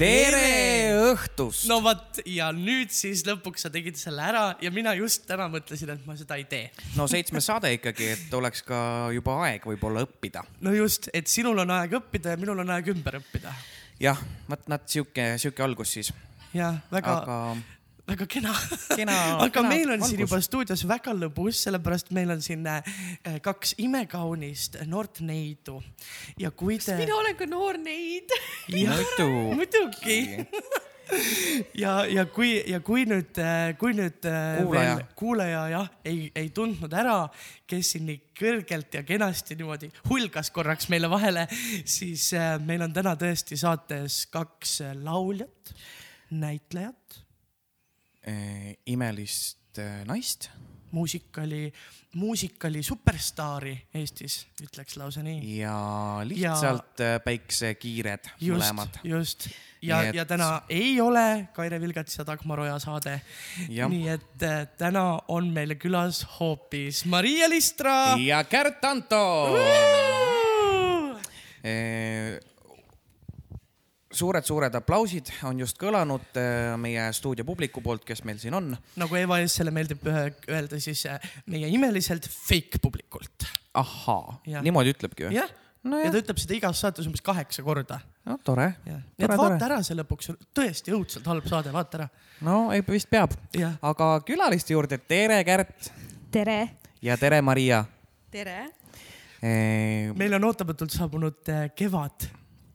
tere õhtust no vot ja nüüd siis lõpuks sa tegid selle ära ja mina just täna mõtlesin, et ma seda ei tee. no seitsmes saade ikkagi, et oleks ka juba aeg võib-olla õppida. no just, et sinul on aeg õppida ja minul on aeg ümber õppida. Jah, vot nad sihuke, sihuke algus siis. jah, väga Aga... väga kena, Kena- aga kena meil on siin algus. juba stuudios väga lõbus, sellepärast meil on siin äh, kaks imekaunist noort neidu ja kui te. mina olen ka noor neid. muidu. muidugi ja, ja kui, ja kui nüüd, kui nüüd äh, Kuulaja. kuulaja jah, ei, ei tundnud ära, kes siin nii kõrgelt ja kenasti niimoodi hulgas korraks meile vahele, siis äh, meil on täna tõesti saates kaks äh, lauljat, näitlejat, imelist äh, naist muusikali, muusikali superstaari Eestis, ütleks lausa nii. ja lihtsalt ja... päiksekiired just mõlemad., just ja et- ja täna ei ole Kaire Vilgats ja Dagmar Oja saade. Nii et äh, täna on meil külas hoopis Maria Listra. ja Kärt Anto. Suured-suured aplausid on just kõlanud äh, meie stuudio publiku poolt, kes meil siin on. nagu Eva Essele meeldib öelda, siis äh, meie imeliselt fake publikult. ahaa Jah., niimoodi ütlebki või? jah, No ja jah. ta ütleb seda igas saates umbes kaheksa korda. no tore, nii et vaata tore. ära see lõpuks, tõesti õudselt halb saade, vaata ära. no ei, vist peab. Aga külaliste juurde, tere Kärt tere. ja tere Maria. tere. meil on ootamatult saabunud äh, kevad.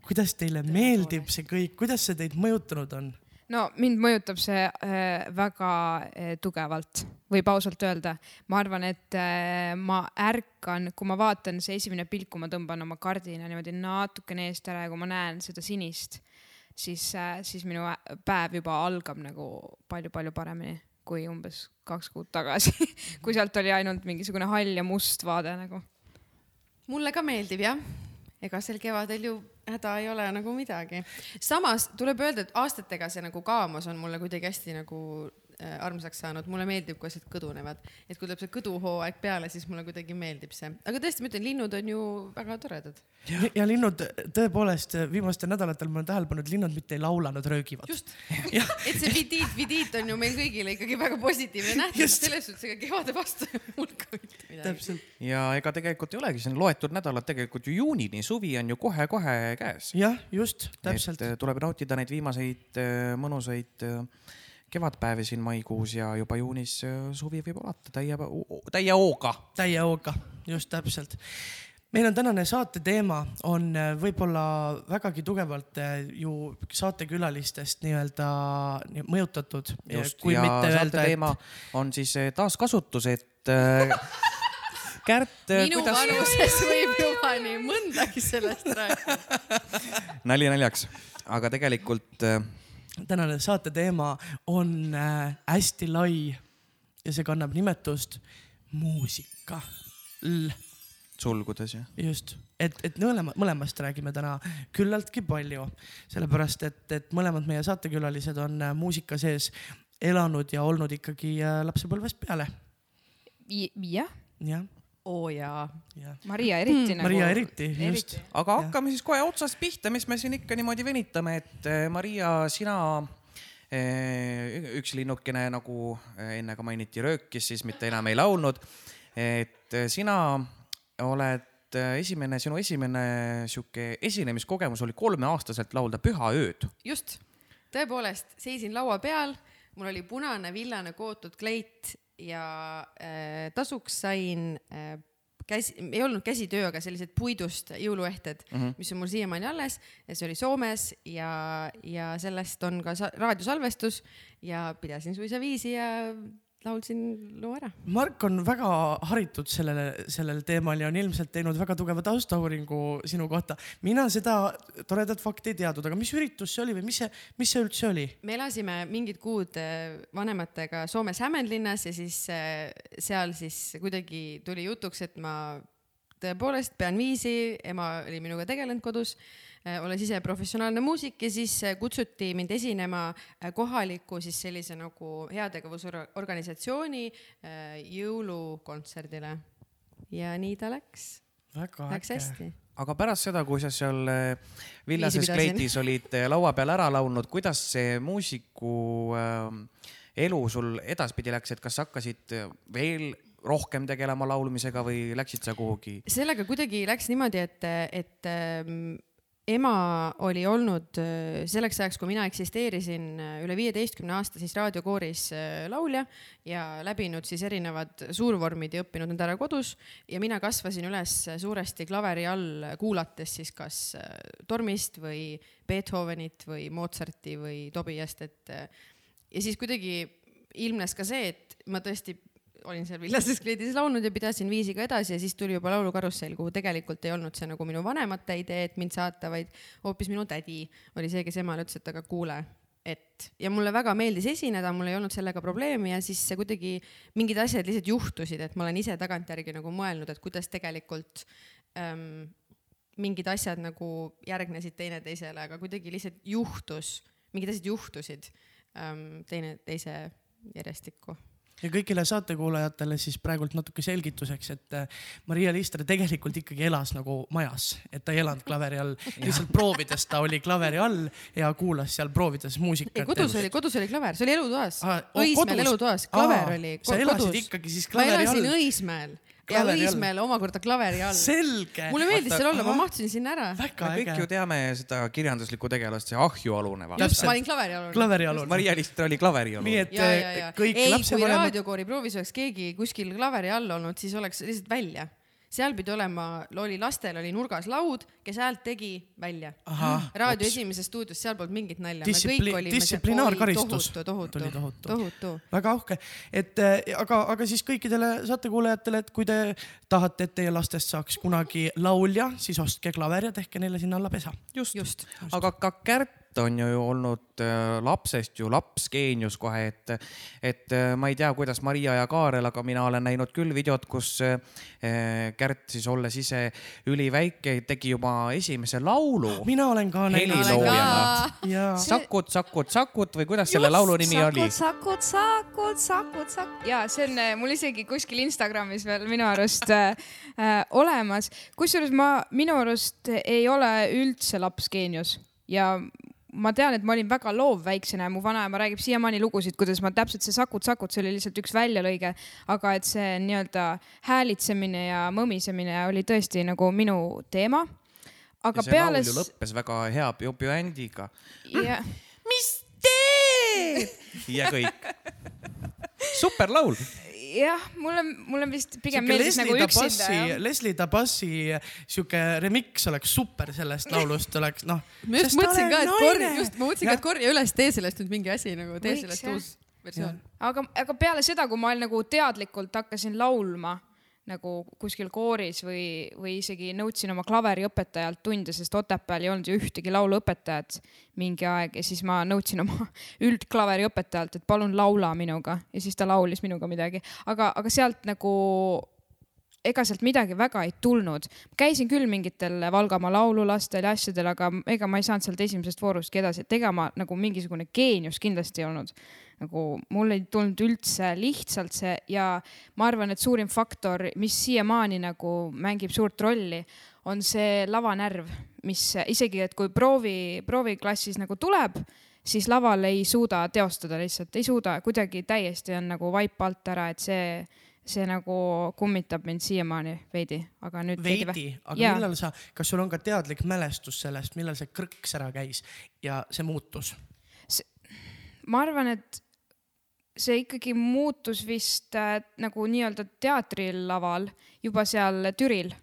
Kuidas teile meeldib see kõik, kuidas see teid mõjutanud on? no mind mõjutab see äh, väga äh, tugevalt, võib ausalt öelda. ma arvan, et äh, ma ärkan, kui ma vaatan, see esimene pilk, kui ma tõmban oma kardina niimoodi natukene eest ära ja kui ma näen seda sinist, siis äh,, siis minu päev juba algab nagu palju-palju paremini kui umbes kaks kuud tagasi, kui sealt oli ainult mingisugune hall ja must vaade nagu. mulle ka meeldib jah, ega sel kevadel ju häda ei ole nagu midagi. samas tuleb öelda, et aastatega see nagu kaamos on mulle kuidagi hästi nagu armsaks saanud, mulle meeldib, kui asjad kõdunevad, et kui tuleb see kõduhooaeg peale, siis mulle kuidagi meeldib see, aga tõesti, ma ütlen, linnud on ju väga toredad. ja, ja linnud tõepoolest viimastel nädalatel ma olen tähele pannud, linnud mitte ei laula, nad röögivad. just et see vidiit, vidiit on ju meil kõigile ikkagi väga positiivne nähtus, selles suhtes ega kevade vastu ei ole mul ka mitte midagi. täpselt, ja ega tegelikult ei olegi, see on loetud nädalad tegelikult ju juunini, suvi on ju kohe-kohe käes. jah, just, täpselt. et äh, tuleb nautida neid viimaseid äh, mõnusaid äh, kevadpäevi siin maikuus ja juba juunis äh, suvi võib alata täie, täie hooga. täie hooga, just täpselt. meil on tänane saate teema on äh, võib-olla vägagi tugevalt äh, ju saatekülalistest nii-öelda nii- mõjutatud. just, ja saate teema on siis taaskasutus, et Kärt, minu kuidas, vanuses võib juba nii mõndagi sellest rääkida. nali naljaks, aga tegelikult äh, tänane saate teema on äh, hästi lai ja see kannab nimetust muusika. sulgudes jah. just, et, et mõlema, mõlemast räägime täna küllaltki palju, sellepärast et, et mõlemad meie saatekülalised on äh, muusika sees elanud ja olnud ikkagi äh, lapsepõlvest peale. jah, jah, oo jaa. jah. Maria eriti mm, nagu. Maria eriti, just. aga hakkame siis kohe otsast pihta, mis me siin ikka niimoodi venitame, et äh, Maria, sina äh, üks linnukene nagu äh, enne ka mainiti, röökis siis mitte enam ei laulnud. et sina oled esimene, sinu esimene sihuke esinemiskogemus oli kolmeaastaselt laulda Pühaööd. just, tõepoolest seisin laua peal, mul oli punane villane kootud kleit ja äh, tasuks sain äh, käsi, ei olnud käsitöö, aga sellised puidust jõuluehted mm, -hmm. mis on mul siiamaani alles ja see oli Soomes ja, ja sellest on ka sa- raadiosalvestus ja pidasin suisa viisi ja laulsin loo ära. Mark on väga haritud sellele, sellel teemal ja on ilmselt teinud väga tugeva taustauuringu sinu kohta. mina seda toredat fakti ei teadnud, aga mis üritus see oli või mis see, mis see üldse oli? me elasime mingid kuud äh, vanematega Soomes Hämeenlinnas ja siis äh, seal siis kuidagi tuli jutuks, et ma tõepoolest pean viisi, ema oli minuga tegelenud kodus olles ise professionaalne muusik ja siis äh, kutsuti mind esinema äh, kohaliku siis sellise nagu heategevusorganisatsiooni äh, jõulukontserdile. ja nii ta läks, väga läks hästi. Aga pärast seda, kui sa seal villases kleitis olid laua peal ära laulnud, kuidas see muusiku äh, elu sul edaspidi läks, et kas hakkasid veel rohkem tegelema laulmisega või läksid sa kuhugi? sellega kuidagi läks niimoodi, et, et ähm, ema oli olnud äh, selleks ajaks, kui mina eksisteerisin äh, üle viieteistkümne aasta siis raadiokooris äh, laulja ja läbinud siis erinevad suurvormid ja õppinud need ära kodus. Ja mina kasvasin üles suuresti klaveri all, kuulates siis kas Tormist või Beethovenit või Mozarti või Tobiast, et ja siis kuidagi ilmnes ka see, et ma tõesti olin seal villases kleidis laulnud ja pidasin viisiga edasi ja siis tuli juba laulukarussell, kuhu tegelikult ei olnud see nagu minu vanemate idee, et mind saata, vaid hoopis minu tädi oli see, kes emale ütles, et aga kuule, et ja mulle väga meeldis esineda, mul ei olnud sellega probleemi ja siis see kuidagi mingid asjad lihtsalt juhtusid, et ma olen ise tagantjärgi nagu mõelnud, et kuidas tegelikult ähm, mingid asjad nagu järgnesid teineteisele, aga kuidagi lihtsalt juhtus, mingid asjad juhtusid ähm, teineteise järjestikku ja kõigile saatekuulajatele siis praegult natuke selgituseks, et äh, Maria Liistre tegelikult ikkagi elas nagu majas, et ta ei elanud klaveri all, lihtsalt proovides ta oli klaveri all ja kuulas seal proovides muusikat. kodus oli, kodus oli klaver, see oli elutoas oo, Õismäel kodus? elutoas, klaver Aa, oli sa elasid kodus. ikkagi siis ma klaveri elasin all? Õismäel ja. Õismäel omakorda klaveri all. selge. mulle meeldis seal olla, ma mahtusin sinna ära. väga me kõik ju äge. teame seda kirjanduslikku tegelast, see Ahju Alune. just, ma olin klaveri all. klaveri alune. Maria Lister oli klaveri alune nii. et ja, ja, ja kõik ei, kui lapsevanemad, raadiokoori proovis oleks keegi kuskil klaveri all olnud, siis oleks lihtsalt välja. Seal pidi olema, oli lastel oli nurgas laud, kes häält tegi välja. raadio esimeses stuudios, seal polnud mingit nalja. Distsipli- distsiplinaarkaristus. tohutu, tohutu, tohutu. väga uhke, et äh, aga, aga siis kõikidele saatekuulajatele, et kui te tahate, et teie lastest saaks kunagi laulja, siis ostke klaver ja tehke neile sinna alla pesa. just, just.. aga ka Kärt on ju olnud äh, lapsest ju lapsgeenius kohe, et, et äh, ma ei tea, kuidas Maria ja Kaarel, aga mina olen näinud küll videot, kus äh, Kärt siis olles ise üliväike, tegi juba esimese laulu. mina olen ka näinud. heliloojana. ja Sakud, Sakud, Sakud või kuidas selle laulu nimi oli? sakud, sakud, sakud, sakud. ja see on mul isegi kuskil Instagramis veel minu arust äh, olemas. kusjuures ma minu arust ei ole üldse lapsgeenius ja ma tean, et ma olin väga loov väiksena ja mu vanaema räägib siiamaani lugusid, kuidas ma täpselt see sakud-sakud, see oli lihtsalt üks väljalõige, aga et see nii-öelda häälitsemine ja mõmisemine oli tõesti nagu minu teema. aga ja see peale lõppes väga hea bjändiga. ja, mis teed? ja kõik. super laul. jah, mulle, mulle vist pigem meeldis Leslie nagu üksinda Leslie Tabassi siuke remix oleks super sellest laulust oleks noh. ma just mõtlesin ka, et korja, just ma mõtlesin ka, et korja üles, tee sellest nüüd mingi asi nagu, tee sellest uus versioon. aga, aga peale seda, kui ma nagu teadlikult hakkasin laulma nagu kuskil kooris või, või isegi nõudsin oma klaveriõpetajalt tunde, sest Otepääl ei olnud ju ühtegi lauluõpetajat mingi aeg. Ja siis ma nõudsin oma üldklaveriõpetajalt, et palun laula minuga. Ja siis ta laulis minuga midagi, aga, aga sealt nagu ega sealt midagi väga ei tulnud. käisin küll mingitel Valgamaa laululastel ja asjadel, aga ega ma ei saanud sealt esimesest voorustki edasi, et ega ma nagu mingisugune geenius kindlasti ei olnud nagu mul ei tulnud üldse lihtsalt see ja ma arvan, et suurim faktor, mis siiamaani nagu mängib suurt rolli, on see lavanärv, mis isegi, et kui proovi, prooviklassis nagu tuleb, siis laval ei suuda teostada lihtsalt, ei suuda, kuidagi täiesti on nagu vaip alt ära, et see, see nagu kummitab mind siiamaani veidi, aga nüüd veidi, aga Jaa. millal sa, kas sul on ka teadlik mälestus sellest, millal see krõks ära käis ja see muutus? ma arvan, et see ikkagi muutus vist äh, nagu nii-öelda teatrilaval juba seal Türil,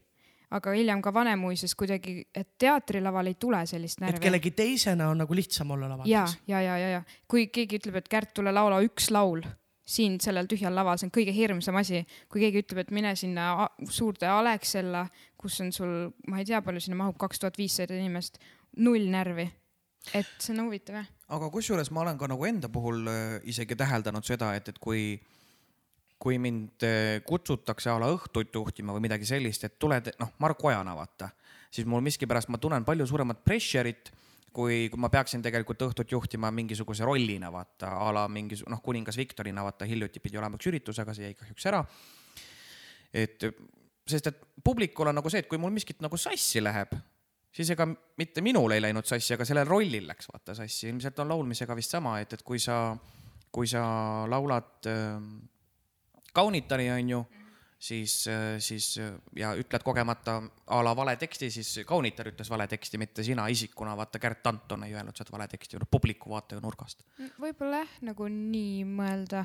aga hiljem ka Vanemuises kuidagi, et teatrilaval ei tule sellist et närvi. kellegi teisena on nagu lihtsam olla laval ja, ja, ja, ja, ja kui keegi ütleb, et Kärt, tule laula üks laul siin sellel tühjal laval, see on kõige hirmsam asi, kui keegi ütleb, et mine sinna suurde Alexela, kus on sul, ma ei tea, palju sinna mahub, kaks tuhat viissada inimest, null närvi. Et see on huvitav jah. aga kusjuures ma olen ka nagu enda puhul äh, isegi täheldanud seda, et, et kui, kui mind äh, kutsutakse a la õhtut juhtima või midagi sellist, et tule, noh, Marko Ojana, vaata. siis mul miskipärast ma tunnen palju suuremat pressure'it kui, kui ma peaksin tegelikult õhtut juhtima mingisuguse rollina, vaata a la mingi noh, kuningas Viktorina, vaata hiljuti pidi olema üks üritus, aga see jäi kahjuks ära. et sest, et publikul on nagu see, et kui mul miskit nagu sassi läheb, siis ega mitte minul ei läinud sassi, aga sellel rollil läks vaata sassi. ilmselt on laulmisega vist sama, et, et kui sa, kui sa laulad äh, kaunitari, onju siis, siis ja ütled kogemata a la vale teksti, siis kaunitar ütles vale teksti, mitte sina isikuna. vaata, Gert Anton ei öelnud sealt vale teksti, publiku vaataja nurgast. võib-olla jah, nagu nii mõelda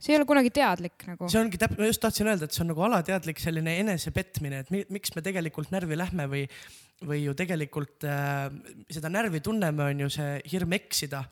see ei ole kunagi teadlik nagu. see ongi täpselt, ma just tahtsin öelda, et see on nagu alateadlik selline enesepetmine, et mi, miks me tegelikult närvi lähme või, või ju tegelikult äh, seda närvi tunneme, on ju see hirm eksida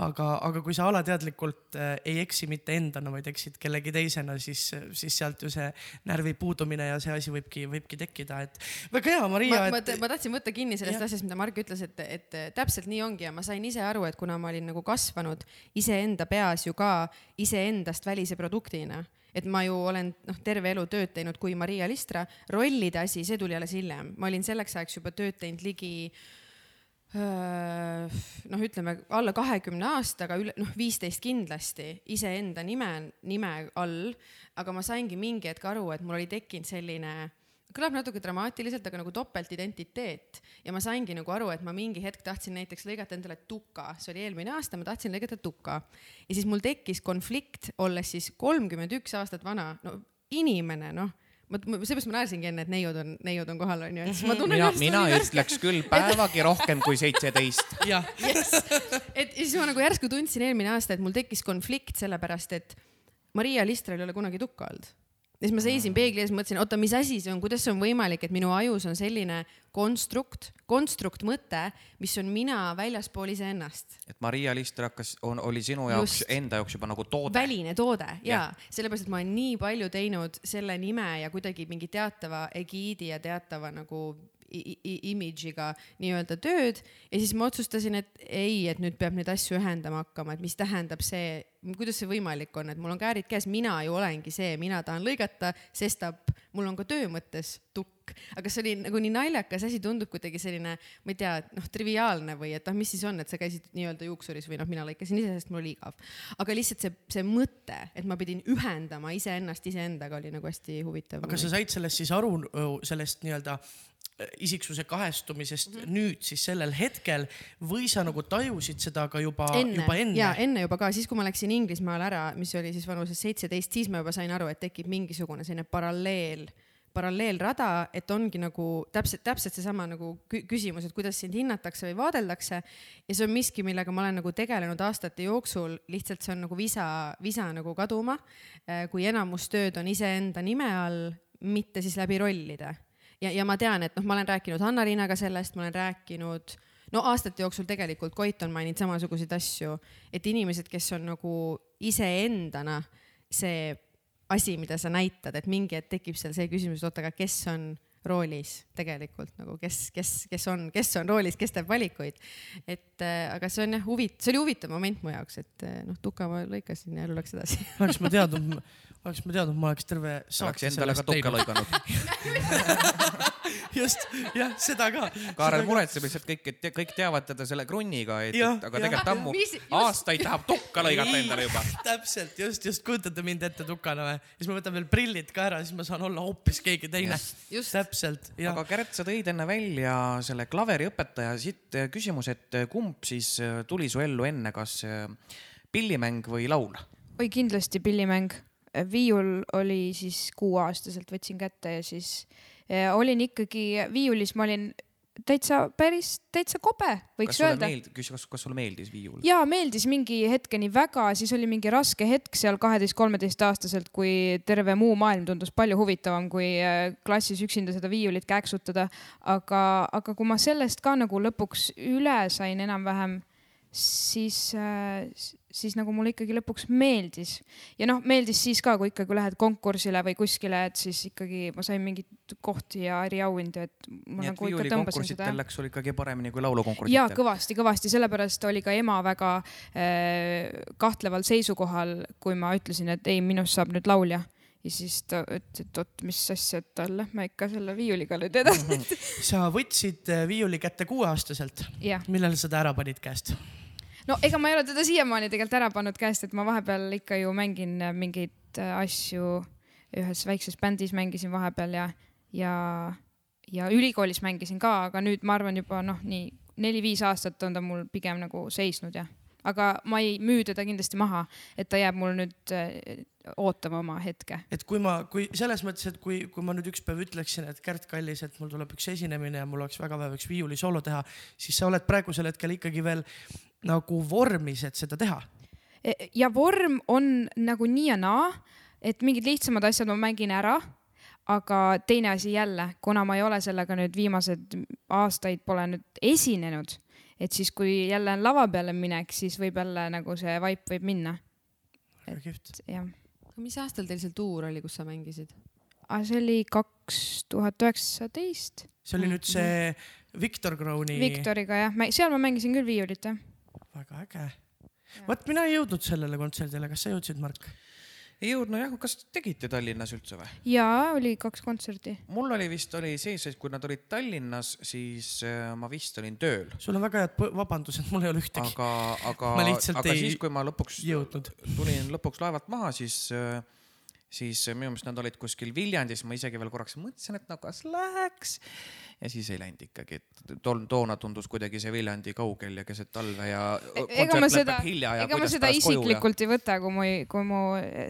aga, aga kui sa alateadlikult äh, ei eksi mitte endana, vaid eksid kellegi teisena, siis, siis sealt ju see närvi puudumine ja see asi võibki, võibki tekkida, et väga hea, Maria. ma, et... ma, ma tahtsin võtta kinni sellest ja. asjast, mida Mark ütles, et, et täpselt nii ongi ja ma sain ise aru, et kuna ma olin nagu kasvanud iseenda peas ju ka iseendast välise produktina et ma ju olen noh, terve elu tööd teinud kui Maria Listra, rollide asi, see tuli alles hiljem, ma olin selleks ajaks juba tööd teinud ligi äh, noh, ütleme alla kahekümne aastaga üle noh, viisteist kindlasti iseenda nime, nime all, aga ma saingi mingi hetk aru, et mul oli tekkinud selline kõlab natuke dramaatiliselt, aga nagu topeltidentiteet. Ja ma saingi nagu aru, et ma mingi hetk tahtsin näiteks lõigata endale tuka, see oli eelmine aasta, ma tahtsin lõigata tuka ja siis mul tekkis konflikt, olles siis kolmkümmend üks aastat vana, no inimene, noh ma, seepärast ma naersingi enne, et neiud on, neiud on kohal, onju, et siis ma tunnen. mina, mina ütleks küll päevagi rohkem kui seitseteist. jah. et siis ma nagu järsku tundsin eelmine aasta, et mul tekkis konflikt sellepärast, et Maria Listrel ei ole kunagi tukka olnud ja siis ma seisin peegli ees, mõtlesin, oota, mis asi see on, kuidas see on võimalik, et minu ajus on selline konstrukt, konstrukt mõte, mis on mina väljaspool iseennast. et Maria Lister hakkas, oli sinu jaoks enda jaoks juba nagu toode. väline toode ja, ja. sellepärast, et ma olen nii palju teinud selle nime ja kuidagi mingi teatava egiidi ja teatava nagu image'iga nii-öelda tööd ja siis ma otsustasin, et ei, et nüüd peab neid asju ühendama hakkama, et mis tähendab see, kuidas see võimalik on, et mul on käärid käes, mina ju olengi see, mina tahan lõigata, sestap mul on ka töö mõttes tukk, aga see oli nagu nii naljakas asi, tundub kuidagi selline, ma ei tea, noh, triviaalne või et noh, mis siis on, et sa käisid nii-öelda juuksuris või noh, mina lõikasin ise, sest mul oli igav. aga lihtsalt see, see mõte, et ma pidin ühendama iseennast iseendaga oli nagu hästi huvitav. aga sa said sellest siis aru, sellest nii-öelda isiksuse kahestumisest mm -hmm. nüüd siis sellel hetkel või sa nagu tajusid seda ka juba enne, juba enne? ja enne juba ka, siis kui ma läksin Inglismaale ära, mis oli siis vanuses seitseteist, siis ma juba sain aru, et tekib mingisugune selline paralleel paralleelrada, et ongi nagu täpselt, täpselt seesama nagu küsimus, et kuidas sind hinnatakse või vaadeldakse. ja see on miski, millega ma olen nagu tegelenud aastate jooksul, lihtsalt see on nagu visa, visa nagu kaduma. Äh, kui enamus tööd on iseenda nime all, mitte siis läbi rollide ja, ja ma tean, et noh, ma olen rääkinud Hanna-Liinaga sellest, ma olen rääkinud no aastate jooksul tegelikult Koit on maininud samasuguseid asju, et inimesed, kes on nagu iseendana see asi, mida sa näitad, et mingi hetk tekib seal see küsimus, et oota, aga kes on roolis tegelikult nagu, kes, kes, kes on, kes on roolis, kes teeb valikuid. et äh, aga see on jah huvitav, see oli huvitav moment mu jaoks, et äh, noh, tuka ma lõikasin ja elu läks edasi. Oleks ma teadnud, oleks ma teadnud, ma oleks terve saate endale ka tukka lõiganud just, jah, seda ka. Kaarel muretseb lihtsalt kõik, et kõik teavad teda selle krunniga, et, et aga tegelikult ammu aastaid tahab tukka lõigata endale juba. täpselt, just, just kujutate mind ette tukana või? siis ma võtan veel prillid ka ära, siis ma saan olla hoopis keegi teine. täpselt. aga Kärt, sa tõid enne välja selle klaveriõpetaja, siit küsimus, et kumb siis tuli su ellu enne, kas pillimäng või laul? oi, kindlasti pillimäng viiul oli siis kuueaastaselt, võtsin kätte ja siis ja olin ikkagi viiulis, ma olin täitsa päris, täitsa kobe, võiks kas öelda. kas, kas sulle meeldis viiul? ja meeldis mingi hetkeni väga, siis oli mingi raske hetk seal kaheteist-kolmeteistaastaselt, kui terve muu maailm tundus palju huvitavam, kui äh, klassis üksinda seda viiulit kääksutada. aga, aga kui ma sellest ka nagu lõpuks üle sain enam-vähem siis, äh, siis nagu mulle ikkagi lõpuks meeldis. ja noh, meeldis siis ka, kui ikkagi lähed konkursile või kuskile, et siis ikkagi ma sain mingeid kohti ja eriauhindu, et ma Nii nagu ikka tõmbasin seda. läks sul ikkagi paremini kui laulukonkursitel? jaa, kõvasti, kõvasti, sellepärast oli ka ema väga äh, kahtleval seisukohal, kui ma ütlesin, et ei, minust saab nüüd laulja ja siis ta ütles, et oot, mis asja, et lähme ikka selle viiuliga nüüd edasi. sa võtsid äh, viiuli kätte kuueaastaselt, millal sa ta ära panid käest? No ega ma ei ole teda siiamaani tegelikult ära pannud käest, et ma vahepeal ikka ju mängin äh, mingeid äh, asju. Ühes väikses bändis mängisin vahepeal ja, ja, ja ülikoolis mängisin ka, aga nüüd ma arvan juba noh, nii neli-viis aastat on ta mul pigem nagu seisnud ja, aga ma ei müü teda kindlasti maha, et ta jääb mul nüüd äh, ootama oma hetke. et kui ma, kui selles mõttes, et kui, kui ma nüüd üks päev ütleksin, et Kärt Kallis, et mul tuleb üks esinemine ja mul oleks väga vaja üks viiulisoolo teha, siis sa oled praegusel hetkel ikkagi veel nagu vormis, et seda teha. E, ja vorm on nagu nii ja naa, et mingid lihtsamad asjad ma mängin ära, aga teine asi jälle, kuna ma ei ole sellega nüüd viimased aastaid pole nüüd esinenud, et siis, kui jälle on lava peale minek, siis võib jälle nagu see vaip võib minna, väga kihvt. jah. mis aastal teil see tuur oli, kus sa mängisid? see oli kaks tuhat üheksateist see oli nüüd see Victor Crowni. Viktoriga jah, seal ma mängisin küll viiulit jah. väga äge. vot mina ei jõudnud sellele kontserdile, kas sa jõudsid, Mark? Ei jõudnud jah, kas tegite Tallinnas üldse või? ja oli kaks kontserti. mul oli vist oli sees, et kui nad olid Tallinnas, siis äh, ma vist olin tööl, sul on väga head vabandused, mul ei ole ühtegi aga, aga aga ei siis, kui ma lõpuks jõudnud. tulin lõpuks laevalt maha, siis, siis minu meelest nad olid kuskil Viljandis, ma isegi veel korraks mõtlesin, et no kas läheks. Ja siis ei läinud ikkagi, et tol, toona tundus kuidagi see Viljandi kaugel ja keset talve ja E-, ega ma seda lõpeb, hilja ja ega ma seda koju ja isiklikult ei võta, kui mu, kui mu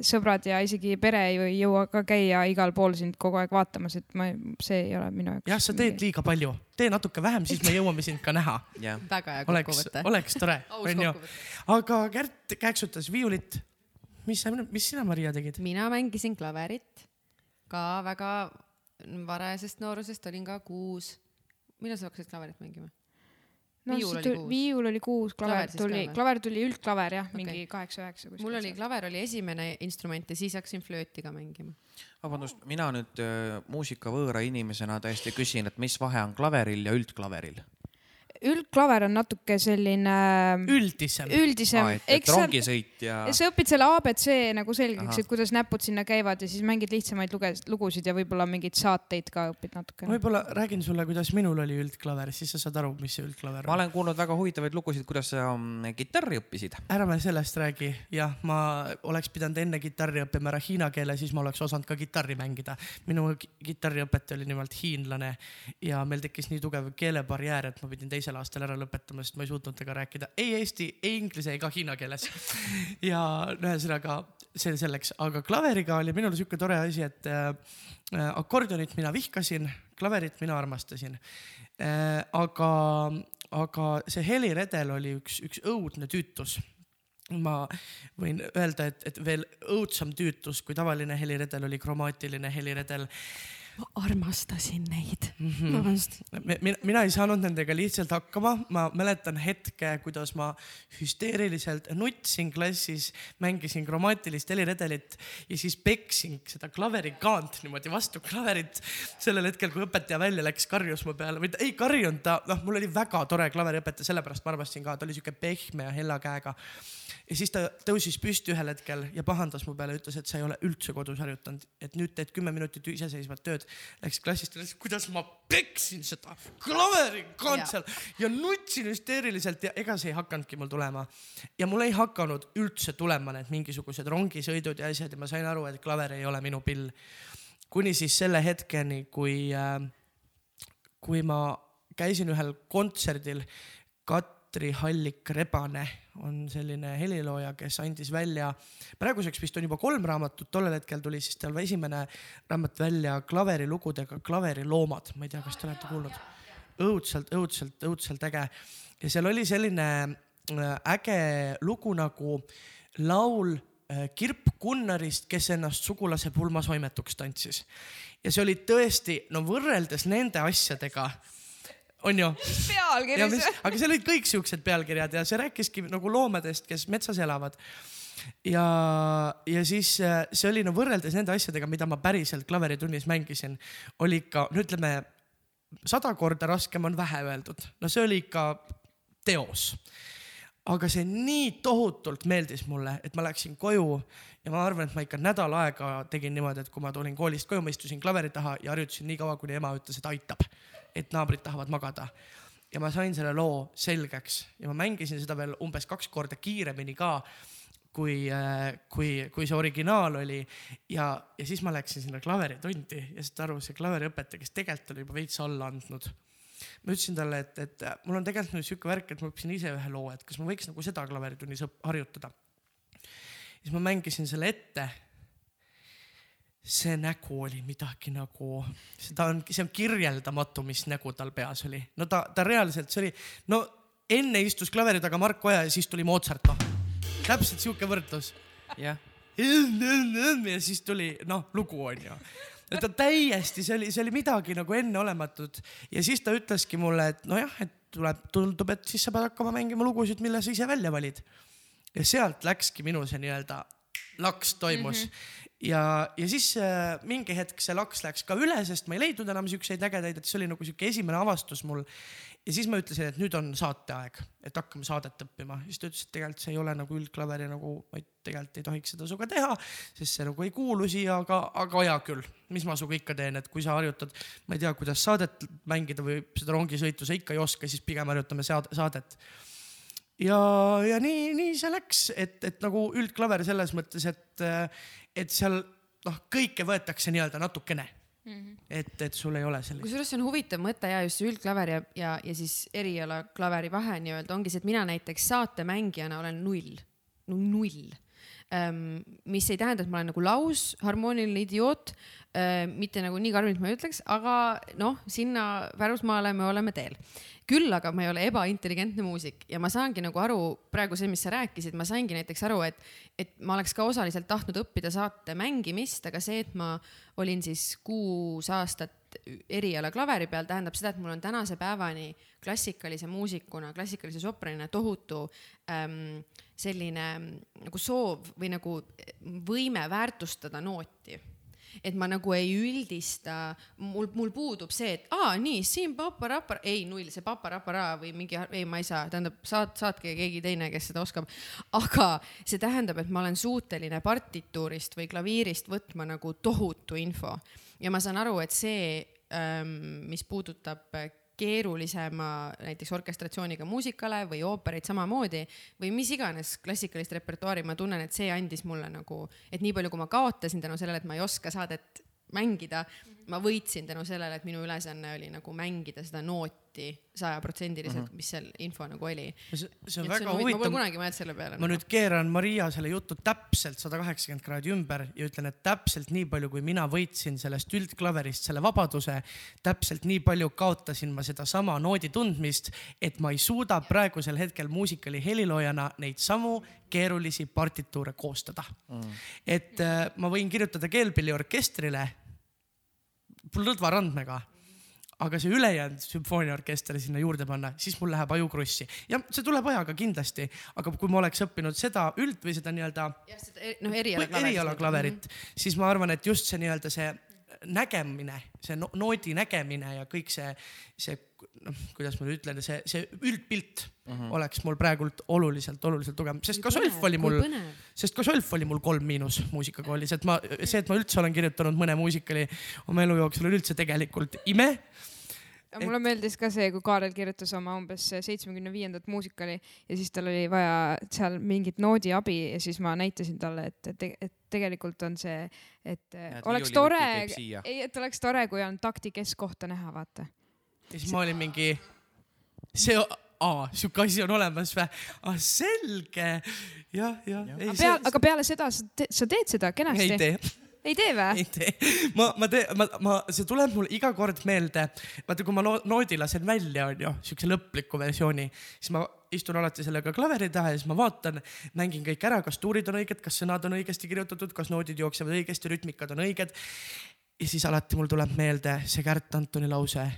sõbrad ja isegi pere ju ei jõua ka käia igal pool sind kogu aeg vaatamas, et ma, see ei ole minu jaoks. jah, sa teed liiga palju, tee natuke vähem, siis me jõuame sind ka näha. jah, väga hea oleks, kokkuvõte. oleks tore, onju. aga Kärt käksutas viiulit. mis sa, mis sina, Maria, tegid? mina mängisin klaverit ka väga varajasest noorusest, olin ka kuus. millal sa hakkasid klaverit mängima? no Viiul oli kuus., viiul oli kuus, klaver tuli klaver tuli üldklaver jah, Okei. mingi kaheksa-üheksa kuskil. mul oli klaver oli esimene instrument ja siis hakkasin flööti ka mängima. vabandust, mina nüüd äh, muusikavõõra inimesena täiesti küsin, et mis vahe on klaveril ja üldklaveril? Üldklaver on natuke selline üldisem. üldisem, et, et eks seal, rongisõit ja sa õpid selle abc nagu selgeks et kuidas näpud sinna käivad ja siis mängid lihtsamaid luge-, lugusid ja võib-olla mingeid saateid ka õpid natukene. võib-olla räägin sulle, kuidas minul oli üldklaver, siis sa saad aru, mis see üldklaver ma on. olen kuulnud väga huvitavaid lugusid, kuidas sa mm, kitarri õppisid. ära me sellest räägi, jah, ma oleks pidanud enne kitarri õppima ära hiina keele, siis ma oleks osanud ka kitarri mängida. minu ki- kitarriõpetaja oli nimelt hiinlane ja meil tekkis nii tugev keelebarjäär, et ma pidin teisel aastal ära lõpetama, sest ma ei suutnud temaga rääkida ei eesti, ei inglise ega hiina keeles. ja ühesõnaga see selleks, aga klaveriga oli minul sihuke tore asi, et äh, akordionit mina vihkasin, klaverit mina armastasin äh,. aga, aga see heliredel oli üks, üks õudne tüütus ma võin öelda, et, et veel õudsam tüütus kui tavaline heliredel oli kromaatiline heliredel. Ma armastasin neid. Mhm. vabandust. mina, mina ei saanud nendega lihtsalt hakkama, ma mäletan hetke, kuidas ma hüsteeriliselt nutsin klassis, mängisin kromaatilist heliredelit ja siis peksin seda klaverikaant niimoodi vastu klaverit. sellel hetkel, kui õpetaja välja läks, karjus mu peale või ta ei karjunud ta, noh, mul oli väga tore klaveriõpetaja, sellepärast ma armastasin ka, ta oli sihuke pehme ja hella käega ja siis ta tõusis püsti ühel hetkel ja pahandas mu peale, ütles, et sa ei ole üldse kodus harjutanud, et nüüd teed kümme minutit iseseisvat tööd. Läks klassist üles, kuidas ma peksin seda seal ja nutsin hüsteeriliselt ja ega see ei hakanudki mul tulema. ja mul ei hakanud üldse tulema need mingisugused rongisõidud ja asjad ja ma sain aru, et klaver ei ole minu pill. kuni siis selle hetkeni, kui äh, kui ma käisin ühel kontserdil, Katri Hallik-Rebane on selline helilooja, kes andis välja, praeguseks vist on juba kolm raamatut, tollel hetkel tuli siis tal esimene raamat välja klaverilugudega Klaveriloomad, ma ei tea, kas te olete kuulnud. õudselt, õudselt, õudselt äge ja seal oli selline äh, äge lugu nagu laul äh, Kirp Kunnarist, kes ennast sugulase pulmasoimetuks tantsis. ja see oli tõesti, no võrreldes nende asjadega, on ju, ja pealkiri mis, aga seal olid kõik siuksed pealkirjad ja see rääkiski nagu loomadest, kes metsas elavad. ja, ja siis äh, see oli no võrreldes nende asjadega, mida ma päriselt klaveritunnis mängisin, oli ikka, no ütleme sada korda raskem on vähe öeldud, no see oli ikka teos. aga see nii tohutult meeldis mulle, et ma läksin koju ja ma arvan, et ma ikka nädal aega tegin niimoodi, et kui ma tulin koolist koju, ma istusin klaveri taha ja harjutasin nii kaua, kuni ema ütles, et aitab, et naabrid tahavad magada ja ma sain selle loo selgeks ja ma mängisin seda veel umbes kaks korda kiiremini ka kui, kui, kui see originaal oli ja, ja siis ma läksin sinna klaveritundi ja saad aru, see klaveriõpetaja, kes tegelikult oli juba veits alla andnud. ma ütlesin talle, et, et mul on tegelikult nüüd sihuke värk, et ma õppisin ise ühe loo, et kas ma võiks nagu seda klaveritunnis harjutada. siis ma mängisin selle ette see nägu oli midagi nagu, seda on, see on kirjeldamatu, mis nägu tal peas oli. no ta, ta reaalselt, see oli, no enne istus klaveri taga Mark Oja ja siis tuli Mozart, noh. täpselt sihuke võrdlus. jah. ja siis tuli, noh, lugu on ju. ta täiesti, see oli, see oli midagi nagu enneolematut ja siis ta ütleski mulle, et nojah, et tuleb, tundub, et siis sa pead hakkama mängima lugusid, mille sa ise välja valid. ja sealt läkski minu see nii-öelda laks toimus mm. -hmm ja, ja siis äh, mingi hetk see laks läks ka üle, sest ma ei leidnud enam siukseid ägedaid, et see oli nagu sihuke esimene avastus mul. ja siis ma ütlesin, et nüüd on saateaeg, et hakkame saadet õppima. siis ta ütles, et tegelikult see ei ole nagu üldklaveri nagu, vaid tegelikult ei tohiks seda sinuga teha, sest see nagu ei kuulu siia, aga, aga hea küll, mis ma sinuga ikka teen, et kui sa harjutad, ma ei tea, kuidas saadet mängida või seda rongisõitu sa ikka ei oska, siis pigem harjutame saadet ja, ja nii, nii see läks, et, et nagu üldklaver selles mõttes, et, et seal noh, kõike võetakse nii-öelda natukene mm. -hmm. et, et sul ei ole sellist. kusjuures see on huvitav mõte ja just see üldklaver ja, ja, ja siis erialaklaveri vahe nii-öelda ongi see, et mina näiteks saatemängijana olen null, null ähm,. mis ei tähenda, et ma olen nagu laus, harmooniline idioot äh,, mitte nagu nii karmilt ma ei ütleks, aga noh, sinna Pärusmaale me oleme teel küll aga ma ei ole ebaintelligentne muusik ja ma saangi nagu aru, praegu see, mis sa rääkisid, ma saingi näiteks aru, et, et ma oleks ka osaliselt tahtnud õppida saate mängimist, aga see, et ma olin siis kuus aastat eriala klaveri peal, tähendab seda, et mul on tänase päevani klassikalise muusikuna, klassikalise sopranina tohutu ähm, selline nagu soov või nagu võime väärtustada nooti et ma nagu ei üldista, mul, mul puudub see, et aa, nii siin paparapara, ei null, see paparapara või mingi, ei, ma ei saa, tähendab, saat-, saatke keegi teine, kes seda oskab. aga see tähendab, et ma olen suuteline partituurist või klaviirist võtma nagu tohutu info ja ma saan aru, et see, ähm, mis puudutab keerulisema näiteks orkestratsiooniga muusikale või oopereid samamoodi või mis iganes klassikalist repertuaari, ma tunnen, et see andis mulle nagu, et nii palju, kui ma kaotasin tänu sellele, et ma ei oska saadet mängida, ma võitsin tänu sellele, et minu ülesanne oli nagu mängida seda nooti sajaprotsendiliselt, mhm. mis seal info nagu oli. see on et väga on huvitav. ma pole kunagi mõelnud selle peale. ma nüüd keeran Maria selle jutu täpselt sada kaheksakümmend kraadi ümber ja ütlen, et täpselt nii palju, kui mina võitsin sellest üldklaverist selle vabaduse, täpselt nii palju kaotasin ma sedasama noodi tundmist, et ma ei suuda praegusel hetkel muusikali heliloojana neid samu keerulisi partituure koostada mm.. et äh, ma võin kirjutada keelpilliorkestrile lõdva randmega aga see ülejäänud sümfooniaorkester sinna juurde panna, siis mul läheb aju krussi ja see tuleb ajaga kindlasti, aga kui ma oleks õppinud seda üld või seda nii-öelda. jah, seda noh, erialaklaverit. erialaklaverit mm, -hmm. siis ma arvan, et just see nii-öelda see nägemine, see noodi nägemine ja kõik see, see noh, kuidas ma nüüd ütlen, see, see üldpilt uh mhm. -huh. oleks mul praegult oluliselt, oluliselt tugevam, sest ka solf oli mul, sest ka solf oli mul kolm miinus muusikakoolis, et ma, see, et ma üldse olen kirjutanud mõne muusikali oma elu jooksul on üldse tegelikult ime et... mulle meeldis ka see, kui Kaarel kirjutas oma umbes seitsmekümne viiendat muusikali ja siis tal oli vaja seal mingit noodi abi ja siis ma näitasin talle, et, et, et tegelikult on see, et ja, oleks tore, ei, et oleks tore, kui on takti keskkohta näha, vaata. Ja siis ma olin mingi, see aa, sihuke asi on olemas või? ah selge, jah, jah. aga, peale, aga peale seda sa, te, sa teed seda kenasti? ei tee ei tee või? ei tee, ma, ma teen, ma, ma, see tuleb mul iga kord meelde. vaata, kui ma noodi lasen välja, onju, siukse lõpliku versiooni, siis ma istun alati sellega klaveri taha ja siis ma vaatan, mängin kõik ära, kas tuurid on õiged, kas sõnad on õigesti kirjutatud, kas noodid jooksevad õigesti, rütmikad on õiged. ja siis alati mul tuleb meelde see Kärt Antoni lause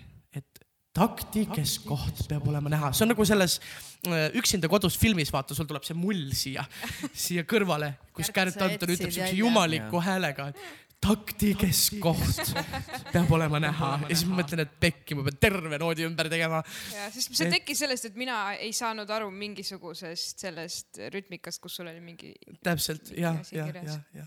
takti keskkoht peab olema näha, see on nagu selles äh, Üksinda kodus filmis, vaata, sul tuleb see mull siia, siia kõrvale, kus Kärt Anton ütleb siukse jumaliku häälega, taktikeskkoht peab olema näha ja siis ma mõtlen, et pekki, ma pean terve noodi ümber tegema. ja siis see tekkis sellest, et mina ei saanud aru mingisugusest sellest rütmikast, kus sul oli mingi. täpselt ja, ja, ja, ja.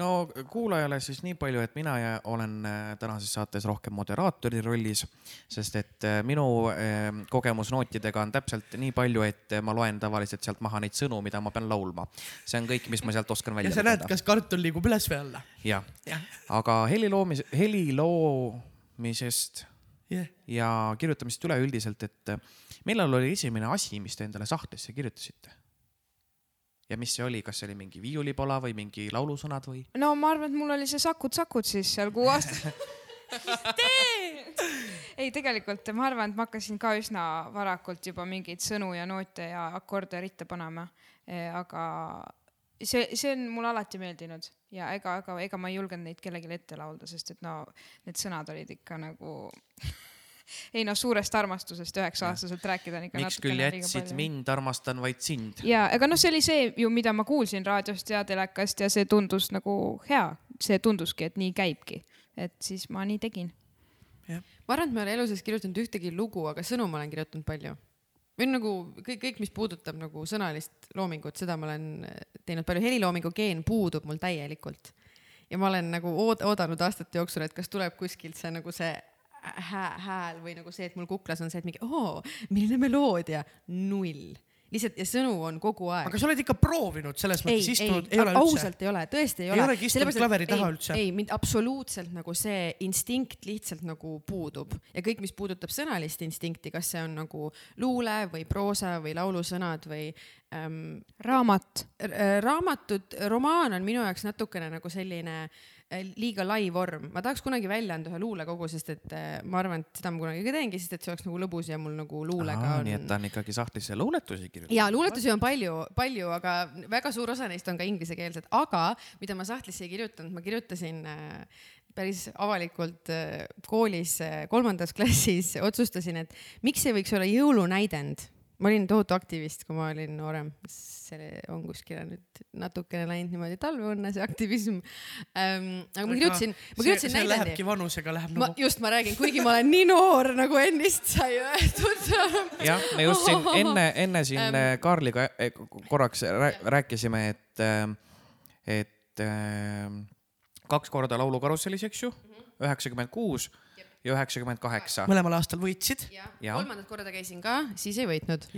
No kuulajale siis nii palju, et mina ja olen äh, tänases saates rohkem moderaatori rollis, sest et äh, minu äh, kogemus nootidega on täpselt nii palju, et ma loen tavaliselt sealt maha neid sõnu, mida ma pean laulma. see on kõik, mis ma sealt oskan välja. ja sa näed, kas kartul liigub üles või alla? jah ja., aga heli loomis, heli loomisest yeah. ja kirjutamisest üleüldiselt, et millal oli esimene asi, mis te endale sahtlisse kirjutasite? Ja mis see oli, kas see oli mingi viiulipala või mingi laulusõnad või? no ma arvan, et mul oli see Sakud-Sakud siis seal kuu aastat ei, tegelikult ma arvan, et ma hakkasin ka üsna varakult juba mingeid sõnu ja noote ja akorde ritta panema. aga see, see on mulle alati meeldinud ja ega, ega, ega ma ei julgenud neid kellelegi ette laulda, sest et no need sõnad olid ikka nagu ei noh, suurest armastusest üheksa-aastaselt rääkida on ikka miks küll jätsid? mind, armastan vaid sind. ja, ega noh, see oli see ju, mida ma kuulsin raadiost ja telekast ja see tundus nagu hea, see tunduski, et nii käibki, et siis ma nii tegin. ma arvan, et ma ei ole elu sees kirjutanud ühtegi lugu, aga sõnu ma olen kirjutanud palju. Või nagu kõik, kõik, mis puudutab nagu sõnalist loomingut, seda ma olen teinud palju, heliloomingu geen puudub mul täielikult. ja ma olen nagu ood, oodanud aastate jooksul, et kas tuleb kuskilt see nagu see hää, hääl või nagu see, et mul kuklas on see, et mingi oo, milline meloodia, null lihtsalt ja sõnu on kogu aeg. aga sa oled ikka proovinud selles mõttes istunud, ei ole üldse? ausalt ei ole, tõesti ei, ei ole. ei olegi istunud klaveri taha ei, üldse? ei, mind absoluutselt nagu see instinkt lihtsalt nagu puudub ja kõik, mis puudutab sõnalist instinkti, kas see on nagu luule või proosa või laulusõnad või ähm,. raamat. raamatud, romaan on minu jaoks natukene nagu selline äh, Äh, liiga lai vorm, ma tahaks kunagi välja anda ühe luulekogu, sest et äh, ma arvan, et seda ma kunagi ka teengi, sest et see oleks nagu lõbus ja mul nagu luulega Aha, on. nii et ta on ikkagi sahtlisse luuletusi kirjutanud. ja luuletusi on palju, palju, aga väga suur osa neist on ka inglisekeelsed, aga mida ma sahtlisse ei kirjutanud, ma kirjutasin äh, päris avalikult koolis kolmandas klassis otsustasin, et miks ei võiks olla jõulunäidend ma olin tohutu aktivist, kui ma olin noorem, see on kuskile nüüd natukene läinud niimoodi talveõnne, see aktivism ähm,. aga ma kirjutasin, ma kirjutasin näidendi. Lähebki vanusega läheb nagu. just, ma räägin, kuigi ma olen nii noor, nagu ennist sai öeldud. jah, me just siin enne, enne siin ähm, Kaarliga eh, korraks rääkisime, et, äh, et äh, kaks korda Laulukarussellis, eks ju, üheksakümmend kuus ja üheksakümmend kaheksa. mõlemal aastal võitsid. kolmandat korda käisin ka, siis ei võitnud.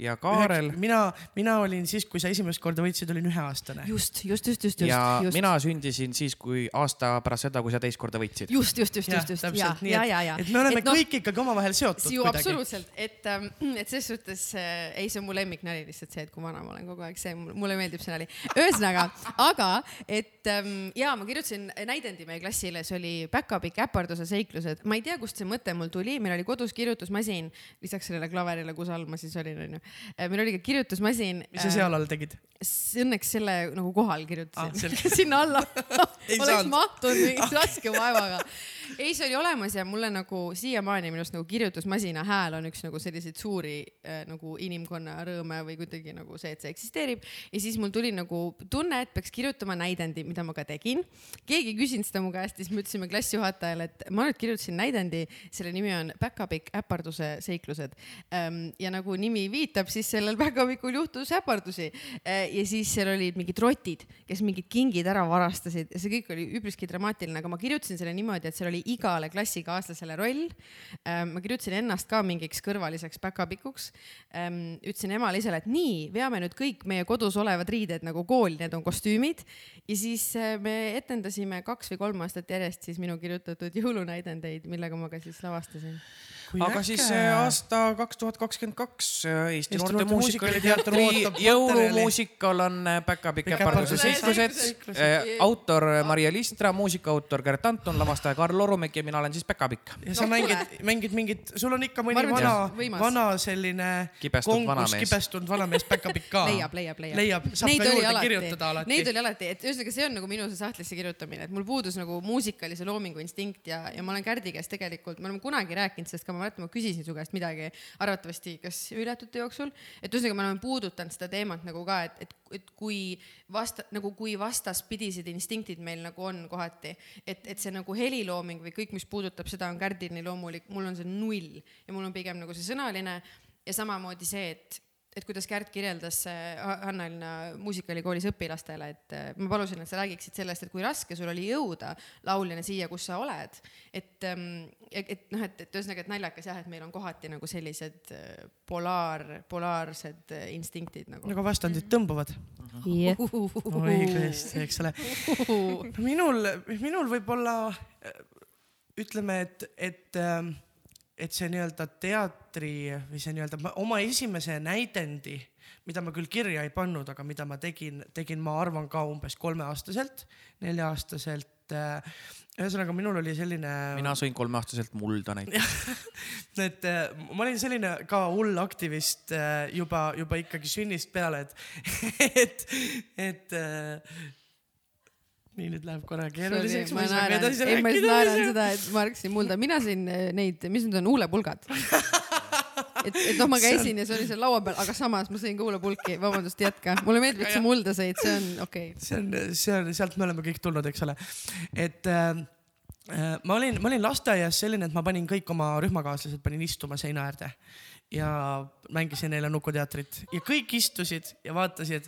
ja Kaarel. mina, mina olin siis, kui sa esimest korda võitsid, olin üheaastane. just, just, just, just, just. ja just. mina sündisin siis, kui aasta pärast seda, kui sa teist korda võitsid. just, just, just, just, just. ja, ja, ja, ja. et me oleme et no, kõik ikkagi omavahel seotud. ju absoluutselt, et, ähm, et selles suhtes äh, ei, see on mu lemmiknali lihtsalt see, et kui vana ma olen kogu aeg, see mulle meeldib see nali. ühesõnaga, aga et ähm, ja ma kirjutasin näidendi meie klassile, see oli päkapikk äparduse seiklused. ma ei tea, kust see mõte mul tuli, meil oli kodus kirjutusmasin, lisaks sellele klaverile, kus all ma siis olin, onju. Äh, meil oli ka kirjutusmasin. mis sa seal all tegid? Õnneks selle nagu kohal kirjutasin ah, sinna alla oleks mahtunud mingi raske vaevaga. Ei, see oli olemas ja mulle nagu siiamaani minu arust nagu kirjutusmasina hääl on üks nagu selliseid suuri äh, nagu inimkonna rõõme või kuidagi nagu see, et see eksisteerib. ja siis mul tuli nagu tunne, et peaks kirjutama näidendi, mida ma ka tegin. keegi ei küsinud seda mu käest, siis me ütlesime klassijuhatajale, et ma nüüd kirjutasin näidendi, selle nimi on Päkapikk äparduse seiklused. Ähm, ja nagu nimi viitab, siis sellel päkapikul juhtus äpardusi äh, ja siis seal olid mingid rotid, kes mingid kingid ära varastasid ja see kõik oli üpriski dramaatiline, aga ma kirjutasin selle niimoodi, et seal oli igale klassikaaslasele roll. Ähm, ma kirjutasin ennast ka mingiks kõrvaliseks päkapikuks. Ähm, ütlesin emale-isale, et nii, veame nüüd kõik meie kodus olevad riided nagu kooli, need on kostüümid. ja siis äh, me etendasime kaks või kolm aastat järjest siis minu kirjutatud jõulunäidendeid, millega ma ka siis lavastasin aga äke. siis aasta kaks tuhat kakskümmend kaks Eesti Noorte Muusikaaliteatri jõulumuusikal on äh, Päkapikk äparduse seiklused. Äh, autor Maria Listra, muusikaautor Gert Anton, lavastaja Karl Orumägi ja mina olen siis Päkapikk. ja sa mängid, mängid mingit, sul on ikka mõni vana, vana selline kibestunud vanamees, kibestunud vanamees Päkapikk ka. leiab, leiab, leiab. leiab, saab Neid ka juurde alati. kirjutada alati. Neid oli alati, et ühesõnaga, see on nagu minu see sahtlisse kirjutamine, et mul puudus nagu muusikalise loomingu instinkt ja, ja ma olen Kärdi käest tegelikult, me oleme kunagi rääkinud sellest ka ma mäletan, ma küsisin su käest midagi arvatavasti kas ületute jooksul, et ühesõnaga me oleme puudutanud seda teemat nagu ka, et, et, et kui vasta-, nagu kui vastaspidised instinktid meil nagu on kohati, et, et see nagu helilooming või kõik, mis puudutab seda, on Kärdil nii loomulik, mul on see null ja mul on pigem nagu see sõnaline. Ja samamoodi see, et et kuidas Kärt kirjeldas Ha- Hanna-Elina muusikaalikoolis õpilastele, et äh, ma palusin, et sa räägiksid sellest, et kui raske sul oli jõuda lauljana siia, kus sa oled. et, et, et noh, et, et ühesõnaga, et naljakas jah, et meil on kohati nagu sellised äh, polaar, polaarsed äh, instinktid nagu. nagu vastandid tõmbuvad. õigesti, eks ole. minul, minul võib-olla ütleme, et, et, et see nii-öelda teatri või see nii-öelda ma- oma esimese näidendi, mida ma küll kirja ei pannud, aga mida ma tegin, tegin, ma arvan ka umbes kolmeaastaselt, nelja-aastaselt. ühesõnaga, minul oli selline. mina sõin kolmeaastaselt mulda näiteks. et äh, ma olin selline ka hull aktivist äh, juba, juba ikkagi sünnist peale, et, et, et äh, nii nüüd läheb korra keeruliseks. ma naeran, ei ma lihtsalt naeran seda, et ma ärkasin mulda, mina sõin äh, neid, mis need on, huulepulgad. et, et noh, ma käisin ja see oli seal laua peal, aga samas ma sõin ka huulepulki, vabandust, jätka. mulle meeldib, et sa mulda sõid, see on okei okay.. see on, see on, sealt me oleme kõik tulnud, eks ole. et äh, äh, ma olin, ma olin lasteaias selline, et ma panin kõik oma rühmakaaslased panin istuma seina äärde ja mängisin neile Nukuteatrit. Ja kõik istusid ja vaatasid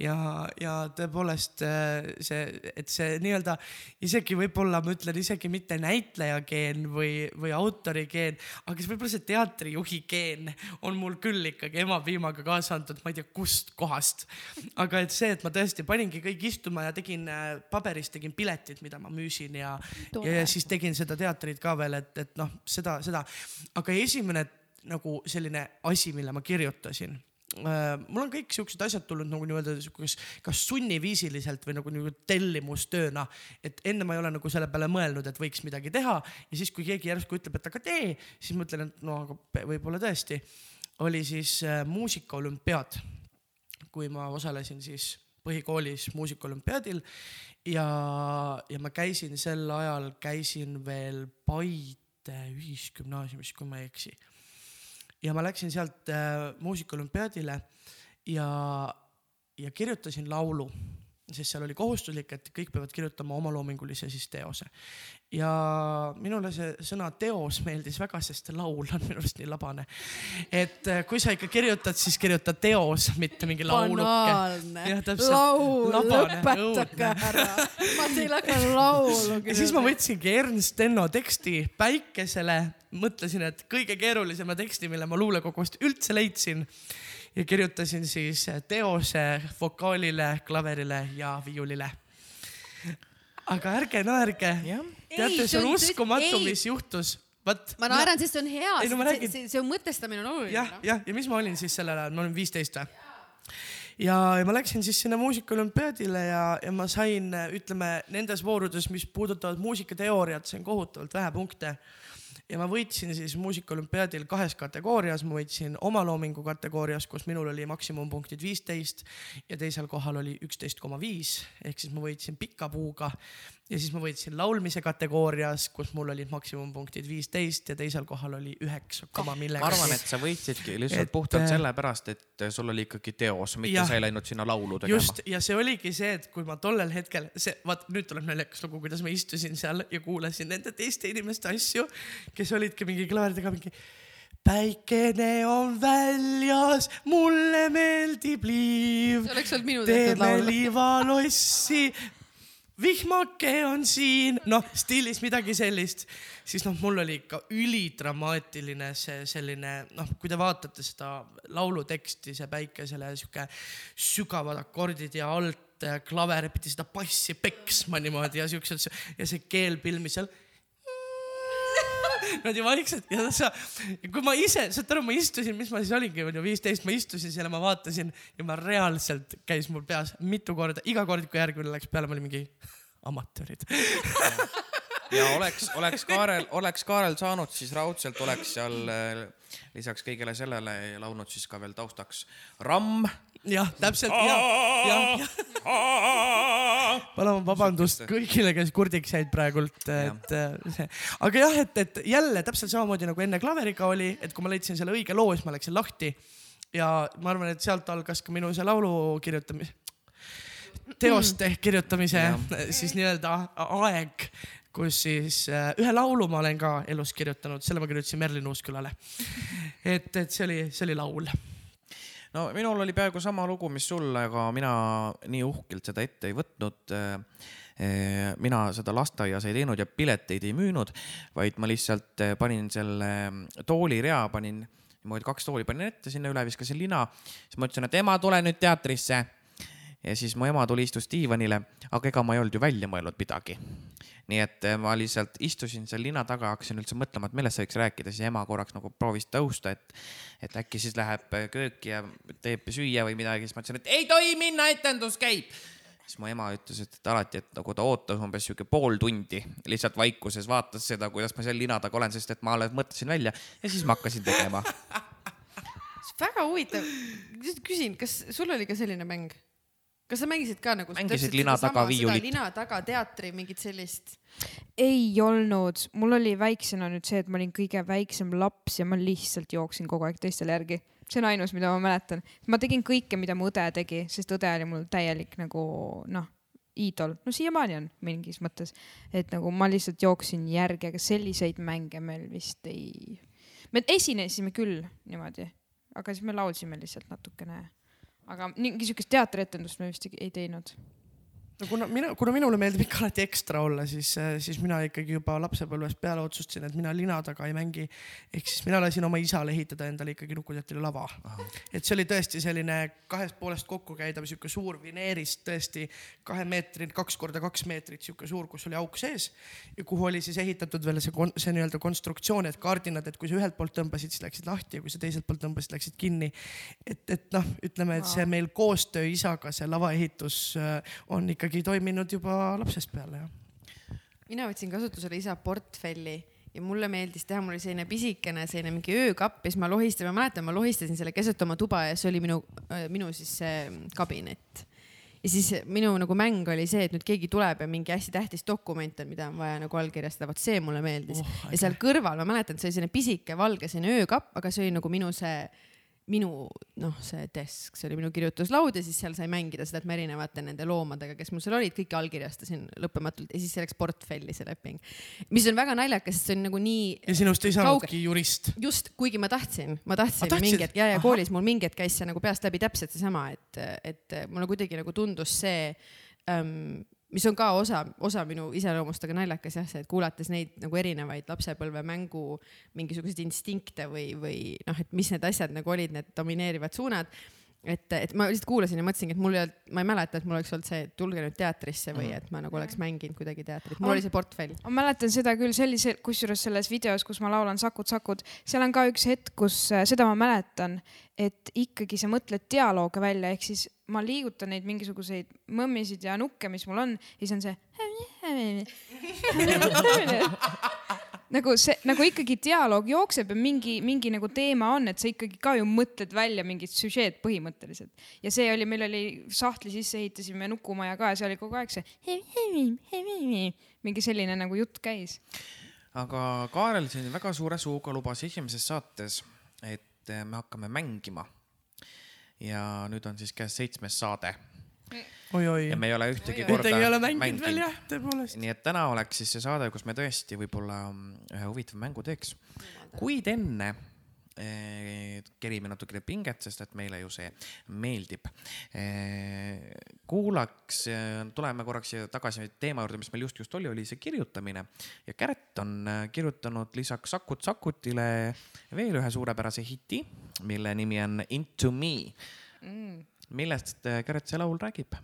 ja, ja tõepoolest äh, see, et see nii-öelda isegi võib-olla ma ütlen isegi mitte näitleja geen või, või autori geen, aga siis võib-olla see teatrijuhi geen on mul küll ikkagi emapiimaga kaasa antud, ma ei tea kust kohast. aga et see, et ma tõesti paningi kõik istuma ja tegin äh, paberist tegin piletid, mida ma müüsin ja, ja, ja siis tegin seda teatrit ka veel, et, et noh, seda, seda, aga esimene nagu selline asi, mille ma kirjutasin. Äh, mul on kõik siuksed asjad tulnud nagu nii-öelda kas, kas sunniviisiliselt või nagu nii-öelda tellimustööna, et enne ma ei ole nagu selle peale mõelnud, et võiks midagi teha. Ja siis, kui keegi järsku ütleb, et aga tee, siis ma ütlen, et no aga võib-olla tõesti. oli siis äh, muusikaolümpiaad, kui ma osalesin siis põhikoolis muusikaolümpiaadil. Ja, ja ma käisin sel ajal, käisin veel Paide ühisgümnaasiumis, kui ma ei eksi ja ma läksin sealt äh, muusikaolümpiaadile ja, ja kirjutasin laulu, sest seal oli kohustuslik, et kõik peavad kirjutama omaloomingulise siis teose. ja minule see sõna teos meeldis väga, sest laul on minu arust nii labane. et äh, kui sa ikka kirjutad, siis kirjuta teos, mitte mingi lauluke. laul, lõpetage ära. ma teile hakkan laulu ja siis ma võtsingi Ernst Enno teksti Päikesele, mõtlesin, et kõige keerulisema teksti, mille ma luulekogust üldse leidsin ja kirjutasin siis teose vokaalile, klaverile ja viiulile. aga ärge naerge, jah, teate, see on uskumatu, mis juhtus, vot. ma naeran, sest see on hea no ma, räägin- see, see, see mõtestamine on oluline. jah, jah, ja mis ma olin siis sellel ajal, ma olin viisteist või? ja, ja ma läksin siis sinna muusikaolümpiaadile ja, ja ma sain, ütleme nendes voorudes, mis puudutavad muusikateooriat, sain kohutavalt vähe punkte. Ja ma võitsin siis muusikaolümpiaadil kahes kategoorias, ma võitsin omaloomingu kategoorias, kus minul oli maksimumpunktid viisteist ja teisel kohal oli üksteist koma viis. Ehk siis ma võitsin pika puuga ja siis ma võitsin laulmise kategoorias, kus mul olid maksimumpunktid viisteist ja teisel kohal oli üheksa koma millegagi. ma arvan, et sa võitsidki lihtsalt Et, puhtalt äh, sellepärast, et sul oli ikkagi teos, mitte Jah. sa ei läinud sinna laulu tegema just. ja see oligi see, et kui ma tollel hetkel, see, vaat nüüd tuleb naljakas lugu, kuidas ma istusin seal ja kuulasin nende teiste inimeste asju, kes olidki mingi klaveridega mingi. päikene on väljas, mulle meeldib liiv see, oleks olnud minu tehtud teeme laul. liivalossi. Vihmake on siin, noh stiilis midagi sellist, siis noh, mul oli ikka ülidramaatiline see selline noh, kui te vaatate seda laulu teksti, see päikesele sihuke sügavad akordid ja alt klaver pidi seda bassi peksma niimoodi ja siuksed ja see keel pilmis seal niimoodi vaikselt ja sa, kui ma ise, saad aru, ma istusin, mis ma siis olingi, onju viisteist, ma istusin seal ja ma vaatasin ja ma reaalselt käis mul peas mitu korda, iga kord, kui järgmine läks peale, ma olin mingi amatöörid. ja oleks, oleks Kaarel, oleks Kaarel saanud, siis raudselt oleks seal äh, lisaks kõigele sellele laulnud siis ka veel taustaks Ramm. jah, täpselt ja, ja, ja palun vabandust kõigile, kes kurdiks jäid praegult, et äh, see, aga jah, et, et jälle täpselt samamoodi nagu enne klaveriga oli, et kui ma leidsin selle õige loo, siis ma läksin lahti. Ja ma arvan, et sealt algas ka minu see laulu kirjutamise, teoste kirjutamise siis nii-öelda aeg, kus siis äh, ühe laulu ma olen ka elus kirjutanud, selle ma kirjutasin Merlin Uuskülale. et, et see oli, see oli laul no minul oli peaaegu sama lugu, mis sul, aga mina nii uhkelt seda ette ei võtnud. mina seda lasteaias ei teinud ja pileteid ei müünud, vaid ma lihtsalt panin selle toolirea, panin niimoodi kaks tooli panin ette sinna üle, viskasin lina, siis ma ütlesin, et ema, tule nüüd teatrisse. Ja siis mu ema tuli, istus diivanile, aga ega ma ei olnud ju välja mõelnud midagi nii et eh, ma lihtsalt istusin seal lina taga, hakkasin üldse mõtlema, et millest võiks rääkida, siis ema korraks nagu proovis tõusta, et, et äkki siis läheb eh, kööki ja teeb süüa või midagi, siis ma ütlesin, et ei tohi minna, etendus käib. siis mu ema ütles, et alati, et nagu ta ootas umbes sihuke pool tundi, lihtsalt vaikuses vaatas seda, kuidas ma seal lina taga olen, sest et ma alles mõtlesin välja ja siis ma hakkasin tegema. väga huvitav, küsin, kas sul oli ka selline mäng? Kas sa mängisid ka nagu Mängisid lina taga viiulit? lina taga teatri mingit sellist? ei olnud, mul oli väiksena nüüd see, et ma olin kõige väiksem laps ja ma lihtsalt jooksin kogu aeg teistele järgi. see on ainus, mida ma mäletan. ma tegin kõike, mida mu õde tegi, sest õde oli mul täielik nagu noh, iidol, no siiamaani on mingis mõttes, et nagu ma lihtsalt jooksin järgi, aga selliseid mänge meil vist ei. me esinesime küll niimoodi, aga siis me laulsime lihtsalt natukene. Aga mingi siukest teatrietendust me vist ei- ei teinud. No kuna mina, kuna minule meeldib ikka alati ekstra olla, siis, siis mina ikkagi juba lapsepõlvest peale otsustasin, et mina lina taga ei mängi. ehk siis mina lasin oma isale ehitada endale ikkagi Nukuteatri lava. et see oli tõesti selline kahest poolest kokku käidav sihuke suur vineerist tõesti kahe meetrit, kaks korda kaks meetrit sihuke suur, kus oli auk sees ja kuhu oli siis ehitatud veel see, see nii-öelda konstruktsioon, et kardinad, et kui sa ühelt poolt tõmbasid, siis läksid lahti ja kui sa teiselt poolt tõmbasid, läksid kinni. et, et noh, ütleme, et see meil koostöö isaga, see lavaehitus äh, on ikkagi toiminud juba lapsest peale jah. mina võtsin kasutusele isa portfelli ja mulle meeldis teha, mul oli selline pisikene selline mingi öökapp ja siis ma lohistasin, ma mäletan, ma lohistasin selle keset oma tuba ja see oli minu, minu siis see kabinet. ja siis minu nagu mäng oli see, et nüüd keegi tuleb ja mingi hästi tähtis dokument on, mida on vaja nagu allkirjastada, vot see mulle meeldis Oh, ja seal kõrval ma mäletan, et see oli selline pisike valge selline öökapp, aga see oli nagu minu see minu noh, see desk, see oli minu kirjutuslaud ja siis seal sai mängida seda, et ma erinevate nende loomadega, kes mul seal olid, kõiki allkirjastasin lõppematult ja siis see läks portfelli, see leping. mis on väga naljakas, sest see on nagu nii ja sinust ei saanudki jurist. just, kuigi ma tahtsin, ma tahtsin Ah, mingi hetk ja, ja koolis mul mingi hetk käis see nagu peast läbi täpselt seesama, et, et mulle kuidagi nagu tundus see ähm,, mis on ka osa, osa minu iseloomust, aga naljakas jah, see, et kuulates neid nagu erinevaid lapsepõlve mängu mingisuguseid instinkte või, või noh, et mis need asjad nagu olid, need domineerivad suunad et, et ma lihtsalt kuulasin ja mõtlesingi, et mul ei olnud, ma ei mäleta, et mul oleks olnud see, et tulge nüüd teatrisse või et ma nagu oleks mänginud kuidagi teatrit, mul oli see portfell. ma mäletan seda küll, see, kusjuures selles videos, kus ma laulan Sakud-Sakud, seal on ka üks hetk, kus äh, seda ma mäletan, et ikkagi sa mõtled dialoogi välja, ehk siis ma liigutan neid mingisuguseid mõmmisid ja nukke, mis mul on ja siis on see nagu see, nagu ikkagi dialoog jookseb ja mingi, mingi nagu teema on, et sa ikkagi ka ju mõtled välja mingit süžeed põhimõtteliselt. ja see oli, meil oli sahtli sisse ehitasime nukumaja ka ja see oli kogu aeg see mingi selline nagu jutt käis. aga Kaarel siin väga suure suuga lubas esimeses saates, et me hakkame mängima. ja nüüd on siis käes seitsmes saade ja. me ei ole ühtegi korda ühtegi ei ole mänginud veel jah, tõepoolest. nii et täna oleks siis see saade, kus me tõesti võib-olla mm, ühe huvitava mängu teeks. kuid enne eh, kerime natukene pinget, sest et meile ju see meeldib eh,. kuulaks, tuleme korraks tagasi teema juurde, mis meil just just oli, oli see kirjutamine ja Kärt on eh, kirjutanud lisaks Sakut Sakutile veel ühe suurepärase hiti, mille nimi on Into me Mm. Millest eh, Kärt see laul räägib?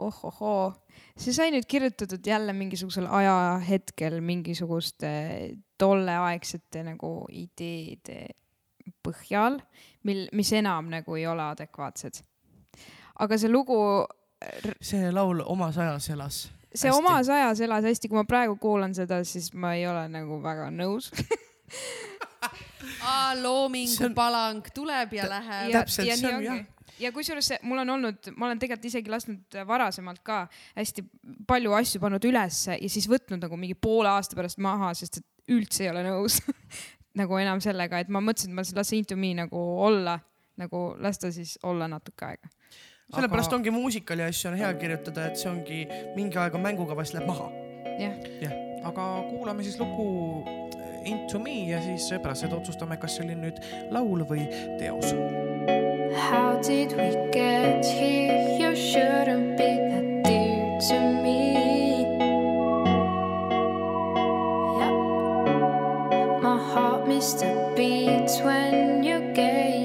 ohohoo, see sai nüüd kirjutatud jälle mingisugusel ajahetkel mingisuguste tolleaegsete nagu ideede põhjal, mil, mis enam nagu ei ole adekvaatsed. aga see lugu, see laul omas ajas elas. see Hästi. omas ajas elas hästi, kui ma praegu kuulan seda, siis ma ei ole nagu väga nõus. loomingu See on- palang tuleb ja läheb. ja, täpselt, see nii on ongi ja kusjuures mul on olnud, ma olen tegelikult isegi lasknud varasemalt ka hästi palju asju pannud ülesse ja siis võtnud nagu mingi poole aasta pärast maha, sest et üldse ei ole nõus nagu enam sellega, et ma mõtlesin, et ma las Into Me nagu olla, nagu las ta siis olla natuke aega. sellepärast Aga- ongi muusikali asju on hea kirjutada, et see ongi mingi aeg on mängukava, siis läheb maha. jah, aga kuulame siis lugu Into me ja siis pärast seda otsustame, kas see oli nüüd laul või teos. How did we get here? You shouldn't be that dear to me. Yep. My heart missed a beat when you gazed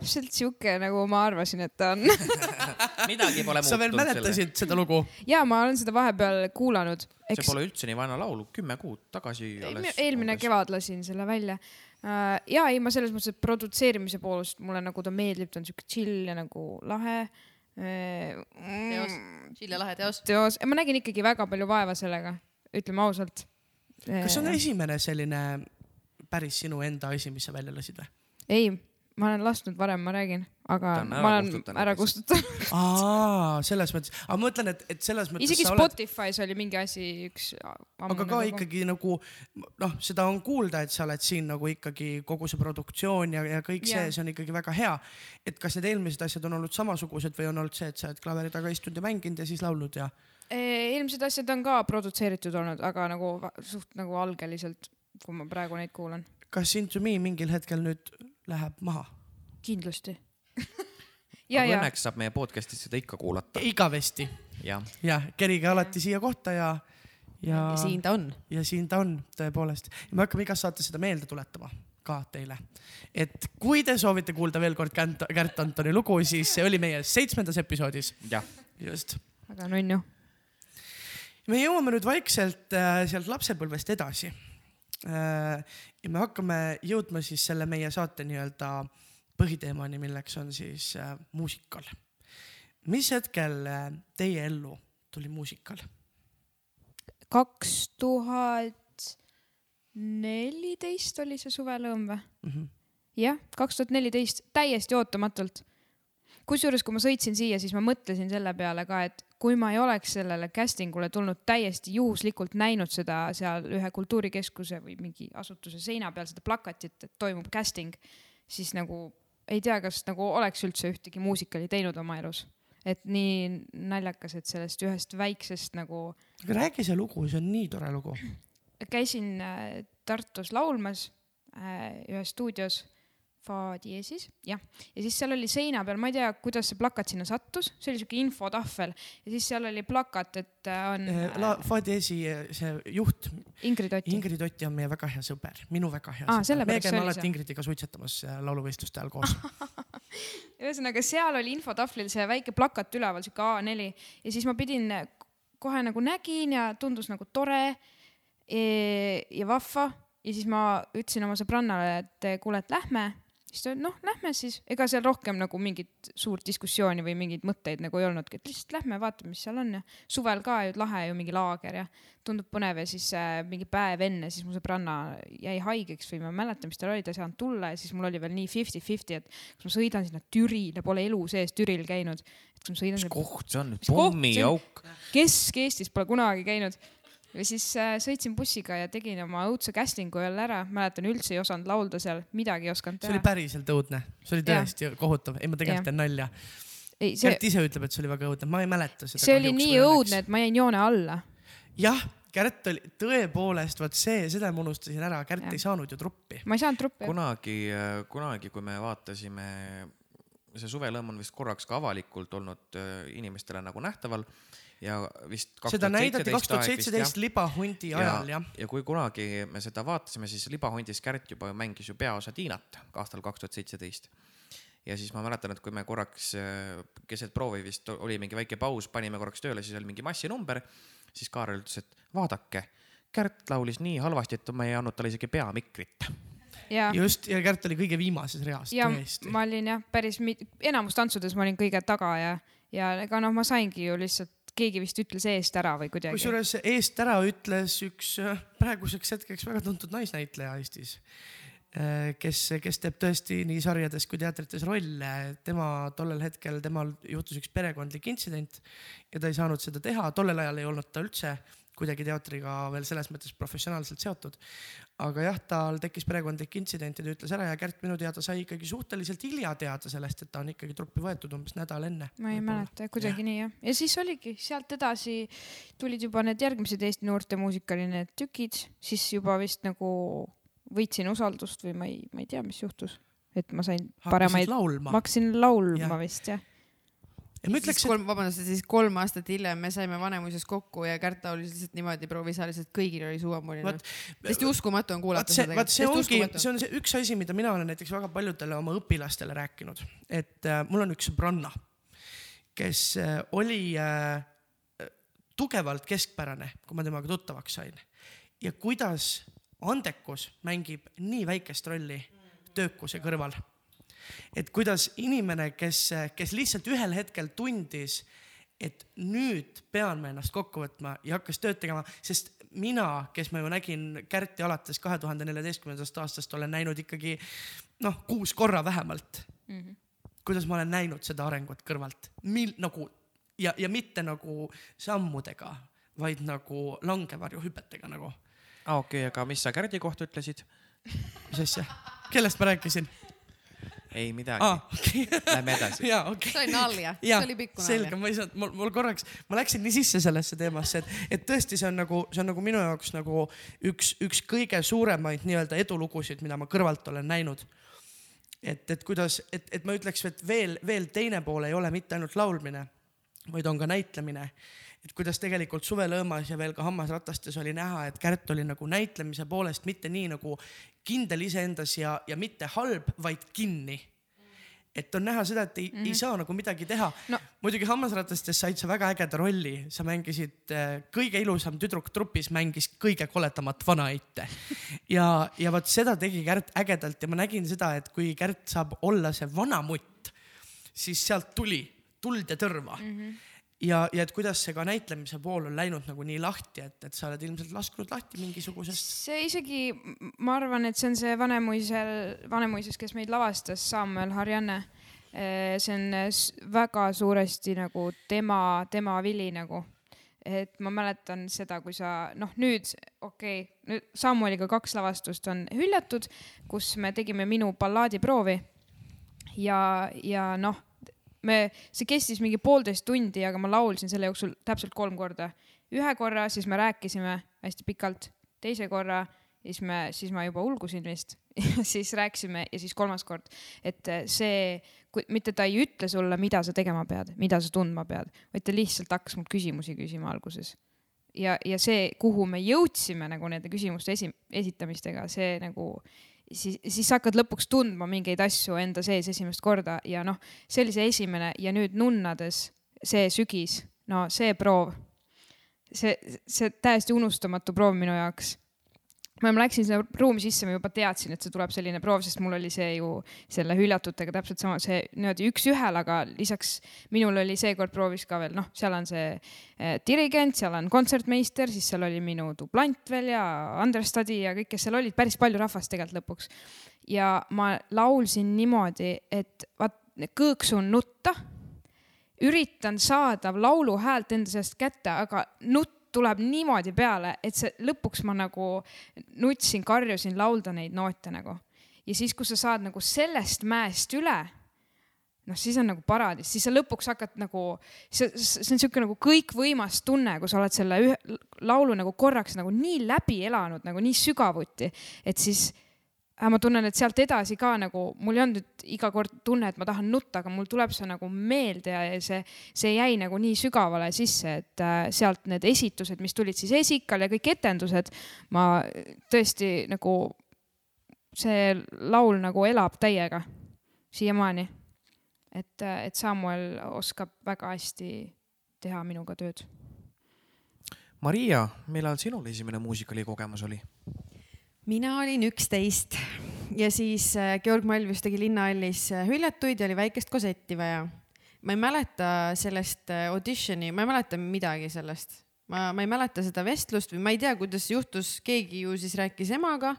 täpselt sihuke, nagu ma arvasin, et ta on. midagi pole sa veel muutunud selle. mäletasid seda lugu? ja ma olen seda vahepeal kuulanud. see pole üldse nii vana laul, kümme kuud tagasi alles. eelmine. kevad lasin selle välja. ja ei, ma selles mõttes, et produtseerimise poolest mulle nagu ta meeldib, ta on sihuke chill ja nagu lahe. teos, chill ja lahe teos. teos, ma nägin ikkagi väga palju vaeva sellega, ütleme ausalt. kas see on esimene selline päris sinu enda asi, mis sa välja lasid või? ei, ma olen lasknud varem, ma räägin, aga ma olen kustutanud ära kustutanud. aa, selles mõttes, aga ma mõtlen, et, et selles mõttes isegi sa oled, Spotify's oli mingi asi, üks. aga ka. ikkagi nagu noh, seda on kuulda, et sa oled siin nagu ikkagi kogu see produktsioon ja, ja kõik see Jaa., see on ikkagi väga hea. et kas need eelmised asjad on olnud samasugused või on olnud see, et sa oled klaveri taga istunud ja mänginud ja siis laulnud ja? eelmised asjad on ka produtseeritud olnud, aga nagu suht nagu algeliselt, kui ma praegu neid kuulan. kas Into Me mingil hetkel nüüd läheb maha? kindlasti. ja, aga ja õnneks saab meie podcast'is seda ikka kuulata. igavesti jah, jah, kerige alati siia kohta ja, ja, ja siin ta on. ja siin ta on tõepoolest. me hakkame igas saates seda meelde tuletama ka teile. et kui te soovite kuulda veel kord Kärt, Kärt Antoni lugu, siis see oli meie seitsmendas episoodis. just. väga nunnu. me jõuame nüüd vaikselt äh, sealt lapsepõlvest edasi. Ja me hakkame jõudma siis selle meie saate nii-öelda põhiteemani, milleks on siis äh, muusikal. mis hetkel äh, teie ellu tuli muusikal? kaks tuhat neliteist oli see suvelõõm või? Mhm. jah, kaks tuhat neliteist, täiesti ootamatult. kusjuures, kui ma sõitsin siia, siis ma mõtlesin selle peale ka, et kui ma ei oleks sellele casting ule tulnud täiesti juhuslikult näinud seda seal ühe kultuurikeskuse või mingi asutuse seina peal seda plakatit, et toimub casting, siis nagu ei tea, kas nagu oleks üldse ühtegi muusikali teinud oma elus. et nii naljakas, et sellest ühest väiksest nagu aga räägi see lugu, see on nii tore lugu. käisin äh, Tartus laulmas äh, ühes stuudios Fa diesis, jah, ja siis seal oli seina peal, ma ei tea, kuidas see plakat sinna sattus, see oli siuke infotahvel ja siis seal oli plakat, et äh, on La äh, Fadiesi see juht Ingrid Otti. Ingrid Otti on meie väga hea sõber, minu väga hea Aa, sõber. me käime alati see. Ingridiga suitsetamas äh, lauluvõistluste ajal koos. ühesõnaga, seal oli infotahvlil see väike plakat üleval, siuke A4 ja siis ma pidin kohe nagu nägin ja tundus nagu tore ja vahva ja siis ma ütlesin oma sõbrannale, et kuule, et lähme. Siis ta, noh, lähme siis, ega seal rohkem nagu mingit suurt diskussiooni või mingeid mõtteid nagu ei olnudki, et lihtsalt lähme, vaatame, mis seal on ja suvel ka ju lahe ju mingi laager ja tundub põnev ja siis äh, mingi päev enne siis mu sõbranna jäi haigeks või ma ei mäleta, mis tal oli, ta ei saanud tulla ja siis mul oli veel nii fifty-fifty, et kas ma sõidan sinna Türile, pole elu sees Türil käinud, et kui ma sõidan Mis koht see on? pommiauk. Kesk-Eestis pole kunagi käinud. Ja siis äh, sõitsin bussiga ja tegin oma õudse casting'u jälle ära, mäletan üldse ei osanud laulda seal, midagi ei osanud see oli teha. päriselt õudne, see oli tõesti kohutav, ei ma tegelikult teen nalja. ei, see, Kärt ise ütleb, et see oli väga õudne, ma ei mäleta seda. see oli nii õudne, et ma jäin joone alla. jah, Kärt oli tõepoolest, vot see, seda ma unustasin ära, Kärt Jah. ei saanud ju truppi. ma ei saanud truppi. kunagi, kunagi, kui me vaatasime, see suvelõmm on vist korraks ka avalikult olnud äh, inimestele nagu nähtaval ja vist. seda näidati kaks tuhat seitseteist libahundi ajal jah. ja kui kunagi me seda vaatasime, siis Libahundis Kärt juba mängis ju peaosa Tiinat aastal kaks tuhat seitseteist. ja siis ma mäletan, et kui me korraks äh, keset proovi vist oli mingi väike paus, panime korraks tööle, siis oli mingi massinumber, siis Kaarel ütles, et vaadake, Kärt laulis nii halvasti, et ma ei andnud talle isegi peamikrit. ja, just, ja Kärt oli kõige viimases reas, ja tõesti. ma olin jah, päris mit-, enamus tantsudes ma olin kõige taga ja, ja ega noh, ma saingi ju lihtsalt, keegi vist ütles eest ära või kuidagi. kusjuures eest ära ütles üks äh, praeguseks hetkeks väga tuntud naisnäitleja Eestis, kes, kes teeb tõesti nii sarjades kui teatrites rolle. tema tollel hetkel, temal juhtus üks perekondlik intsident ja ta ei saanud seda teha, tollel ajal ei olnud ta üldse kuidagi teatriga veel selles mõttes professionaalselt seotud. Aga jah, tal tekkis perekondlik intsident ja ta ütles ära ja Kärt minu teada sai ikkagi suhteliselt hilja teada sellest, et ta on ikkagi truppi võetud umbes nädal enne. ma ei mäleta, kuidagi nii jah. ja siis oligi, sealt edasi tulid juba need järgmised Eesti noortemuusikali need tükid, siis juba vist nagu võitsin usaldust või ma ei, ma ei tea, mis juhtus. et ma sain paremaid, laulma ma. hakkasin laulma Jah. vist jah. Ma ütleks, et kolm, vabandust, siis kolm aastat hiljem me saime Vanemuises kokku ja Kärt laulis lihtsalt niimoodi provisaalselt, kõigil oli suu ammuline Vot-. täiesti uskumatu on kuulata seda. vaat see ongi, see on see üks asi, mida mina olen näiteks väga paljudele oma õpilastele rääkinud, et äh, mul on üks sõbranna, kes äh, oli äh, tugevalt keskpärane, kui ma temaga tuttavaks sain ja kuidas andekus mängib nii väikest rolli töökuse kõrval. Et kuidas inimene, kes, kes lihtsalt ühel hetkel tundis, et nüüd pean ma ennast kokku võtma ja hakkas tööd tegema, sest mina, kes ma ju nägin Kärti alates kahe tuhande neljateistkümnendast aastast, olen näinud ikkagi noh, kuus korra vähemalt mm. -hmm. kuidas ma olen näinud seda arengut kõrvalt, mil- nagu ja, ja mitte nagu sammudega, vaid nagu langevarjuhüpetega nagu. aa okei, aga mis sa Kärdi kohta ütlesid? mis asja, kellest ma rääkisin? Ei midagi ah., okei okay., lähme edasi. jaa, okei see oli nalja, see oli pikk selge, nalja. ma ei saanud, mul, mul korraks, ma läksin nii sisse sellesse teemasse, et, et tõesti, see on nagu, see on nagu minu jaoks nagu üks, üks kõige suuremaid nii-öelda edulugusid, mida ma kõrvalt olen näinud. et, et kuidas, et, et ma ütleks, et veel, veel teine pool ei ole mitte ainult laulmine, vaid on ka näitlemine. Et kuidas tegelikult Suvelõõmas ja veel ka Hammasratastes oli näha, et Kärt oli nagu näitlemise poolest mitte nii nagu kindel iseendas ja, ja mitte halb, vaid kinni et on näha seda, et ei mm, -hmm. ei saa nagu midagi teha No. muidugi Hammasratastes said sa väga ägeda rolli, sa mängisid äh, kõige ilusam tüdruk trupis mängis kõige koletamat vanaeitte. ja, ja vot seda tegi Kärt ägedalt ja ma nägin seda, et kui Kärt saab olla see vanamutt, siis sealt tuli tuld ja tõrva mm. -hmm ja, ja et kuidas see ka näitlemise pool on läinud nagu nii lahti, et, et sa oled ilmselt lasknud lahti mingisugusest. see isegi, ma arvan, et see on see Vanemuisel, Vanemuises, kes meid lavastas, Samuel Harjanne. see on väga suuresti nagu tema, tema vili nagu. et ma mäletan seda, kui sa noh, nüüd okei okay,, nüüd Samueliga kaks lavastust on hüljatud, kus me tegime minu ballaadiproovi. ja, ja noh, me, see kestis mingi poolteist tundi, aga ma laulsin selle jooksul täpselt kolm korda. ühe korra, siis me rääkisime hästi pikalt, teise korra, siis me, siis ma juba ulgusin vist, siis rääkisime ja siis kolmas kord, et eh, see, mitte ta ei ütle sulle, mida sa tegema pead, mida sa tundma pead, vaid ta lihtsalt hakkas mult küsimusi küsima alguses. ja, ja see, kuhu me jõudsime nagu nende küsimuste esi-, esitamistega, see nagu siis, siis hakkad lõpuks tundma mingeid asju enda sees esimest korda ja noh, see oli see esimene ja nüüd nunnades see sügis, no see proov, see, see täiesti unustamatu proov minu jaoks. Ma ma läksin sinna ruumi sisse, ma juba teadsin, et see tuleb selline proov, sest mul oli see ju selle hüljatutega täpselt sama, see niimoodi üks-ühele, aga lisaks minul oli seekord proovis ka veel noh, seal on see eh, dirigent, seal on kontsertmeister, siis seal oli minu dublant veel ja understudy ja kõik, kes seal olid, päris palju rahvast tegelikult lõpuks. ja ma laulsin niimoodi, et vaat kõõksun nutta üritan saada lauluhäält enda seast kätte, aga nutt tuleb niimoodi peale, et see lõpuks ma nagu nutsin, karjusin laulda neid noote nagu. ja siis, kui sa saad nagu sellest mäest üle, noh, siis on nagu paradiis, siis sa lõpuks hakkad nagu, see, see on niisugune nagu kõikvõimas tunne, kui sa oled selle ühe laulu nagu korraks nagu nii läbi elanud nagu nii sügavuti, et siis äh, ma tunnen, et sealt edasi ka nagu mul ei olnud iga kord tunne, et ma tahan nutta, aga mul tuleb see nagu meelde ja see, see jäi nagu nii sügavale sisse, et äh, sealt need esitused, mis tulid siis Esikal ja kõik etendused, ma tõesti nagu, see laul nagu elab täiega siiamaani. et, et Samuel oskab väga hästi teha minuga tööd. Maria, millal sinul esimene muusikali kogemus oli? Mina olin üksteist ja siis äh, Georg Malvius tegi Linnahallis äh, hüljatuid ja oli väikest kosetti vaja. ma ei mäleta sellest äh, auditioni, ma ei mäleta midagi sellest. ma, ma ei mäleta seda vestlust või ma ei tea, kuidas see juhtus, keegi ju siis rääkis emaga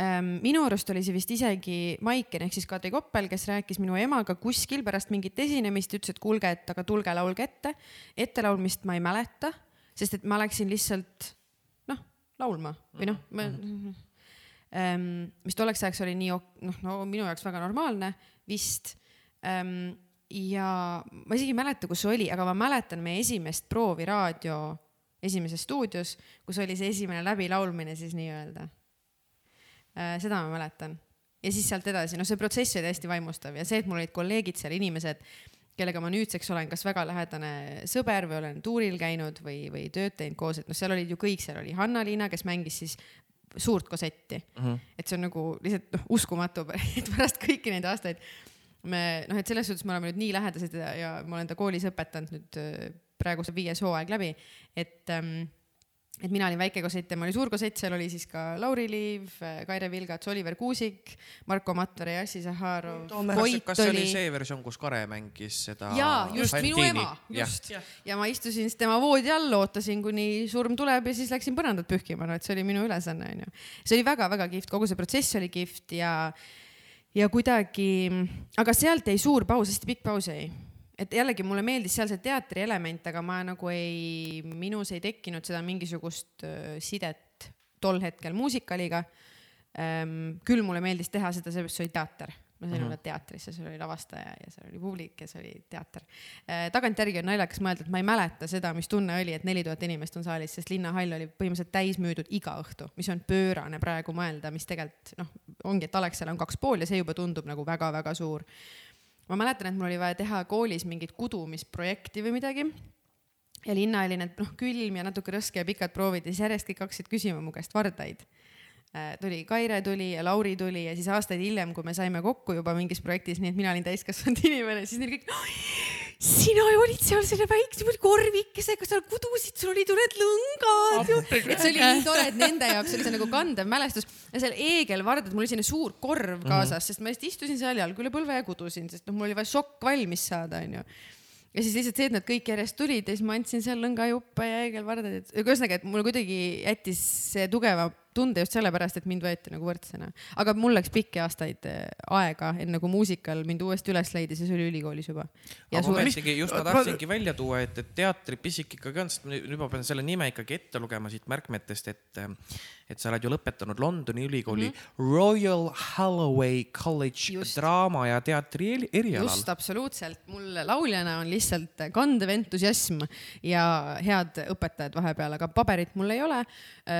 ähm,. minu arust oli see vist isegi Maiken ehk siis Kadri Koppel, kes rääkis minu emaga kuskil pärast mingit esinemist, ütles, et kuulge, et aga tulge laulge ette. ettelaulmist ma ei mäleta, sest et ma läksin lihtsalt noh, laulma või noh, ma ähm, mis tolleks ajaks oli nii noh, no minu jaoks väga normaalne vist ähm,. ja ma isegi ei mäleta, kus see oli, aga ma mäletan meie esimest proovi raadio esimeses stuudios, kus oli see esimene läbilaulmine siis nii-öelda äh,. seda ma mäletan ja siis sealt edasi, noh, see protsess oli hästi vaimustav ja see, et mul olid kolleegid seal, inimesed, kellega ma nüüdseks olen kas väga lähedane sõber või olen tuuril käinud või, või tööd teinud koos, et noh, seal olid ju kõik, seal oli Hanna-Liina, kes mängis siis suurt kosetti mm. -hmm. et see on nagu lihtsalt noh, uskumatu, et pärast kõiki neid aastaid me noh, et selles suhtes me oleme nüüd nii lähedased ja, ja ma olen ta koolis õpetanud nüüd äh, praegu see viies hooaeg läbi, et ähm, et mina olin väike kossett, tema oli suur kossett, seal oli siis ka Lauri Liiv, Kaire Vilgats, Oliver Kuusik, Marko Matvere, Jassi Zaharov, kas see oli see versioon, kus Kare mängis seda? jaa, just minu ema, just. ja ma istusin siis tema voodi all, ootasin, kuni surm tuleb ja siis läksin põrandat pühkima, no et see oli minu ülesanne, onju. see oli väga-väga kihvt, kogu see protsess oli kihvt ja, ja kuidagi, aga sealt jäi suur paus, hästi pikk paus jäi et jällegi mulle meeldis seal see teatri element, aga ma nagu ei, minus ei tekkinud seda mingisugust sidet tol hetkel muusikaliga. küll mulle meeldis teha seda, seepärast see oli teater, ma sain olla teatris ja seal oli lavastaja ja seal oli publik ja see oli teater. tagantjärgi on naljakas mõelda, et ma ei mäleta seda, mis tunne oli, et neli tuhat inimest on saalis, sest linnahall oli põhimõtteliselt täis müüdud iga õhtu, mis on pöörane praegu mõelda, mis tegelikult noh, ongi, et Alexela on kaks pool ja see juba tundub nagu väga-väga suur ma mäletan, et mul oli vaja teha koolis mingit kudumisprojekti või midagi. ja linna oli need noh, külm ja natuke rõske ja pikad proovid ja siis järjest kõik hakkasid küsima mu käest vardaid Äh, tuli Kaire tuli ja Lauri tuli ja siis aastaid hiljem, kui me saime kokku juba mingis projektis, nii et mina olin täiskasvanud inimene, siis neil kõik no,. Sina olid seal selle väikse korvikesega, seal kudusid, sul olid ju need lõngad ju. et see oli nii tore, et nende jaoks oli see nagu kandev mälestus. Ja seal Eegelvardad, mul oli selline suur korv kaasas, sest ma lihtsalt istusin seal jalg üle põlve ja kudusin, sest noh, mul oli vaja šokk valmis saada, onju. Ja siis lihtsalt see, et nad kõik järjest tulid ja siis ma andsin seal lõngajuppe ja Eegelvardaid, et ühesõnaga, et mulle kuidagi jättis see tugeva tunde just sellepärast, et mind võeti nagu võrdsena. aga mul läks pikki aastaid äh, aega, enne kui muusikal mind uuesti üles leidis ja see oli ülikoolis juba. ja aga suure, ometigi just ma tahtsingi välja tuua, et, et teatripisik ikkagi on, sest nüüd ma pean selle nime ikkagi ette lugema siit märkmetest, et, et sa oled ju lõpetanud Londoni ülikooli mm -hmm. Royal Holloway College. Just. draama ja teatri eri- erialal just. absoluutselt, mul lauljana on lihtsalt kandev entusiasm ja head õpetajad vahepeal, aga paberit mul ei ole.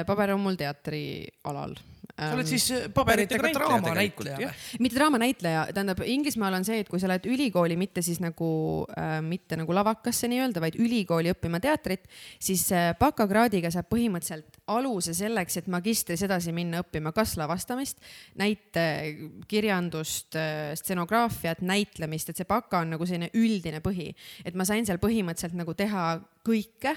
paber on mul teatrialal. sa oled siis äh, paberitega Paberitega näitleja draamanäitleja või? mitte draamanäitleja, tähendab Inglismaal on see, et kui sa lähed ülikooli mitte siis nagu äh,, mitte nagu lavakasse nii-öelda, vaid ülikooli õppima teatrit, siis äh, bakakraadiga saab põhimõtteliselt aluse selleks, et magistris edasi minna õppima kas lavastamist, näitekirjandust, stsenograafiat, näitlemist, et see baka on nagu selline üldine põhi, et ma sain seal põhimõtteliselt nagu teha kõike.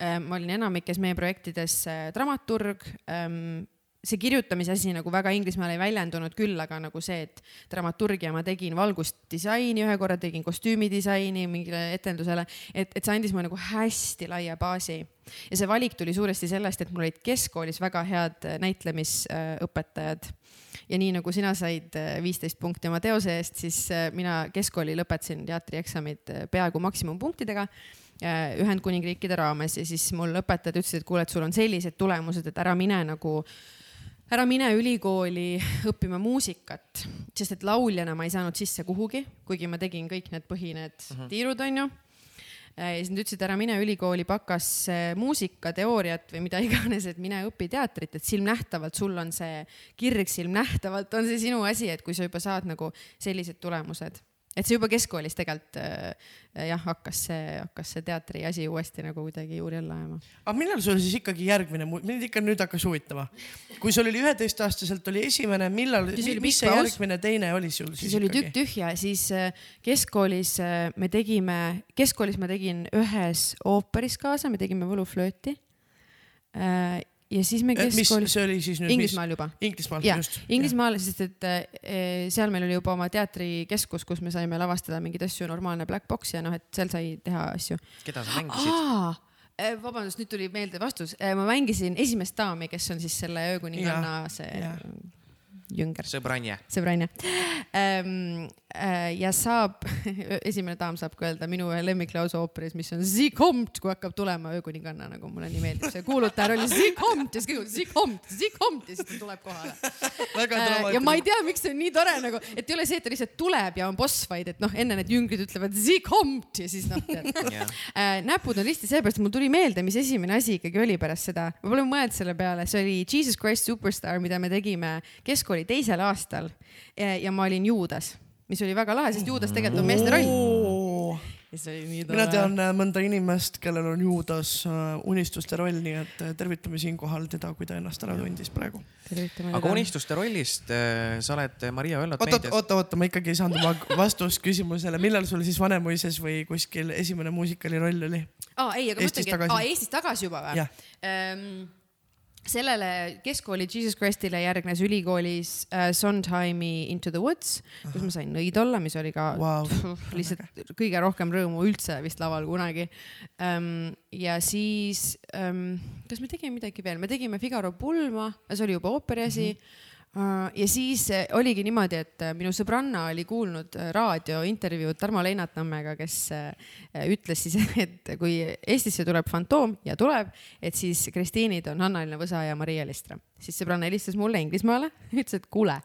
ma olin enamikes meie projektides äh, dramaturg ähm, see kirjutamise asi nagu väga Inglismaal ei väljendunud küll, aga nagu see, et dramaturgia ma tegin valgusdisaini ühe korra, tegin kostüümidisaini mingile etendusele, et, et see andis mulle nagu hästi laia baasi. ja see valik tuli suuresti sellest, et mul olid keskkoolis väga head äh, näitlemisõpetajad ja nii nagu sina said äh, viisteist punkti oma teose eest, siis äh, mina keskkooli lõpetasin teatrieksamid äh, peaaegu maksimumpunktidega äh, Ühendkuningriikide raames ja siis mul õpetajad ütlesid, et kuule, et sul on sellised tulemused, et ära mine nagu ära mine ülikooli õppima muusikat, sest et lauljana ma ei saanud sisse kuhugi, kuigi ma tegin kõik need põhi, need uh -huh. tiirud, onju. ja siis nad ütlesid, ära mine ülikooli bakas muusikateooriat või mida iganes, et mine õpi teatrit, et silmnähtavalt sul on see kirg, silmnähtavalt on see sinu asi, et kui sa juba saad nagu sellised tulemused. Et see juba keskkoolis tegelikult äh, jah, hakkas see, hakkas see teatri asi uuesti nagu kuidagi juuri alla ajama. aga millal sul siis ikkagi järgmine, mind ikka nüüd hakkas huvitama. kui sul oli üheteistaastaselt oli esimene, millal, mis pikk see paus. järgmine teine oli sul siis, siis oli tükk ikkagi? tühja, siis äh, keskkoolis äh, me tegime, keskkoolis ma tegin ühes ooperis kaasa, me tegime võluflööti. Ja siis me Eh, mis keskkoolis, see oli siis nüüd? Inglismaal juba. Inglismaal, just., Inglismaal, sest et äh, seal meil oli juba oma teatrikeskus, kus me saime lavastada mingeid asju, normaalne black box ja noh, et seal sai teha asju. keda sa mängisid? vabandust, nüüd tuli meelde vastus. ma mängisin esimest daami, kes on siis selle öökuninganna see jah. jünger. sõbranje. sõbranna ähm,. Äh, ja saab, esimene daam saab ka öelda minu ühe lemmiklause ooperis, mis on Sie kommt, kui hakkab tulema öökuninganna, nagu mulle nii meeldib, see kuulutaja oli Sie kommt ja siis kõik Sie kommt, Sie kommt ja siis ta tuleb kohale. väga ja ma ei tea, miks see on nii tore nagu, et ei ole see, et ta lihtsalt tuleb ja on boss, vaid et noh, enne need jüngrid ütlevad Sie kommt ja siis noh, tead Jah. Äh, näpud on risti sellepärast, et mul tuli meelde, mis esimene asi ikkagi oli pärast seda. ma pole mõelnud selle peale, see oli Jesus Christ Superstar, mida me tegime keskkooli teisel aastal. ja ma olin Juudas, mis oli väga lahe, sest Juudas tegelikult on meeste roll. ja see oli nii mina tean äh, mõnda inimest, kellel on Juudas äh, unistuste roll, nii et äh, tervitame siinkohal teda, kui ta ennast ära tundis praegu. aga unistuste rollist sa oled, Maria, öelnud oota, oota, meedias. oota, oota, ma ikkagi ei saanud oma vastust küsimusele, millal sul siis Vanemuises või kuskil esimene muusikaliroll oli? aa, ei, aga Eestis mõtlengi, et tagasi. aa, Eestis tagasi juba või? Sellele keskkooli Jesus Christile järgnes ülikoolis äh, Sondheimi Into the Woods, kus ma sain nõid olla, mis oli ka wow. lihtsalt kõige rohkem rõõmu üldse vist laval kunagi ähm,. ja siis ähm,, kas me tegime midagi veel, me tegime Figaro pulma, see oli juba ooperi asi mm. -hmm ja siis äh, oligi niimoodi, et äh, minu sõbranna oli kuulnud äh, raadiointervjuud Tarmo Leinatammega, kes äh, ütles siis, et kui Eestisse tuleb Fantoom ja tuleb, et siis Kristiinid on Hanna-Liina Võsa ja Maria Listra. siis sõbranna helistas mulle Inglismaale, ütles, et kuule,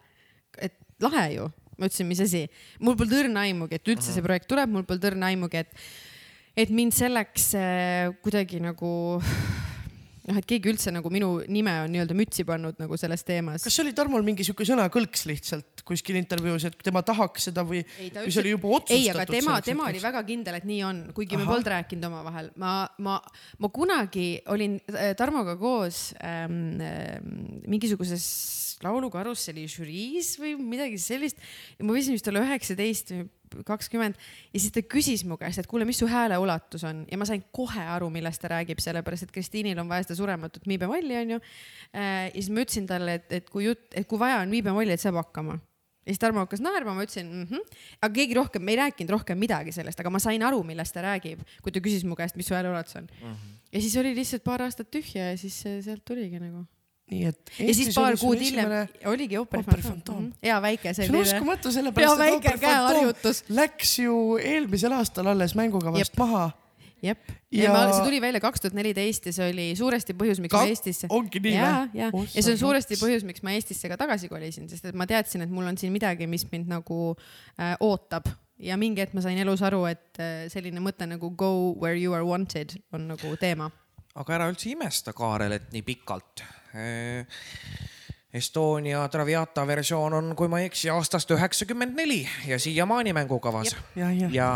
et lahe ju. ma ütlesin, mis asi, mul polnud õrna aimugi, et üldse see projekt tuleb, mul polnud õrna aimugi, et, et mind selleks äh, kuidagi nagu noh, et keegi üldse nagu minu nime on nii-öelda mütsi pannud nagu selles teemas. kas see oli Tarmol mingi sihuke sõnakõlks lihtsalt kuskil intervjuus, et tema tahaks seda või, või see oli juba otsustatud? ei, aga tema, tema oli väga kindel, et nii on, kuigi me Ahah. polnud rääkinud omavahel. ma, ma, ma kunagi olin äh, Tarmoga koos ähm, ähm, mingisuguses laulukarusselli žüriis või midagi sellist ja ma võisin vist olla üheksateist või kakskümmend ja siis ta küsis mu käest, et kuule, mis su hääle ulatus on ja ma sain kohe aru, millest ta räägib, sellepärast et Kristiinil on vaja seda surematut viibemolli onju. ja siis ma ütlesin talle, et, et kui jutt, et kui vaja on viibemolli, et saab hakkama ja siis Tarmo hakkas naerma, ma ütlesin mm. -hmm. aga keegi rohkem, me ei rääkinud rohkem midagi sellest, aga ma sain aru, millest ta räägib, kui ta küsis mu käest, mis su hääleulatus on mm. -hmm. ja siis oli lihtsalt paar aastat tühja ja siis äh, sealt tuligi nagu. Nii et. ja siis paar kuud hiljem oligi Operi Operi Fantoom ja väike see on selline. uskumatu, ja sellepärast väike Opera Fantoom läks ju eelmisel aastal alles mängukavast Jep. maha. jep, Ja- ja ma, see tuli välja kaks tuhat neliteist ja see oli suuresti põhjus, miks Ka- ma Eestisse. ongi nii ja, või? ja, Oh ja see on suuresti põhjus, miks ma Eestisse ka tagasi kolisin, sest et ma teadsin, et mul on siin midagi, mis mind nagu äh, ootab ja mingi hetk ma sain elus aru, et äh, selline mõte nagu go where you are wanted on nagu teema. aga ära üldse imesta, Kaarel, et nii pikalt. Estonia Traviata versioon on, kui ma ei eksi, aastast üheksakümmend neli ja siiamaani mängukavas. ja, ja, ja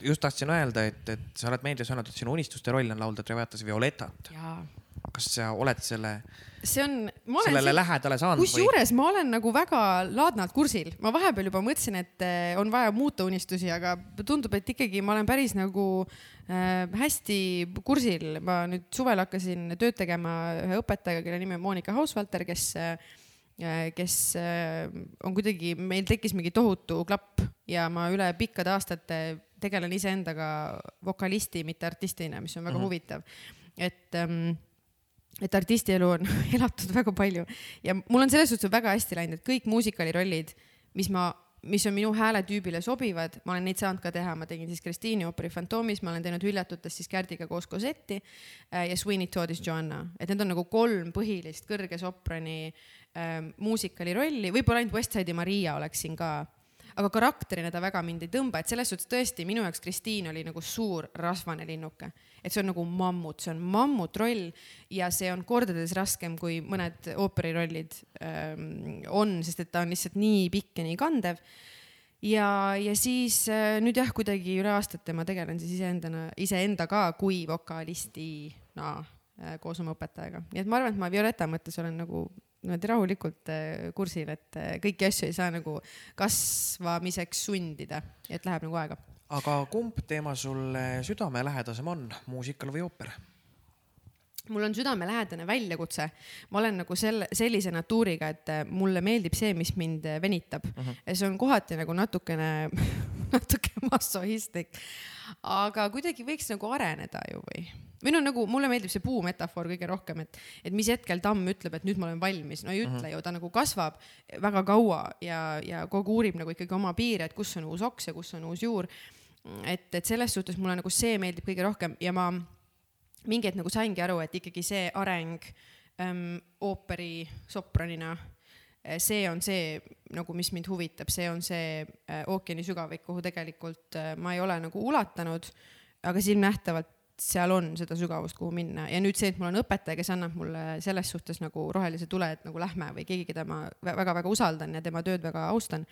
just tahtsin öelda, et, et sa oled meedias öelnud, et sinu unistuste roll on laulda Traviatas Violetat. kas sa oled selle, see on, ma olen sellele lähedale saanud või? kusjuures ma olen nagu väga laadnalt kursil, ma vahepeal juba mõtlesin, et eh, on vaja muuta unistusi, aga tundub, et ikkagi ma olen päris nagu äh, hästi kursil. ma nüüd suvel hakkasin tööd tegema ühe õpetajaga, kelle nimi on Monika Hausvalter, kes äh, kes on kuidagi, meil tekkis mingi tohutu klapp ja ma üle pikkade aastate tegelen iseendaga vokalisti, mitte artistina, mis on väga mm -hmm. huvitav. et ähm, et artisti elu on elatud väga palju. Ja mul on selles suhtes väga hästi läinud, et kõik muusikalirollid, mis ma, mis on minu hääletüübile sobivad, ma olen neid saanud ka teha, ma tegin siis Kristiini ooperi Fantoomis, ma olen teinud Hüljatutes siis Kärdiga koos Cosetti äh, ja Sweeney Toddis Joanna, et need on nagu kolm põhilist kõrge soprani äh, muusikalirolli, võib-olla ainult West Side'i Maria oleks siin ka. Aga karakterina ta väga mind ei tõmba, et selles suhtes tõesti minu jaoks Kristiin oli nagu suur rasvane linnuke, et see on nagu mammut, see on mammutroll ja see on kordades raskem kui mõned ooperirollid ähm, on, sest et ta on lihtsalt nii pikk ja nii kandev ja, ja siis äh, nüüd jah, kuidagi üle aastate ma tegelen siis iseendana, iseendaga kui vokalistina äh, koos oma õpetajaga, nii et ma arvan, et ma Violeta mõttes olen nagu niimoodi rahulikult äh, kursil, et kõiki asju ei saa nagu kasvamiseks sundida, et läheb nagu aega. Aga kumb teema sulle südamelähedasem on, muusikal või ooper? mul on südamelähedane väljakutse, ma olen nagu selle, sellise natuuriga, et äh, mulle meeldib see, mis mind äh, venitab uh. -huh. ja see on kohati nagu natukene, natuke massohistlik. aga kuidagi võiks nagu areneda ju või? või noh, nagu mulle meeldib see puumetafoor kõige rohkem, et, et mis hetkel tamm ütleb, et nüüd ma olen valmis, no ei ütle uh -huh. ju, ta nagu kasvab väga kaua ja, ja kogu uurib nagu ikkagi oma piire, et kus on uus oks ja kus on uus juur. et, et selles suhtes mulle nagu see meeldib kõige rohkem ja ma mingi hetk nagu saingi aru, et ikkagi see areng ähm, ooperi sopranina, see on see nagu, mis mind huvitab, see on see äh, ookeani sügavik, kuhu tegelikult äh, ma ei ole nagu ulatanud, aga silmnähtavalt seal on seda sügavust, kuhu minna ja nüüd see, et mul on õpetaja, kes annab mulle selles suhtes nagu rohelise tule, et nagu lähme või keegi, keda ma väga-väga usaldan ja tema tööd väga austan.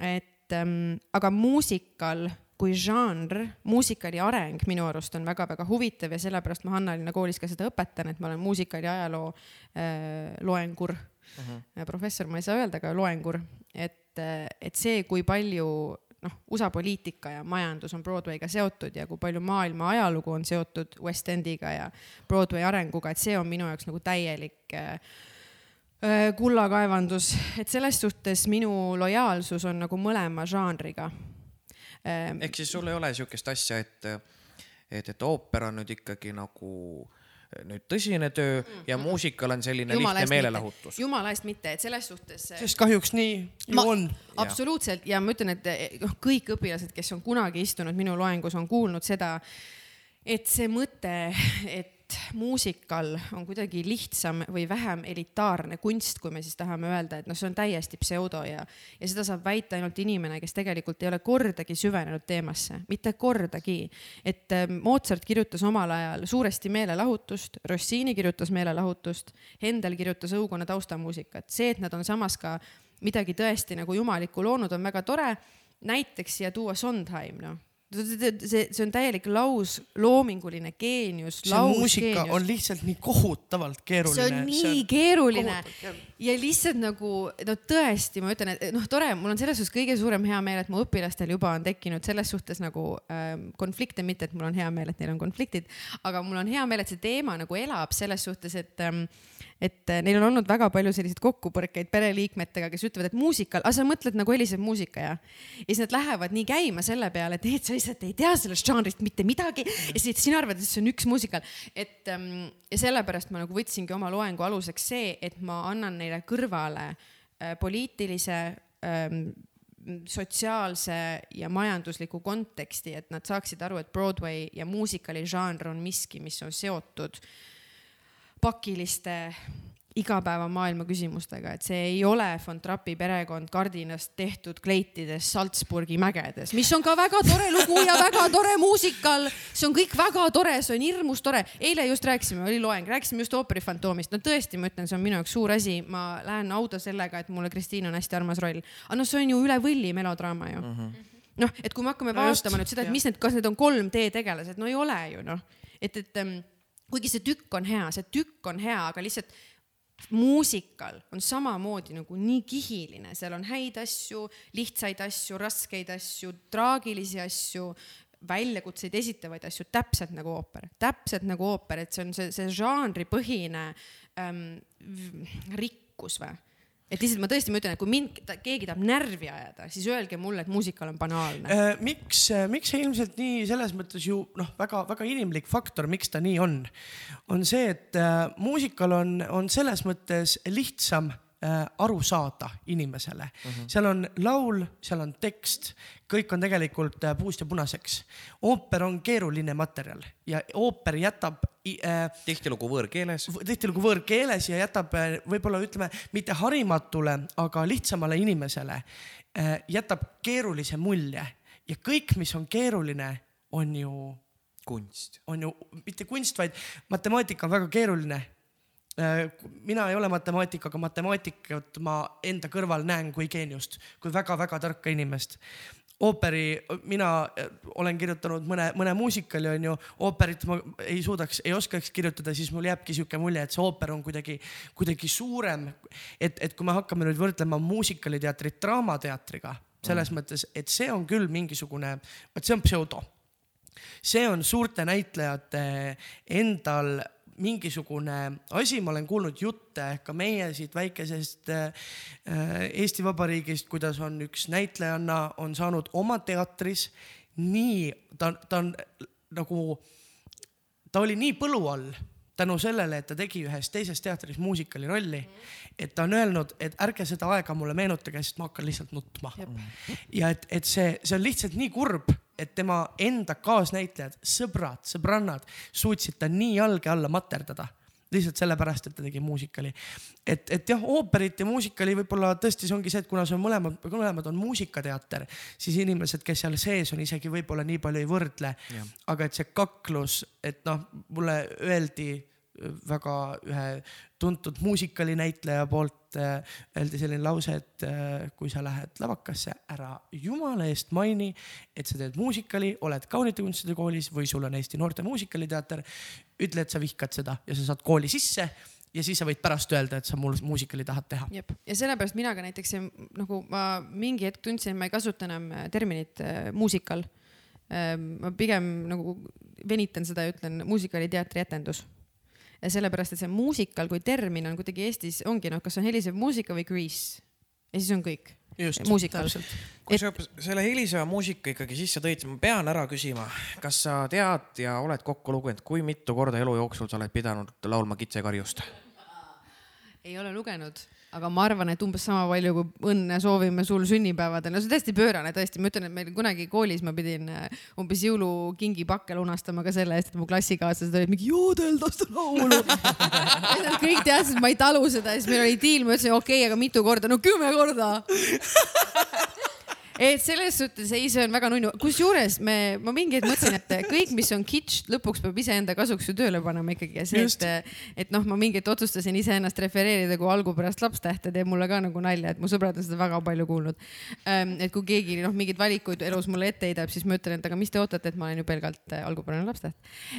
et ähm, aga muusikal kui žanr, muusikali areng minu arust on väga-väga huvitav ja sellepärast ma Hanna-Linna koolis ka seda õpetan, et ma olen muusikali ajaloo äh, loengur uh. -huh. professor ma ei saa öelda, aga loengur, et, et see, kui palju noh, USA poliitika ja majandus on Broadway'ga seotud ja kui palju maailma ajalugu on seotud West Endiga ja Broadway arenguga, et see on minu jaoks nagu täielik äh, äh, kullakaevandus, et selles suhtes minu lojaalsus on nagu mõlema žanriga. Ehk siis sul ei ole sihukest asja, et, et, et ooper on nüüd ikkagi nagu nüüd tõsine töö ja muusikal on selline lihtne meelelahutus. jumala eest mitte, et selles suhtes. sest kahjuks nii ju Ma- on. absoluutselt ja ma ütlen, et noh, kõik õpilased, kes on kunagi istunud minu loengus, on kuulnud seda, et see mõte, et et muusikal on kuidagi lihtsam või vähem elitaarne kunst, kui me siis tahame öelda, et noh, see on täiesti pseudo ja, ja seda saab väita ainult inimene, kes tegelikult ei ole kordagi süvenenud teemasse, mitte kordagi. et äh, Mozart kirjutas omal ajal suuresti meelelahutust, Rossini kirjutas meelelahutust, Hendel kirjutas õukonna taustamuusikat, see, et nad on samas ka midagi tõesti nagu jumalikku loonud, on väga tore. näiteks siia tuua Sondheim, noh see, see on täielik laus, loominguline geenius. see muusika on lihtsalt nii kohutavalt keeruline. see on nii see on keeruline ja lihtsalt nagu no tõesti, ma ütlen, et noh, tore, mul on selles suhtes kõige suurem hea meel, et mu õpilastel juba on tekkinud selles suhtes nagu ähm, konflikte, mitte et mul on hea meel, et neil on konfliktid, aga mul on hea meel, et see teema nagu elab selles suhtes, et ähm, et äh, neil on olnud väga palju selliseid kokkupõrkeid pereliikmetega, kes ütlevad, et muusikal, aga sa mõtled nagu helisev muusika ja. ja siis nad lähevad nii käima selle peale, et sa lihtsalt ei tea sellest žanrist mitte midagi ja siis sina arvad, et see on üks muusikal. et ähm, ja sellepärast ma nagu võtsingi oma loengu aluseks see, et ma annan neile kõrvale äh, poliitilise ähm, sotsiaalse ja majandusliku konteksti, et nad saaksid aru, et Broadway ja muusikali žanr on miski, mis on seotud äh, pakiliste igapäevamaailma küsimustega, et see ei ole von Trappi perekond kardinast tehtud kleitides Salzburgi mägedes, mis on ka väga tore lugu ja väga tore muusikal. see on kõik väga tore, see on hirmus tore. eile just rääkisime, oli loeng, rääkisime just ooperi Fantoomist. no tõesti, ma ütlen, see on minu jaoks suur asi. ma lähen auto sellega, et mulle Kristiin on hästi armas roll. aga noh, see on ju üle võlli melodraama ju mm. -hmm noh, et kui me hakkame no vaatama nüüd seda, et mis need, kas need on 3D tegelased, no ei ole ju noh, et, et ähm, kuigi see tükk on hea, see tükk on hea, aga lihtsalt muusikal on samamoodi nagu nii kihiline, seal on häid asju, lihtsaid asju, raskeid asju, traagilisi asju, väljakutseid esitavaid asju, täpselt nagu ooper, täpselt nagu ooper, et see on see, see žanripõhine ähm, rikkus või et lihtsalt ma tõesti, ma ütlen, et kui mind keegi tahab närvi ajada, siis öelge mulle, et muusikal on banaalne äh,. miks, miks see ilmselt nii selles mõttes ju noh, väga-väga inimlik faktor, miks ta nii on, on see, et äh, muusikal on, on selles mõttes lihtsam äh, aru saada inimesele uh. -huh. seal on laul, seal on tekst, kõik on tegelikult äh, puust ja punaseks. ooper on keeruline materjal ja ooper jätab äh,. tihtilugu võõrkeeles. tihtilugu võõrkeeles ja jätab äh, võib-olla ütleme mitte harimatule, aga lihtsamale inimesele äh, jätab keerulise mulje ja kõik, mis on keeruline, on ju kunst. on ju mitte kunst, vaid matemaatika on väga keeruline mina ei ole matemaatik, aga matemaatikat ma enda kõrval näen kui geeniust, kui väga-väga tarka inimest ooperi, mina äh, olen kirjutanud mõne, mõne muusikali onju, ooperit ma ei suudaks, ei oskaks kirjutada, siis mul jääbki sihuke mulje, et see ooper on kuidagi, kuidagi suurem. et, et kui me hakkame nüüd võrdlema muusikaliteatrit draamateatriga, selles mm. mõttes, et see on küll mingisugune, vot see on pseudo. see on suurte näitlejate endal mingisugune asi, ma olen kuulnud jutte ka meie siit väikesest äh, Eesti Vabariigist, kuidas on üks näitlejanna on saanud oma teatris nii, ta, ta on nagu, ta oli nii põlu all tänu sellele, et ta tegi ühes teises teatris muusikali rolli, et ta on öelnud, et ärge seda aega mulle meenutage, sest ma hakkan lihtsalt nutma. ja et, et see, see on lihtsalt nii kurb et tema enda kaasnäitlejad, sõbrad, sõbrannad suutsid ta nii jalge alla materdada lihtsalt sellepärast, et ta tegi muusikali. et, et jah, ooperit ja muusikali võib-olla tõesti see ongi see, et kuna see on mõlemad, mõlemad on muusikateater, siis inimesed, kes seal sees on, isegi võib-olla nii palju ei võrdle. aga et see kaklus, et noh, mulle öeldi väga ühe tuntud muusikalinäitleja poolt äh, öeldi selline lause, et äh, kui sa lähed lavakasse, ära jumala eest maini, et sa teed muusikali, oled kaunite kunstide koolis või sul on Eesti Noorte Muusikaliteater. ütle, et sa vihkad seda ja sa saad kooli sisse ja siis sa võid pärast öelda, et sa mul muusikali tahad teha. ja sellepärast mina ka näiteks nagu ma mingi hetk tundsin, et ma ei kasuta enam äh, terminit muusikal äh,. ma pigem nagu venitan seda ja ütlen muusikaliteatri etendus sellepärast, et see muusikal kui termin on kuidagi Eestis ongi noh, kas on helisev muusika või grease ja siis on kõik. muusikal. kui sa selle heliseva muusika ikkagi sisse tõid, siis ma pean ära küsima, kas sa tead ja oled kokku lugenud, kui mitu korda elu jooksul sa oled pidanud laulma Kitsekarjust? Ei ole lugenud, aga ma arvan, et umbes sama palju kui õnne soovime sul sünnipäevadel, no see on täiesti pöörane tõesti, ma ütlen, et meil kunagi koolis ma pidin äh, umbes jõulukingipakke lunastama ka selle eest, et mu klassikaaslased olid mingi joodelda seda laulu. Nad kõik teadsid, et ma ei talu seda ja siis meil oli diil, ma ütlesin okei okay,, aga mitu korda, no kümme korda. et selles suhtes ei, see on väga nunnu, kusjuures me, ma mingi hetk mõtlesin, et kõik, mis on kitsch, lõpuks peab iseenda kasuks ju tööle panema ikkagi ja see, et, et noh, ma mingi hetk otsustasin iseennast refereerida kui algupärast lapstähte, teeb mulle ka nagu nalja, et mu sõbrad on seda väga palju kuulnud. et kui keegi noh, mingeid valikuid elus mulle ette heidab, siis ma ütlen, et aga mis te ootate, et ma olen ju pelgalt äh, algupärane lapstäht.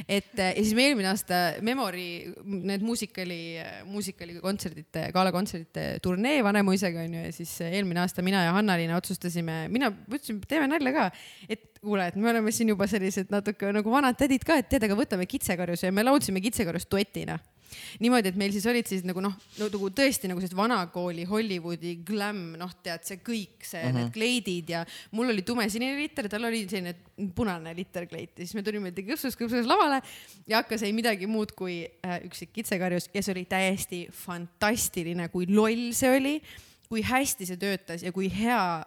et äh, ja siis me eelmine aasta Memory, need muusikali, muusikali kontserdite, galakontserdite turnee Vanemuisega onju ja siis äh, eelmine aasta mina ja Hanna-Liina otsustasime, mina ütlesin, teeme nalja ka, et kuule, et me oleme siin juba sellised natuke nagu vanad tädid ka, et tead, aga võtame kitsekarjuse ja me laulsime kitsekarjust duetina niimoodi, et meil siis olid siis nagu noh, nagu tõesti nagu sellised vanakooli Hollywoodi glam, noh, tead see kõik see mm, -hmm. need kleidid ja mul oli tumesinine litter, tal oli selline punane litterkleit ja siis me tulime kõpsus, kõpsus lavale ja hakkas ei midagi muud kui äh, üksik kitsekarjus ja see oli täiesti fantastiline, kui loll see oli, kui hästi see töötas ja kui hea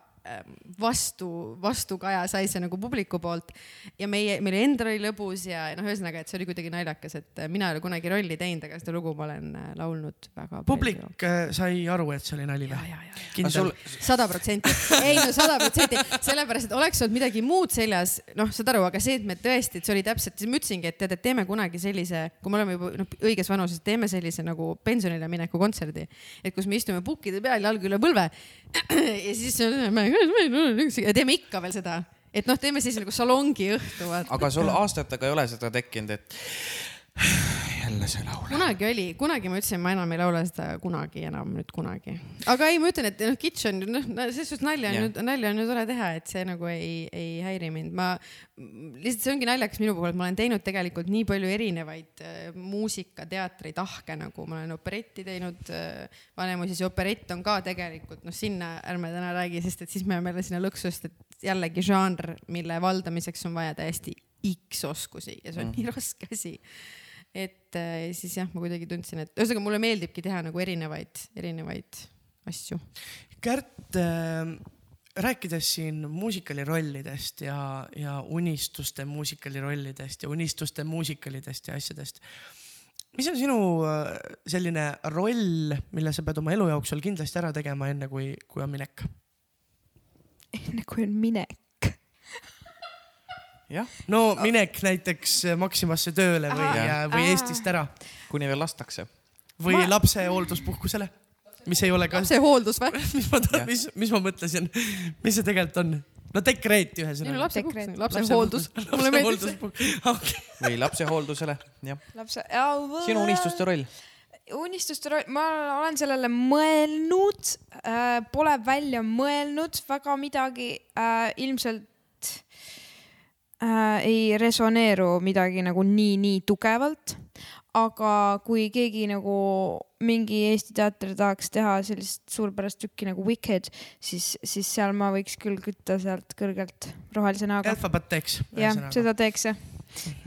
vastu, vastukaja sai see nagu publiku poolt. Ja meie, meil endal oli lõbus ja noh, ühesõnaga, et see oli kuidagi naljakas, et äh, mina ei ole kunagi rolli teinud, aga seda lugu ma olen äh, laulnud väga publik palju. äh, sai aru, et see oli nali või? kindel. Sada protsenti, ei no sada protsenti, sellepärast et oleks olnud midagi muud seljas, noh, saad aru, aga see, et me tõesti, et see oli täpselt, siis ma ütlesingi, et tead, et teeme kunagi sellise, kui me oleme juba noh, õiges vanuses, teeme sellise nagu pensionile mineku kontserdi, et kus me istume pukkide peal, jalg üle põlve ja siis teeme ikka veel seda, et noh, teeme siis nagu salongi õhtu, aga sul aastatega ei ole seda tekkinud, et jälle see laul. kunagi oli, kunagi ma ütlesin, ma enam ei laula seda kunagi enam nüüd kunagi. aga ei, ma ütlen, et noh, kitsch on noh, selles suhtes nalja on ju, nalja on ju tore teha, et see nagu ei, ei häiri mind. ma lihtsalt see ongi naljakas minu puhul, et ma olen teinud tegelikult nii palju erinevaid äh, muusika, teatri tahke nagu ma olen operetti teinud äh,. Vanemuises ja operett on ka tegelikult noh, sinna ärme täna räägi, sest et siis me jääme jälle sinna lõksu, sest et jällegi žanr, mille valdamiseks on vaja täiesti X oskusi ja see on mm. nii raske asi et äh, siis jah, ma kuidagi tundsin, et ühesõnaga mulle meeldibki teha nagu erinevaid, erinevaid asju. Kärt äh,, rääkides siin muusikalirollidest ja, ja unistuste muusikalirollidest ja unistuste muusikalidest ja asjadest. mis on sinu äh, selline roll, mille sa pead oma elu jooksul kindlasti ära tegema, enne kui, kui on minek? enne kui on minek. jah, no minek näiteks Maximasse tööle või või. Eestist ära kuni veel lastakse. või Ma- lapse hoolduspuhkusele, mis ei ole ka, see hooldus või? mis ma, mis, mis ma mõtlesin, mis see tegelikult on? no no ühesõnaga. lapsepuhkus, lapsehooldus. mulle meeldib see. okei, või lapsehooldusele, jah. lapse. sinu unistuste roll. unistuste roll, ma olen sellele mõelnud äh,, pole välja mõelnud väga midagi äh,, ilmselt äh, ei resoneeru midagi nagu nii, nii tugevalt. aga kui keegi nagu mingi Eesti teater tahaks teha sellist suurpärast tükki nagu Wicked, siis, siis seal ma võiks küll kütta sealt kõrgelt rohelise näoga. alfabet teeks. jah, seda teeks jah,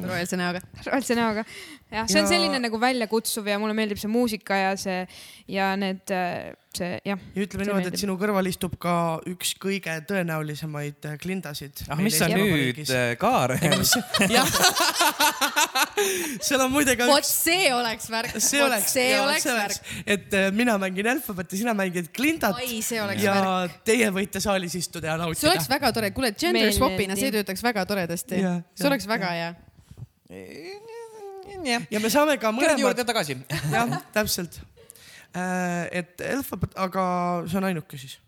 rohelise näoga. rohelise näoga. jah, see on Ja- selline nagu väljakutsuv ja mulle meeldib see muusika ja see ja need, see jah. ja ütleme See niimoodi, et sinu kõrval istub ka üks kõige tõenäolisemaid äh, klindasid. ah, mis sa nüüd, Kaar? jah, seal on muide ka vot üks, see oleks värk. see oleks, see oleks värk.. et äh, mina mängin alfabeti, sina mängid klindat ai, see oleks ja värk. teie võite saalis istuda ja see nautida oleks. väga tore, kuule gender swap'ina see töötaks väga toredasti. See oleks väga hea. jah, ja me saame ka kõrge juurde mõlemad, tagasi. jah, täpselt. et alfabet, aga see on ainuke siis.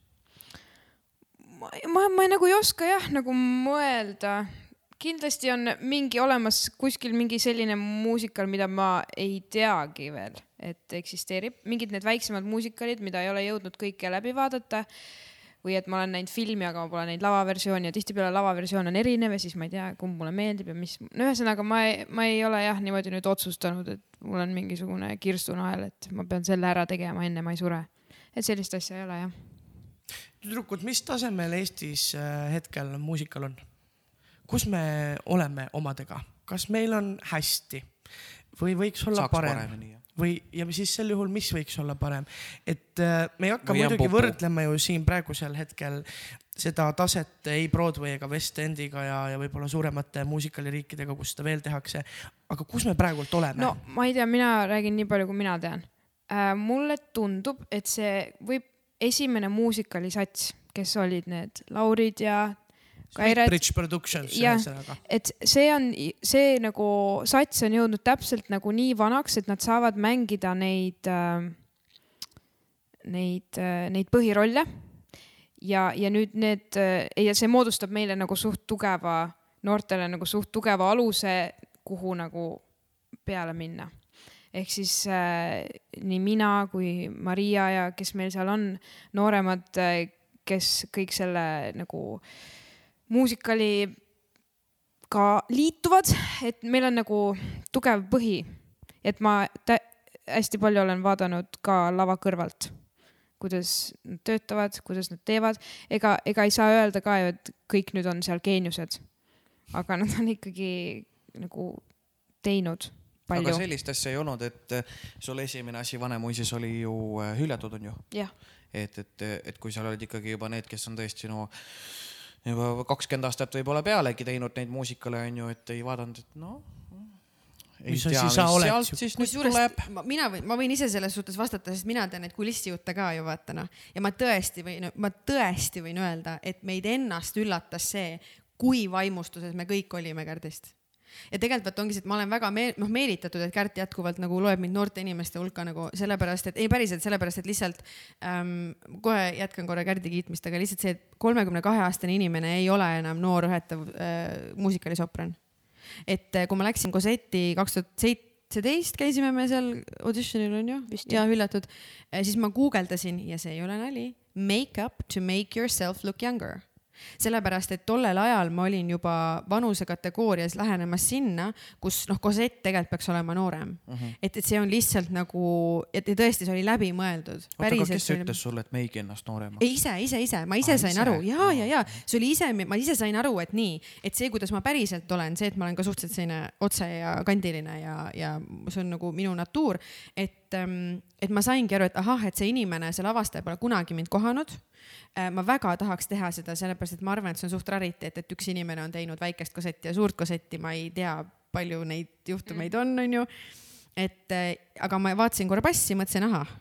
ma, ma, ma nagu ei oska jah nagu mõelda. kindlasti on mingi olemas kuskil mingi selline muusikal, mida ma ei teagi veel, et eksisteerib. mingid need väiksemad muusikalid, mida ei ole jõudnud kõike läbi vaadata või et ma olen näinud filmi, aga ma pole näinud lavaversiooni ja tihtipeale lavaversioon on erinev ja siis ma ei tea, kumb mulle meeldib ja mis, no ühesõnaga ma ei, ma ei ole jah niimoodi nüüd otsustanud, et mul on mingisugune kirstunael, et ma pean selle ära tegema, enne ma ei sure. et sellist asja ei ole jah. tüdrukud, mis tasemel Eestis äh, hetkel muusikal on? kus me oleme omadega, kas meil on hästi või võiks olla saaks parem. või, ja siis sel juhul, mis võiks olla parem, et äh, me ei hakka Või muidugi võrdlema ju siin praegusel hetkel seda taset ei Broadway ega West Endiga ja, ja võib-olla suuremate muusikaliriikidega, kus seda veel tehakse. aga kus me praegult oleme no ma ei tea, mina räägin nii palju, kui mina tean äh,. mulle tundub, et see võib, esimene muusikalisats, kes olid need Laurid ja Kaired, Bridge Productions ühesõnaga. et see on, see nagu sats on jõudnud täpselt nagu nii vanaks, et nad saavad mängida neid äh,, neid äh,, neid põhirolle. ja, ja nüüd need äh, ja see moodustab meile nagu suht tugeva, noortele nagu suht tugeva aluse, kuhu nagu peale minna. ehk siis äh, nii mina kui Maria ja kes meil seal on, nooremad, kes kõik selle nagu muusikali ka liituvad, et meil on nagu tugev põhi. et ma hästi palju olen vaadanud ka lava kõrvalt, kuidas nad töötavad, kuidas nad teevad, ega, ega ei saa öelda ka ju, et kõik nüüd on seal geeniused. aga nad on ikkagi nagu teinud aga palju. sellist asja ei olnud, et äh, sul esimene asi Vanemuises oli ju äh, hüljatud, on ju? et, et, et kui seal olid ikkagi juba need, kes on tõesti no juba kakskümmend aastat võib-olla pealegi teinud neid muusikale, on ju, et ei vaadanud, et noh. Mis asi sa oled kusjuures tuleb. ma- mina võin, ma võin ise selles suhtes vastata, sest mina tean neid kulissijutte ka ju vaata noh. ja ma tõesti võin, ma tõesti võin öelda, et meid ennast üllatas see, kui vaimustuses me kõik olime Kärdist ja tegelikult vaata ongi see, et ma olen väga meel, noh meelitatud, et Kärt jätkuvalt nagu loeb mind noorte inimeste hulka nagu sellepärast, et ei päriselt sellepärast, et lihtsalt ähm, kohe jätkan korra Kärdi kiitmist, aga lihtsalt see, et kolmekümne kahe aastane inimene ei ole enam noor õhetav äh, muusikalisopran. Et eh, kui ma läksin Cosetti kaks tuhat seitseteist käisime me seal auditionil onju Vist, ja hüllatud, siis ma guugeldasin ja see ei ole nali, make up to make yourself look younger sellepärast, et tollel ajal ma olin juba vanusekategoorias lähenemas sinna, kus noh, Cosette tegelikult peaks olema noorem mm. -hmm. et, et see on lihtsalt nagu, et tõesti, see oli läbimõeldud. oota, aga kes ütles sulle, et meigi ennast nooremaks? ise, ise, ise, ma ise Aa, sain ise? aru ja, ja, ja see oli ise, ma ise sain aru, et nii, et see, kuidas ma päriselt olen, see, et ma olen ka suhteliselt selline otse ja kandiline ja, ja see on nagu minu natuur, et, et ma saingi aru, et ahah, et see inimene, see lavastaja pole kunagi mind kohanud. Ma väga tahaks teha seda, sellepärast et ma arvan, et see on suht rariteet, et üks inimene on teinud väikest kosetti ja suurt kosetti, ma ei tea, palju neid juhtumeid on, onju. et äh, aga ma vaatasin korra passi, mõtlesin, ahah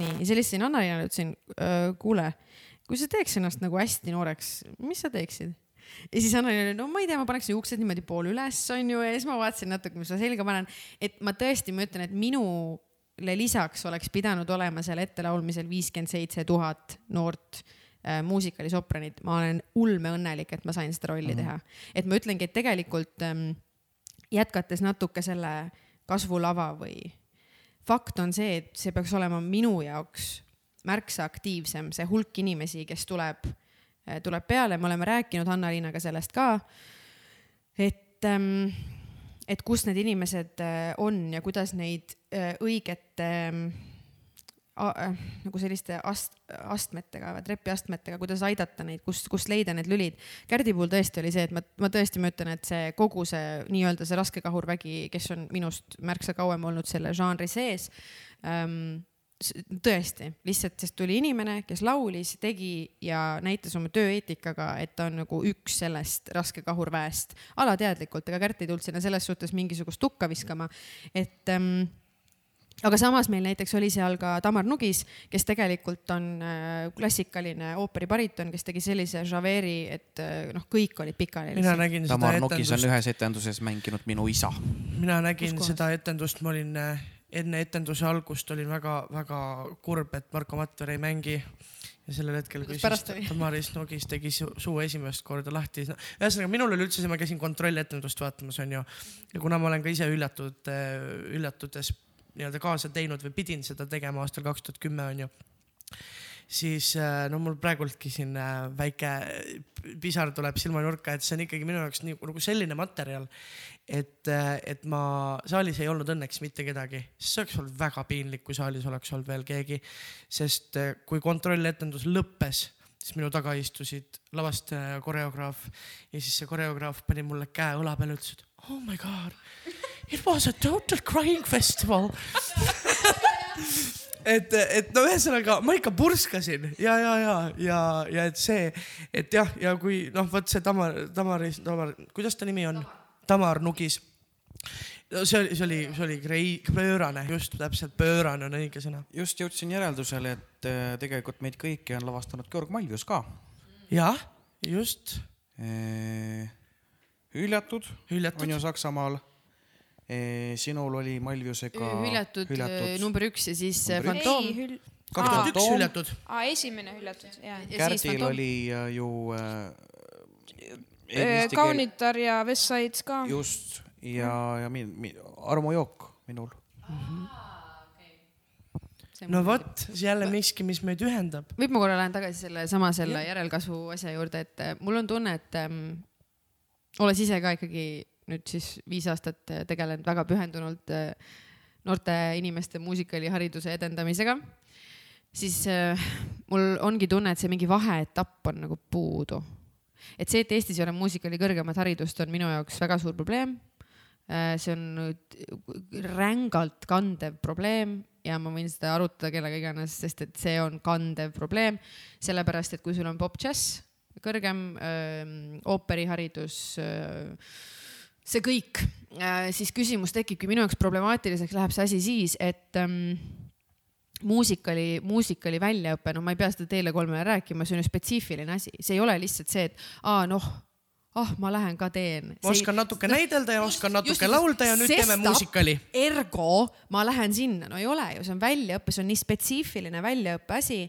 nii, ja siis helistasin Annalinale, ütlesin, kuule, kui sa teeks ennast nagu hästi nooreks, mis sa teeksid? ja siis Anneli oli, no ma ei tea, ma paneks juuksed niimoodi pool üles, onju, ja siis ma vaatasin natuke, mis ma selga panen. et ma tõesti, ma ütlen, et minule lisaks oleks pidanud olema seal ettelaulmisel viiskümmend seitse tuhat noort äh, muusikalisopranit, ma olen ulmeõnnelik, et ma sain seda rolli mm -hmm. teha. et ma ütlengi, et tegelikult ähm, jätkates natuke selle kasvulava või fakt on see, et see peaks olema minu jaoks märksa aktiivsem, see hulk inimesi, kes tuleb, tuleb peale, me oleme rääkinud Anna-Liinaga sellest ka. et, et kus need inimesed äh, on ja kuidas neid äh, õigete ähm, äh, nagu selliste ast-, astmetega, trepiastmetega, kuidas aidata neid, kust, kust leida need lülid. Kärdi puhul tõesti oli see, et ma, ma tõesti, ma ütlen, et see kogu see nii-öelda see raske kahurvägi, kes on minust märksa kauem olnud selle žanri sees ähm,, tõesti, lihtsalt, sest tuli inimene, kes laulis, tegi ja näitas oma tööeetikaga, et ta on nagu üks sellest raske kahurväest alateadlikult, ega Kärt ei tulnud sinna selles suhtes mingisugust tukka viskama, et ähm, aga samas meil näiteks oli seal ka Tamar Nugis, kes tegelikult on äh, klassikaline ooperibariton, kes tegi sellise žaveeri, et äh, noh, kõik olid pikali mina. nägin seda Tamar Nukis on etendust, ühes etenduses mänginud minu isa. mina nägin Kus kohas? seda etendust, ma olin äh, enne etenduse algust olin väga-väga kurb, et Marko Matver ei mängi. ja sellel hetkel, kui siis? Tamaris Nugis tegi su- suu esimest korda lahti no,, ühesõnaga minul oli üldse see, ma käisin kontrolletendust vaatamas, onju. ja kuna ma olen ka ise üllatud, üllatudes nii-öelda kaasa teinud või pidin seda tegema aastal kaks tuhat kümme onju siis äh, no mul praegultki siin äh, väike pisar tuleb silmanurka, et see on ikkagi minu jaoks nii nagu selline materjal, et, et ma saalis ei olnud õnneks mitte kedagi, sest see oleks olnud väga piinlik, kui saalis oleks olnud veel keegi. sest äh, kui kontrolletendus lõppes, siis minu taga istusid lavastaja ja koreograaf ja siis see koreograaf pani mulle käe õla peale, ütles, et oh my god. It was a total crying festival et, et no ühesõnaga ma ikka purskasin ja, ja, ja, ja, ja et see, et jah, ja kui noh, vot see Tamar, Tamaris, Tamar, kuidas ta nimi on? Tamar Nugis. no see oli, see oli, see oli krei-, pöörane, just täpselt pöörane on õige sõna. just jõudsin järeldusele, et äh, tegelikult meid kõiki on lavastanud Georg Malvius ka. jah, just, hüljatud, Hüljatud. on ju Saksamaal. Sinul oli Malviusega hüljatud, hüljatud. number üks ja siis äh, Number. Fantoom. kaks tuhat üks hüljatud. aa, esimene hüljatud, jaa. Ja siis Kärdil Fantoom. oli ju äh, Kaunitar ja West Sides ka. just ja, ja min, min, Armo Jook minul. no vot, jälle miski, mis meid ühendab. võib ma korra lähen tagasi selle sama selle järelkasvu asja juurde, et mul on tunne, et ähm, olles ise ka ikkagi nüüd siis viis aastat äh, tegelenud väga pühendunult äh, noorte inimeste muusikahariduse edendamisega, siis äh, mul ongi tunne, et see mingi vaheetapp on nagu puudu. et see, et Eestis ei ole muusikali kõrgemat haridust, on minu jaoks väga suur probleem. see on rängalt kandev probleem ja ma võin seda arutada kellega iganes, sest et see on kandev probleem, sellepärast et kui sul on pop-džäss, kõrgem öö, ooperiharidus, see kõik, siis küsimus tekibki minu jaoks problemaatiliseks läheb see asi siis, et ähm, muusikali, muusikali väljaõpe, no ma ei pea seda teile kolmele rääkima, see on ju spetsiifiline asi, see ei ole lihtsalt see, et aa noh, ah ma lähen ka teen. oskan natuke näidelda ja oskan natuke laulda ja nüüd teeme muusikali. ergo ma lähen sinna, no ei ole ju, see on väljaõpe, see on nii spetsiifiline väljaõppe asi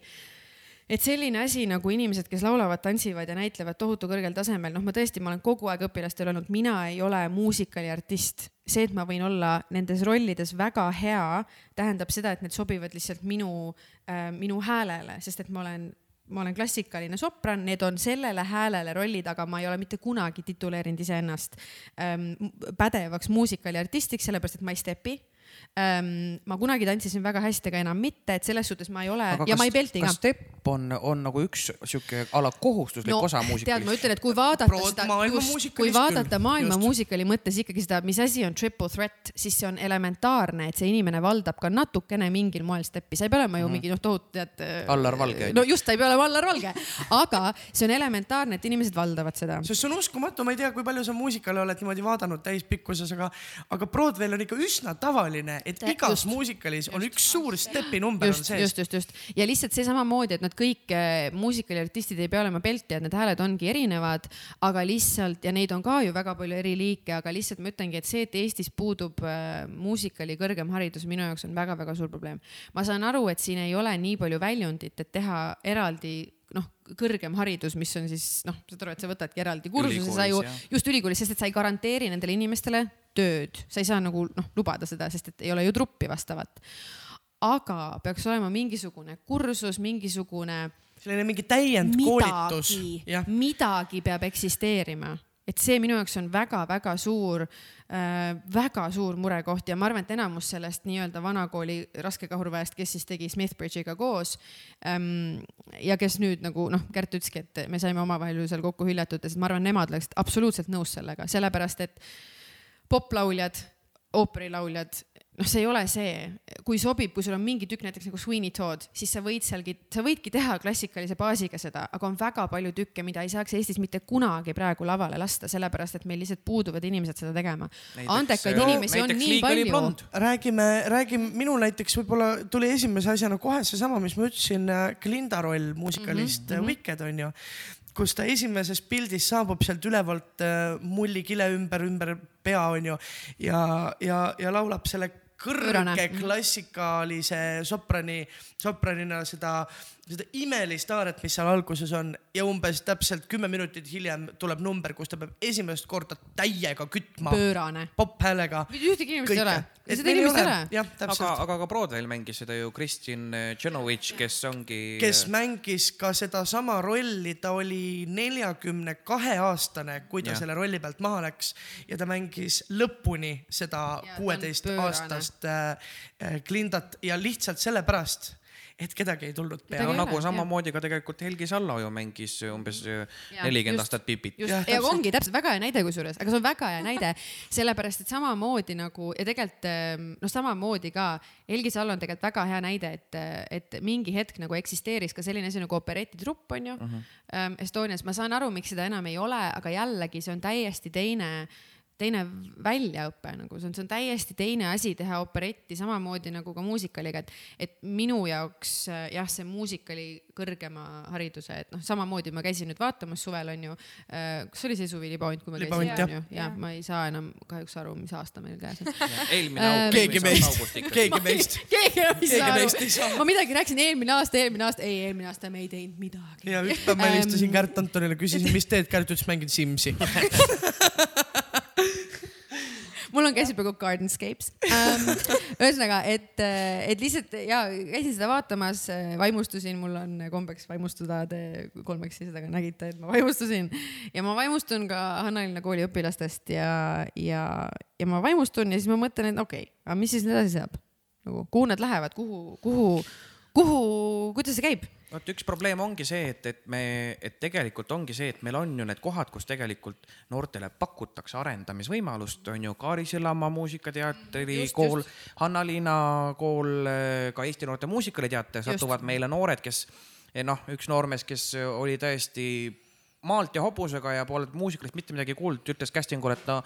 et selline asi nagu inimesed, kes laulavad, tantsivad ja näitlevad tohutu kõrgel tasemel, noh, ma tõesti, ma olen kogu aeg õpilastele öelnud, mina ei ole muusikaliartist. see, et ma võin olla nendes rollides väga hea, tähendab seda, et need sobivad lihtsalt minu äh,, minu häälele, sest et ma olen ma olen klassikaline sopran, need on sellele häälele rollid, aga ma ei ole mitte kunagi tituleerinud iseennast ähm, pädevaks muusikaliartistiks, sellepärast et ma ei stepi. Ma kunagi tantsisin väga hästi, aga enam mitte, et selles suhtes ma ei ole ja ma ei pelti ka kas. step on, on nagu üks sihuke ala kohustuslik no, osa tead, ma muusikalist? ütlen, et kui vaadata Prood seda, maailma kui muusikalist vaadata maailma just. muusikali mõttes ikkagi seda, mis asi on triple threat, siis see on elementaarne, et see inimene valdab ka natukene mingil moel steppi, sa ei pea olema ju mingi noh, tohutu tead. Mhm. Allar Valge, no just, ta ei pea olema Allar Valge, aga see on elementaarne, et inimesed valdavad seda. sest see on uskumatu, ma ei tea, kui palju sa muusikale oled niimoodi vaadanud täispikkuses, aga, aga Broadway'l on ikka üsna tavaline, et Tä- igas just. muusikalis on üks suur stepinumber on just, sees just, just, just ja lihtsalt see samamoodi, et nad kõik äh, muusikaliartistid ei pea olema peltijad, need hääled ongi erinevad, aga lihtsalt ja neid on ka ju väga palju eri liike, aga lihtsalt ma ütlengi, et see, et Eestis puudub äh, muusikali kõrgem haridus, minu jaoks on väga-väga suur probleem. ma saan aru, et siin ei ole nii palju väljundit, et teha eraldi noh, kõrgem haridus, mis on siis noh, saad aru, et sa võtadki eraldi kursuse, sa ju jah. just ülikoolis, sest et sa ei garanteeri nendele inimestele tööd, sa ei saa nagu noh, lubada seda, sest et ei ole ju truppi vastavat. aga peaks olema mingisugune kursus, mingisugune selline mingi täiendkoolitus. midagi. peab eksisteerima, et see minu jaoks on väga-väga suur äh,, väga suur murekoht ja ma arvan, et enamus sellest nii-öelda vanakooli raskekahurväest, kes siis tegi Smithbridge'iga koos ähm, ja kes nüüd nagu noh, Kärt ütleski, et me saime omavahel ju seal kokku hüljatud ja siis ma arvan, nemad oleksid absoluutselt nõus sellega, sellepärast et poplauljad, ooperilauljad, noh, see ei ole see, kui sobib, kui sul on mingi tükk näiteks nagu Sweeney Todd, siis sa võid sealgi, sa võidki teha klassikalise baasiga seda, aga on väga palju tükke, mida ei saaks Eestis mitte kunagi praegu lavale lasta, sellepärast et meil lihtsalt puuduvad inimesed seda tegema. Andekaid äh, inimesi on nii palju räägime, räägime, minul näiteks võib-olla tuli esimese asjana kohe seesama, mis ma ütlesin, Glinda roll muusikalist mm -hmm. Wicked on ju kus ta esimeses pildis saabub sealt ülevalt äh, mullikile ümber, ümber pea onju ja, ja, ja laulab selle kõrge klassikalise soprani, sopranina seda, seda imelist aaret, mis seal alguses on ja umbes täpselt kümme minutit hiljem tuleb number, kus ta peab esimest korda täiega kütma pöörane. pophäälega. ühtegi inimest ei ole, seda inimest ei ole. jah, aga, täpselt. aga ka Broadway'l mängis seda ju Kristin Tšenovitš, kes ongi. kes mängis ka sedasama rolli, ta oli neljakümne kahe aastane, kui ta Jah. selle rolli pealt maha läks ja ta mängis lõpuni seda Ja ta on kuueteist pöörane. aastast äh, äh, Glindat ja lihtsalt sellepärast, et kedagi ei tulnud peale nagu ole, samamoodi ka tegelikult Helgi Sallo ju mängis umbes Jaa, nelikümmend aastat Pipit. Jah, ja täpselt. ongi täpselt väga hea näide kusjuures, aga see on väga hea näide, sellepärast et samamoodi nagu ja tegelikult noh, samamoodi ka Helgi Salo on tegelikult väga hea näide, et, et mingi hetk nagu eksisteeris ka selline asi nagu operetitrupp onju uh -huh. Estonias, ma saan aru, miks seda enam ei ole, aga jällegi see on täiesti teine teine väljaõpe nagu see on, see on täiesti teine asi teha operetti samamoodi nagu ka muusikaliga, et, et minu jaoks äh, jah, see muusikali kõrgema hariduse, et noh, samamoodi ma käisin nüüd vaatamas suvel on ju äh,, kas oli see suvi Libaunt, kui ma käisin, jah. on ju, ja ma ei saa enam kahjuks aru, mis aasta meil käes on. Äh, august keegi meist keegi meist. keegi meist ei saa. aru. ma midagi rääkisin eelmine aasta, eelmine aasta, ei eelmine aasta me ei teinud midagi. ja üks päev ma helistasin Kärt Antonile, küsisin, mis teed, Kärt ütles, mängin Simsi. mul on käsil praegu Gardenscapes ähm. ühesõnaga, et, et lihtsalt ja käisin seda vaatamas, vaimustusin, mul on kombeks vaimustuda, te kolmekesi seda ka nägite, et ma vaimustusin ja ma vaimustun ka Hanna-Linna kooli õpilastest ja, ja, ja ma vaimustun ja siis ma mõtlen, et okei okay,, aga mis siis edasi saab nagu, kuhu nad lähevad, kuhu, kuhu, kuhu, kuidas see käib? Vot üks probleem ongi see, et, et me, et tegelikult ongi see, et meil on ju need kohad, kus tegelikult noortele pakutakse arendamisvõimalust, on ju Kaari Sillamaa Muusikateatri Just, kool, Hanna-Liina kool, ka Eesti Noorte Muusikaliteater Just. satuvad meile noored, kes eh, noh, üks noormees, kes oli tõesti maalt ja hobusega ja polnud muusikalist mitte midagi kuulnud, ütles casting ule, et no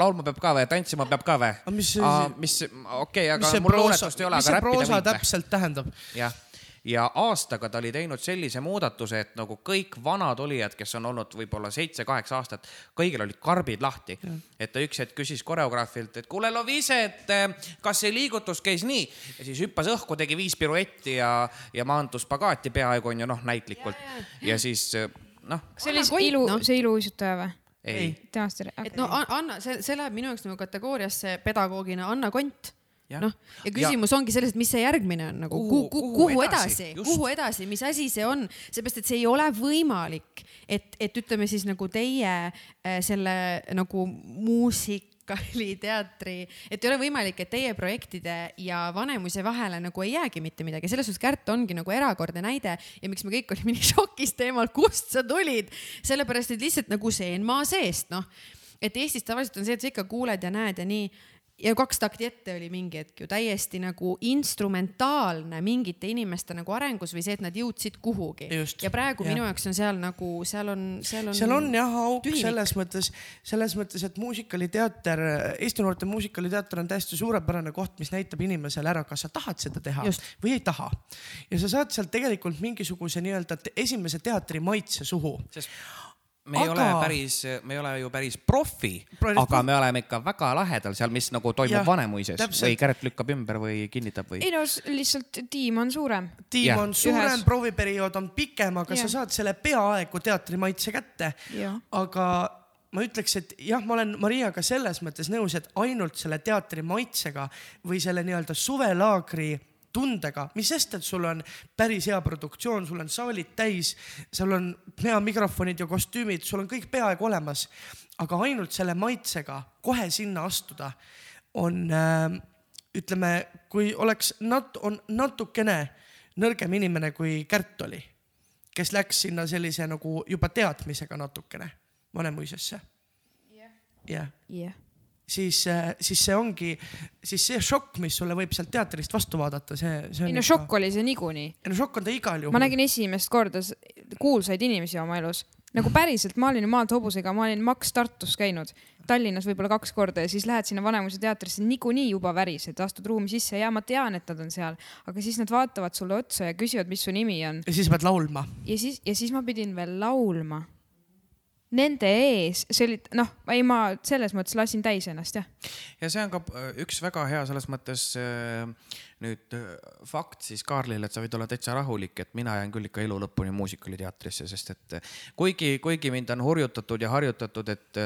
laulma peab ka või, tantsima peab ka või mis see-. mis, okei okay,, mis aga see mul proosa, luuletust ei ole, mis aga see räppida proosa võib või? täpselt tähendab? jah, ja aastaga ta oli teinud sellise muudatuse, et nagu kõik vanad olijad, kes on olnud võib-olla seitse-kaheksa aastat, kõigil olid karbid lahti. et ta üks hetk küsis koreograafilt, et kuule, Loviise, et eh, kas see liigutus käis nii ja siis hüppas õhku, tegi viis piruetti ja, ja maandus spagaati peaaegu onju noh, näitlikult ja siis eh, noh, see oli Koit, ilu noh., see iluuisutaja või? ei, ei., oli, et no Anna, see, see läheb minu jaoks nagu kategooriasse pedagoogina Anna Kont. noh, ja küsimus ja. ongi selles, et mis see järgmine on nagu, Kuhu- kuhu, kuhu, edasi? kuhu edasi, mis asi see on, seepärast et see ei ole võimalik, et, et ütleme siis nagu teie äh, selle nagu muusikaliteatri, et ei ole võimalik, et teie projektide ja Vanemuise vahele nagu ei jäägi mitte midagi, selles suhtes Kärt ongi nagu erakordne näide ja miks me kõik olime nii šokis teemal, kust sa tulid, sellepärast et lihtsalt nagu seen maa seest, noh. Et Eestis tavaliselt on see, et sa ikka kuuled ja näed ja nii ja kaks takti ette oli mingi hetk ju täiesti nagu instrumentaalne mingite inimeste nagu arengus või see, et nad jõudsid kuhugi ja praegu ja. minu jaoks on seal nagu seal on, seal on. seal on jah auk tühimik. selles mõttes, selles mõttes, et muusikaliteater, Eesti Noorte Muusikaliteater on täiesti suurepärane koht, mis näitab inimesele ära, kas sa tahad seda teha Just. või ei taha. ja sa saad sealt tegelikult mingisuguse nii-öelda esimese teatri maitse suhu. sest me ei Aga- ole päris, me ei ole ju päris profi, aga me oleme ikka väga lähedal seal, mis nagu toimub Jah, Vanemuises täpselt. või Kärt lükkab ümber või kinnitab või ei no lihtsalt tiim on suurem. tiim Jah. on suurem Ühes-, prooviperiood on pikem, aga Jah. sa saad selle peaaegu teatri maitse kätte. Aga ma ütleks, et jah, ma olen Mariaga selles mõttes nõus, et ainult selle teatri maitsega või selle nii-öelda suvelaagri tundega, mis sest, et sul on päris hea produktsioon, sul on saalid täis, sul on hea mikrofonid ja kostüümid, sul on kõik peaaegu olemas. aga ainult selle maitsega kohe sinna astuda on äh,, ütleme, kui oleks nat-, on natukene nõrgem inimene kui Kärt oli, kes läks sinna sellise nagu juba teadmisega natukene Vanemuisesse. jah, jah. siis, siis see ongi, siis see šokk, mis sulle võib sealt teatrist vastu vaadata, see, see ei no šokk oli see niikuinii. ei no šokk on ta igal juhul. ma nägin esimest korda kuulsaid inimesi oma elus, nagu päriselt, ma olin ju maalt hobusega, ma olin Max Tartus käinud, Tallinnas võib-olla kaks korda ja siis lähed sinna Vanemuise teatrisse, niikuinii juba värised, astud ruumi sisse ja ma tean, et nad on seal, aga siis nad vaatavad sulle otsa ja küsivad, mis su nimi on ja siis pead laulma. ja siis, ja siis ma pidin veel laulma. Nende ees, see oli noh, ei ma selles mõttes lasin täis ennast jah. ja see on ka äh, üks väga hea selles mõttes äh, nüüd äh, fakt siis Kaarlile, et sa võid olla täitsa rahulik, et mina jään küll ikka elu lõpuni muusikaliteatrisse, sest et kuigi, kuigi mind on hurjutatud ja harjutatud, et,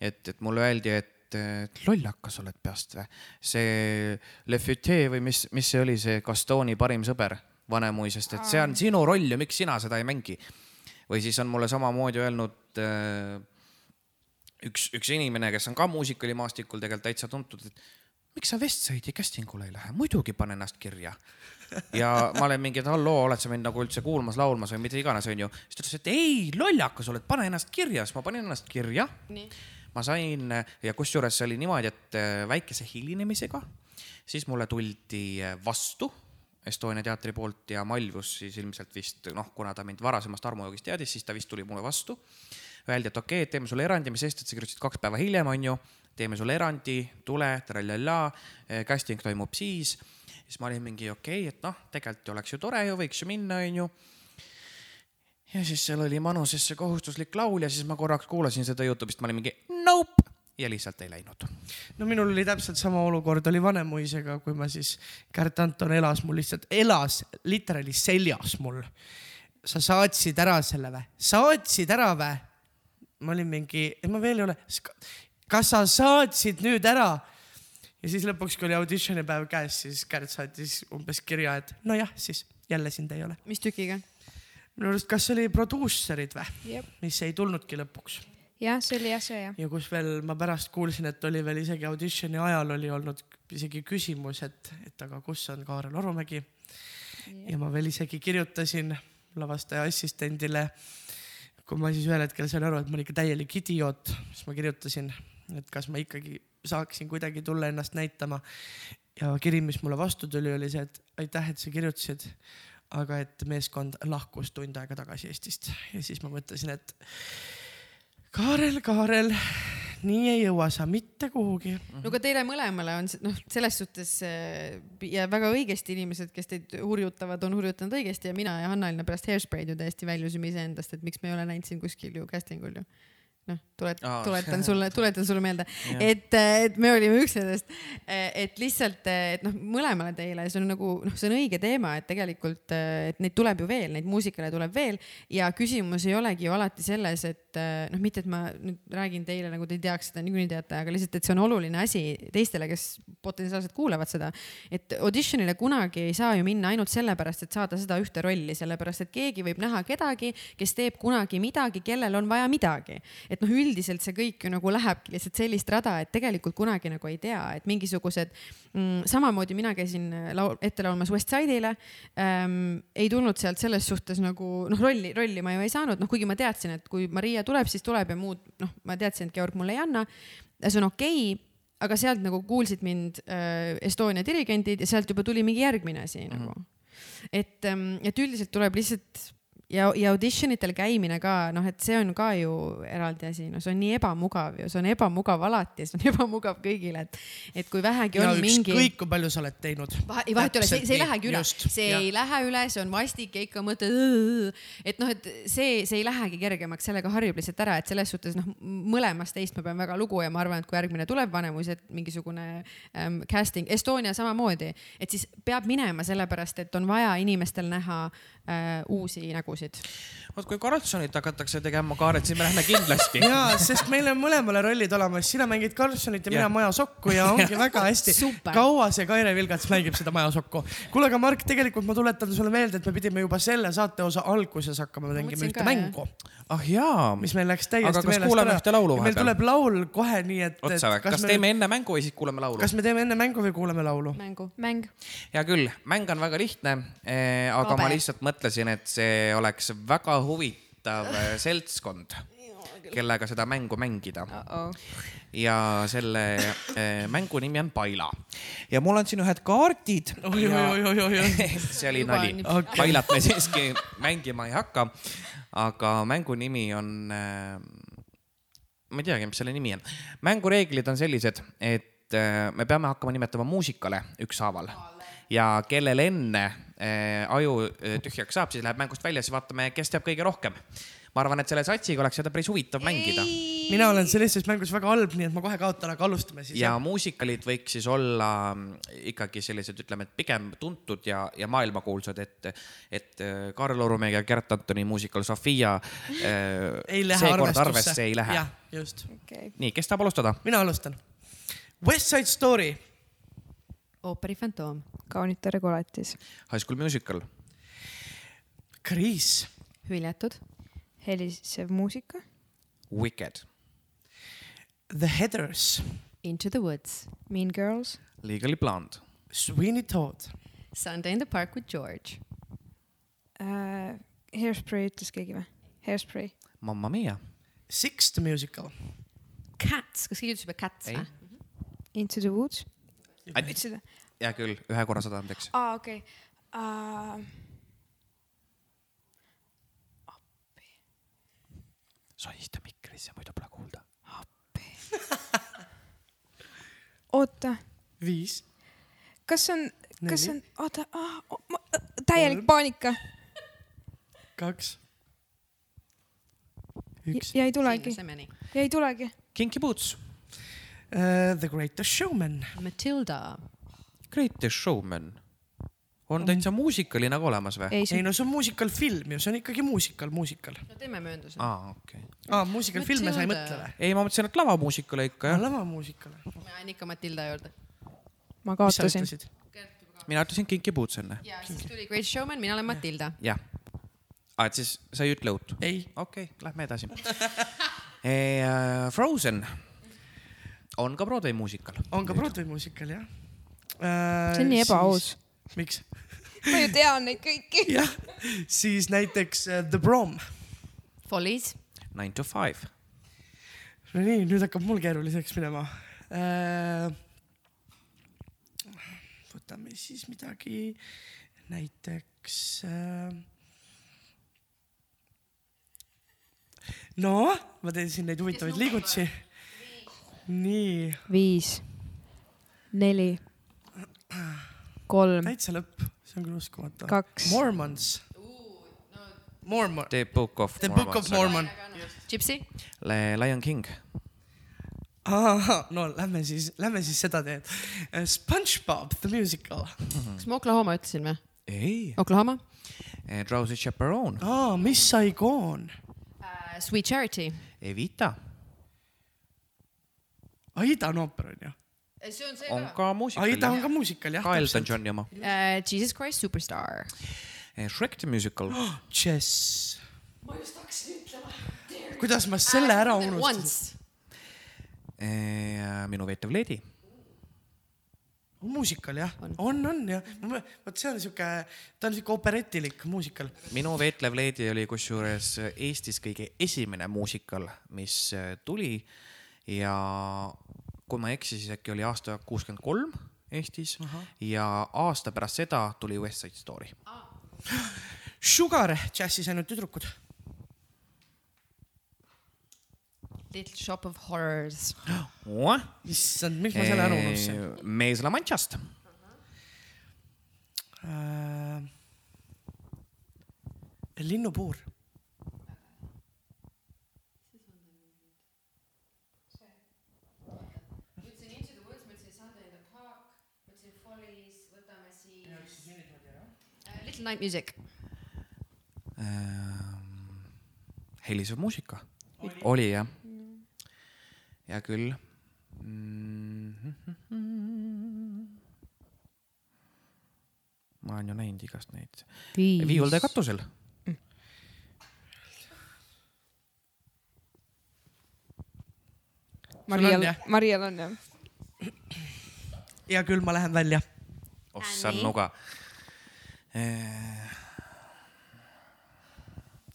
et, et mulle öeldi, et et lollakas oled peast või? see Le Futé või mis, mis see oli, see Gastoni parim sõber Vanemuisest, et see on sinu roll ja miks sina seda ei mängi? Või siis on mulle samamoodi öelnud äh, üks, üks inimene, kes on ka muusikalimaastikul tegelikult täitsa tuntud, et miks sa Westside'i casting ule ei lähe, muidugi pane ennast kirja. ja ma olen mingi, et halloo, oled sa mind nagu üldse kuulmas, laulmas või mida iganes, onju. siis ta ütles, et ei, lollakas oled, pane ennast kirja, siis ma panin ennast kirja. ma sain ja kusjuures see oli niimoodi, et äh, väikese hilinemisega, siis mulle tuldi äh, vastu Estonia teatri poolt ja Malvus siis ilmselt vist noh, kuna ta mind varasemast armujoogist teadis, siis ta vist tuli mulle vastu. Öeldi, et okei okay,, teeme sulle erandi, mis sest, et sa kirjutasid kaks päeva hiljem, onju. teeme sulle erandi, tule, trallallaa, casting toimub siis. siis ma olin mingi okei okay,, et noh, tegelikult ju oleks ju tore ju, võiks ju minna, onju. ja siis seal oli Manusesse see kohustuslik laul ja siis ma korraks kuulasin seda Youtube'ist, ma olin mingi nope ja lihtsalt ei läinud. no minul oli täpselt sama olukord, oli Vanemuisega, kui ma siis, Kärt Anton elas mul lihtsalt, elas literaali seljas mul. sa saatsid ära selle vä? saatsid ära vä? ma olin mingi, ma veel ei ole, kas sa saatsid nüüd ära? ja siis lõpuks, kui oli auditioni päev käes, siis Kärt saatis umbes kirja, et nojah, siis jälle sind ei ole. mis tükiga? minu arust, kas oli produusserid vä, Jep. mis ei tulnudki lõpuks jah, see oli jah see jah. ja kus veel ma pärast kuulsin, et oli veel isegi auditioni ajal oli olnud isegi küsimus, et, et aga kus on Kaarel Orumägi. ja ma veel isegi kirjutasin lavastaja assistendile, kui ma siis ühel hetkel sain aru, et ma olen ikka täielik idioot, siis ma kirjutasin, et kas ma ikkagi saaksin kuidagi tulla ennast näitama. ja kiri, mis mulle vastu tuli, oli see, et aitäh, et sa kirjutasid, aga et meeskond lahkus tund aega tagasi Eestist ja siis ma mõtlesin, et Kaarel, Kaarel, nii ei jõua sa mitte kuhugi. no aga teile mõlemale on noh, selles suhtes äh, ja väga õigesti inimesed, kes teid hurjutavad, on hurjutanud õigesti ja mina ja Hanna-Elina pärast Hairspray'd ju täiesti väljusime iseendast, et miks me ei ole näinud sind kuskil ju casting ul ju noh, tulet- Aa., tuletan sulle, tuletan sulle meelde, et, et me olime üksteisest, et lihtsalt, et noh, mõlemale teile, see on nagu noh, see on õige teema, et tegelikult, et neid tuleb ju veel, neid muusikale tuleb veel ja küsimus ei olegi ju alati selles, et noh, mitte et ma nüüd räägin teile nagu te ei teaks seda, niikuinii teate, aga lihtsalt, et see on oluline asi teistele, kes potentsiaalselt kuulavad seda. et auditionile kunagi ei saa ju minna ainult sellepärast, et saada seda ühte rolli, sellepärast et keegi võib näha kedagi, kes teeb kunagi midagi, kellel on vaja midagi et noh, üldiselt see kõik ju nagu lähebki lihtsalt sellist rada, et tegelikult kunagi nagu ei tea, et mingisugused mm,, samamoodi mina käisin laul, ette laulmas West Side'ile ähm,. ei tulnud sealt selles suhtes nagu noh, rolli, rolli ma ju ei saanud, noh, kuigi ma teadsin, et kui Maria tuleb, siis tuleb ja muud noh, ma teadsin, et Georg mulle ei anna. see on okei okay, aga sealt nagu kuulsid mind äh, Estonia dirigendid ja sealt juba tuli mingi järgmine asi mm -hmm. nagu. et, et üldiselt tuleb lihtsalt ja, ja audition itel käimine ka noh, et see on ka ju eraldi asi, no see on nii ebamugav ju, see on ebamugav alati ja see on ebamugav kõigile, et, et kui vähegi ja on mingi. ükskõik, kui palju sa oled teinud. vahe, ei vahet ei ole, see, see ei lähegi üle, see jah. ei lähe üle, see on vastik ja ikka mõtled, et noh, et see, see ei lähegi kergemaks, sellega harjub lihtsalt ära, et selles suhtes noh, mõlemast teist ma pean väga lugu ja ma arvan, et kui järgmine tuleb Vanemuis, et mingisugune ähm, casting, Estonia samamoodi, et siis peab minema sellepärast, et on vaja inimestel näha äh, uusi nägusid. Vot kui Karlssonit hakatakse tegema Kaaret, siis me lähme kindlasti. ja, sest meil on mõlemale rollid olemas, sina mängid Karlssonit ja mina Jah. Maja Sokku ja ongi väga hästi Super.. kaua see Kaire Vilgats mängib seda Maja Sokku? kuule, aga Mark, tegelikult ma tuletan sulle meelde, et me pidime juba selle saate osa alguses hakkama mängima ühte ka, mängu, ah jaa, mis meil läks täiesti Aga kas meelest ära. ühte laulu Ja meil vahepeal? tuleb laul kohe nii, et. otsa või, kas teeme enne mängu või siis kuulame laulu? kas me teeme enne mängu või kuulame laulu? mängu. mäng. hea küll, mäng on väga lihtne eh,, aga Kabe. ma lihtsalt mõtlesin, et see oleks väga huvitav eh, seltskond, kellega seda mängu mängida. ja selle eh, mängu nimi on Paila ja mul on siin ühed kaardid. oi. see oli nali. Pailat me siiski mängima ei hakka. aga mängu nimi on äh,, ma ei teagi, mis selle nimi on. mängureeglid on sellised, et äh, me peame hakkama nimetama muusikale ükshaaval ja kellel enne äh, aju äh, tühjaks saab, siis läheb mängust välja, siis vaatame, kes teab kõige rohkem. ma arvan, et selle satsiga oleks seda päris huvitav mängida mina olen sellises mängus väga halb, nii et ma kohe kaotan, aga alustame siis. ja muusikalid võiks siis olla mm, ikkagi sellised, ütleme, et pigem tuntud ja, ja maailmakuulsad, et, et äh, Karl Orumäe ja Gert Antoni muusikal Sofia äh, ei lähe seekord arvesse ei lähe jah. just. okei. nii, kes tahab alustada? mina alustan. West Side Story, ooperi fantoom, kaunitare koletis, High School Musical, Kriis, hüljatud, helisev muusika, Wicked, The Heathers, Into the Woods, Mean Girls, Legally Blonde, Sweeney Todd, Sunday in the Park with George, uh, Hairspray ütles keegi või? Hairspray, Mamma Mia, Six the musical, Cats, kas keegi ütles juba Cats või? Into the Woods. Või? hea küll, ühe korra seda andeks. aa, okei. Uh, sodista mikrisse, muidu pole kuulda. oota, viis, kas on, kas on, oota, täielik paanika. Kaks, üks. ja ei tulegi, ja ei tulegi. Kinky Boots, Uh, the Greatest Showman, Matilda, Greatest Showman. on täitsa muusikaline ka olemas või? ei, ei see no see on muusikalfilm ju, see on ikkagi muusikal, muusikal. no teeme möönduse. aa, okei. aa, muusikalfilme sa ei mõtle või? ei, ma mõtlesin, et lavamuusikale ikka jah. lavamuusikal. ma jään ikka Matilda juurde. ma kaotasin. mina ütlesin Kinky Boots enne. ja siis tuli Great Showman, mina olen Matilda. jah. aa, et siis sa ei ütle õutu? ei, okei okay,, lähme edasi e,. Frozen on ka Broadway muusikal. on ka Broadway muusikal jah uh,. see on nii ebaaus.. miks? ma ju tean neid kõiki. jah, siis näiteks uh, The Prom. Follies, Nine to five. no nii, nüüd hakkab mul keeruliseks minema uh,. võtame siis midagi, näiteks uh,. no ma teen siin neid huvitavaid liigutusi. nii, viis, neli, kolm, täitsa lõpp, see on küll uskumatu. kaks, Mormons. Mormon, The Book of The Book of Mormon. Gypsy, Lion King. no lähme siis, lähme siis seda teed. SpongeBob the musical. kas ma Oklahoma ütlesin või? ei. Oklahoma Drowsy Chaperone. aa, Miss Saigon. uh,, Sweet Charity. Evita Aida on ooper onju. see on see on ka muusikal. Aida on ka muusikal jah. ka Elton. Johni oma. uh,. Jesus Christ Superstar. Shrek the Musical. Chess. ma just hakkasin ütlema. kuidas ma selle ära unustasin? Once. minu veetav leedi. muusikal jah, On. on, on jah. vot see on siuke, ta on siuke operetilik muusikal. minu veetlev leedi oli kusjuures Eestis kõige esimene muusikal, mis äh, tuli ja kui ma ei eksi, siis äkki oli aasta kuuskümmend kolm Eestis Aha. ja aasta pärast seda tuli West Side Story. Sugar, džässis ainult tüdrukud. Little Shop of Horrors. issand, miks ma selle ära unustasin? Eh, mees La Manchast. Äh, linnupuur. mõtlesin Into the Woods, mõtlesin Sunday in the Park, mõtlesin Follies, võtame siis. Little Night Music. Ähm, helisev muusika. oli jah. hea küll mm. -hmm. ma olen ju näinud igast neid. viiulde katusel. Marial jah?, Marial on jah. hea küll, ma lähen välja. ossa nuga.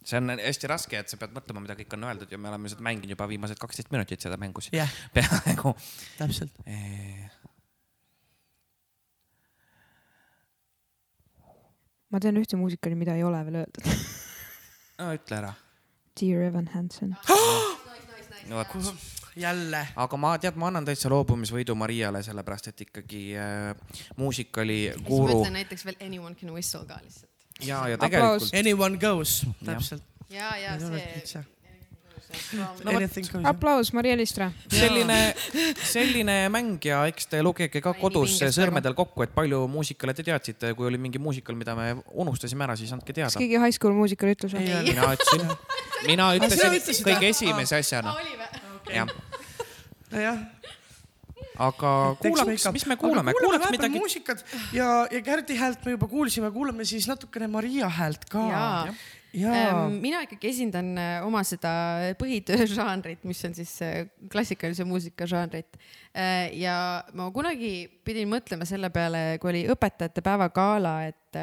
See on hästi raske, et sa pead mõtlema, mida kõik on öeldud ja me oleme seda mänginud juba viimased kaksteist minutit seda mängu siin jah, peaaegu. täpselt. ma tean ühte muusikali, mida ei ole veel öeldud. no ütle ära. Dear Evan Hansen. no vot, jälle. aga ma tead, ma annan täitsa loobumisvõidu Mariale, sellepärast et ikkagi äh, muusikali siis ma guru ütlen näiteks veel Anyone can whistle ka lihtsalt. ja, ja tegelikult Anyone goes, täpselt. ja, ja see. No aplaus Maria Listra. selline, selline mäng ja eks te lugege ka kodus sõrmedel kokku, et palju muusikale te teadsite, kui oli mingi muusikal, mida me unustasime ära, siis andke kas teada. keegi High School Musical ütles või? mina ütlesin, mina ütlesin kõige esimese asjana? jah. jah. aga kuulaks, mis me kuulame, kuulaks midagi. muusikat ja, ja Kärdi häält me juba kuulsime, kuulame siis natukene Maria häält ka Jaa.. jaa, mina ikkagi esindan äh, oma seda põhitööžanrit, mis on siis äh, klassikalise muusika žanrit. ja ma kunagi pidin mõtlema selle peale, kui oli õpetajate päeva gala, et,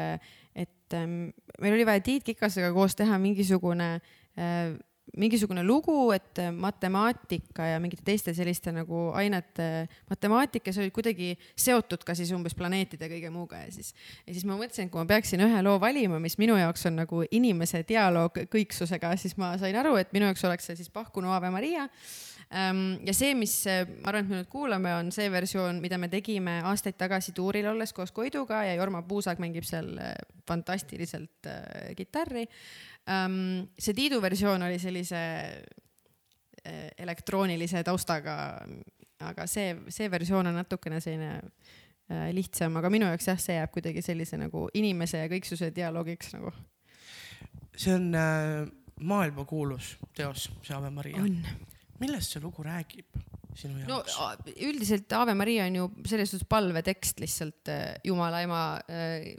et ähm, meil oli vaja Tiit Kikasega koos teha mingisugune äh, mingisugune lugu, et matemaatika ja mingite teiste selliste nagu ainete matemaatikas olid kuidagi seotud ka siis umbes planeetide kõige muuga ja siis, ja siis ma mõtlesin, et kui ma peaksin ühe loo valima, mis minu jaoks on nagu inimese dialoog kõiksusega, siis ma sain aru, et minu jaoks oleks see siis Pahkunu Ave Maria. ja see, mis äh, ma arvan, et me nüüd kuulame, on see versioon, mida me tegime aastaid tagasi tuuril olles koos Koiduga ja Jorma Puusak mängib seal äh, fantastiliselt äh, kitarri. See Tiidu versioon oli sellise äh, elektroonilise taustaga, aga see, see versioon on natukene selline äh, lihtsam, aga minu jaoks jah, see jääb kuidagi sellise nagu inimese ja kõiksuse dialoogiks nagu. see on äh, maailmakuulus teos, see Ave Maria. on. millest see lugu räägib sinu no jaoks? a- üldiselt Ave Maria on ju selles suhtes palvetekst lihtsalt äh, Jumala ema äh,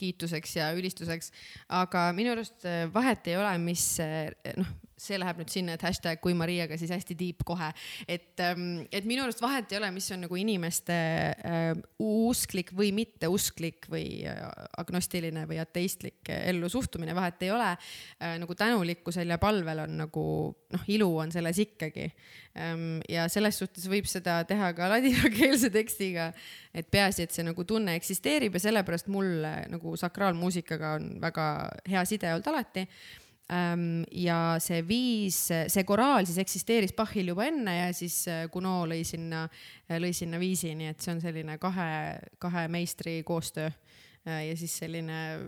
kiituseks ja ülistuseks, aga minu arust äh, vahet ei ole, mis äh, noh, see läheb nüüd sinna, et hashtag kui Mariaga siis hästi deep kohe, et, et minu arust vahet ei ole, mis on nagu inimeste äh, usklik või mitteusklik või äh, agnostiline või ateistlik äh, ellu suhtumine, vahet ei ole äh,. nagu tänulikkusel ja palvel on nagu noh, ilu on selles ikkagi ähm,. ja selles suhtes võib seda teha ka ladinakeelse tekstiga, et peaasi, et see nagu tunne eksisteerib ja sellepärast mul äh, nagu sakraalmuusikaga on väga hea side olnud alati ähm,. Ja see viis, see koraal siis eksisteeris Bachil juba enne ja siis äh, Gounod lõi sinna, lõi sinna viisi, nii et see on selline kahe, kahe meistri koostöö Äh, ja siis selline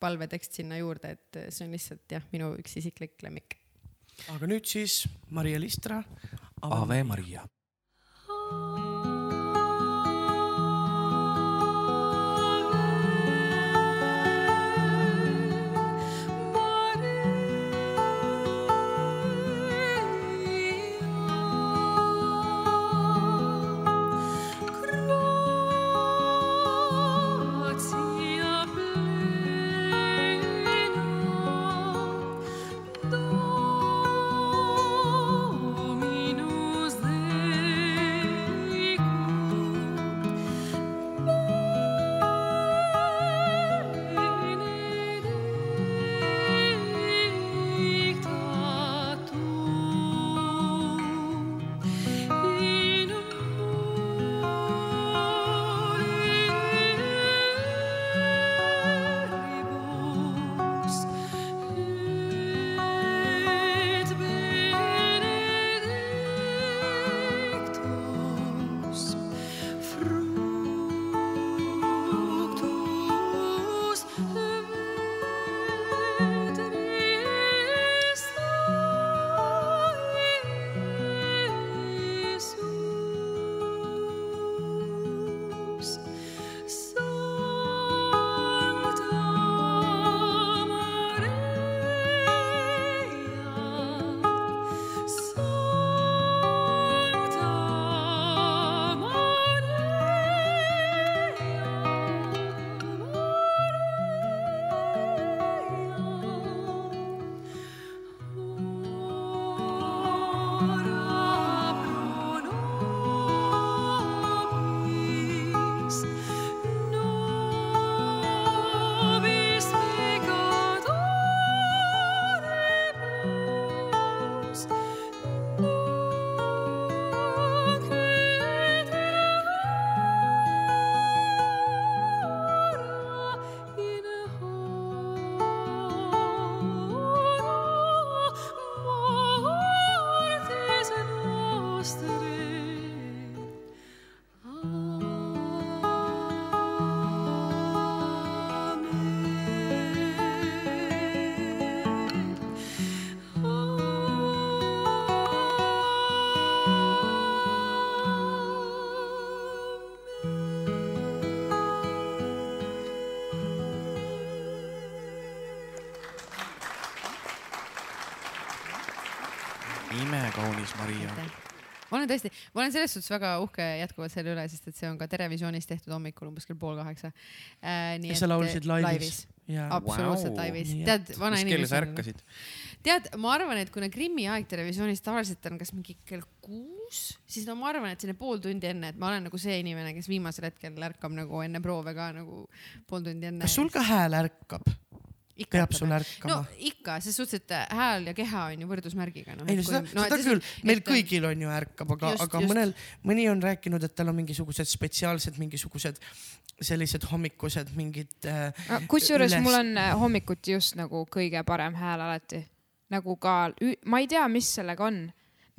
palvetekst sinna juurde, et see on lihtsalt jah, minu üks isiklik lemmik. aga nüüd siis Maria Listra. Ave Maria. Gratia imekaunis Maria. ma olen tõesti, ma olen selles suhtes väga uhke jätkuvalt selle üle, sest et see on ka Terevisioonis tehtud hommikul umbes kell pool kaheksa äh,. Ja sa laulsid laivis? absoluutselt Vau. Aivis Nii, tead, vana mis kell sa inimene. ärkasid? tead, ma arvan, et kuna Krimmi aeg televisioonis tavaliselt on kas mingi kell kuus, siis no ma arvan, et selline pool tundi enne, et ma olen nagu see inimene, kes viimasel hetkel ärkab nagu enne proove ka nagu pool tundi enne. kas sul ka hääl ärkab? Peab sul no ärkama? ikka, ses suhtes, et hääl ja keha on ju võrdusmärgiga no,. ei no seda, seda küll, meil kõigil on ju ärkab, aga, aga just. mõnel, mõni on rääkinud, et tal on mingisugused spetsiaalsed mingisugused sellised hommikused mingid äh,. kusjuures üles- mul on äh, hommikuti just nagu kõige parem hääl alati, nagu ka, ma ei tea, mis sellega on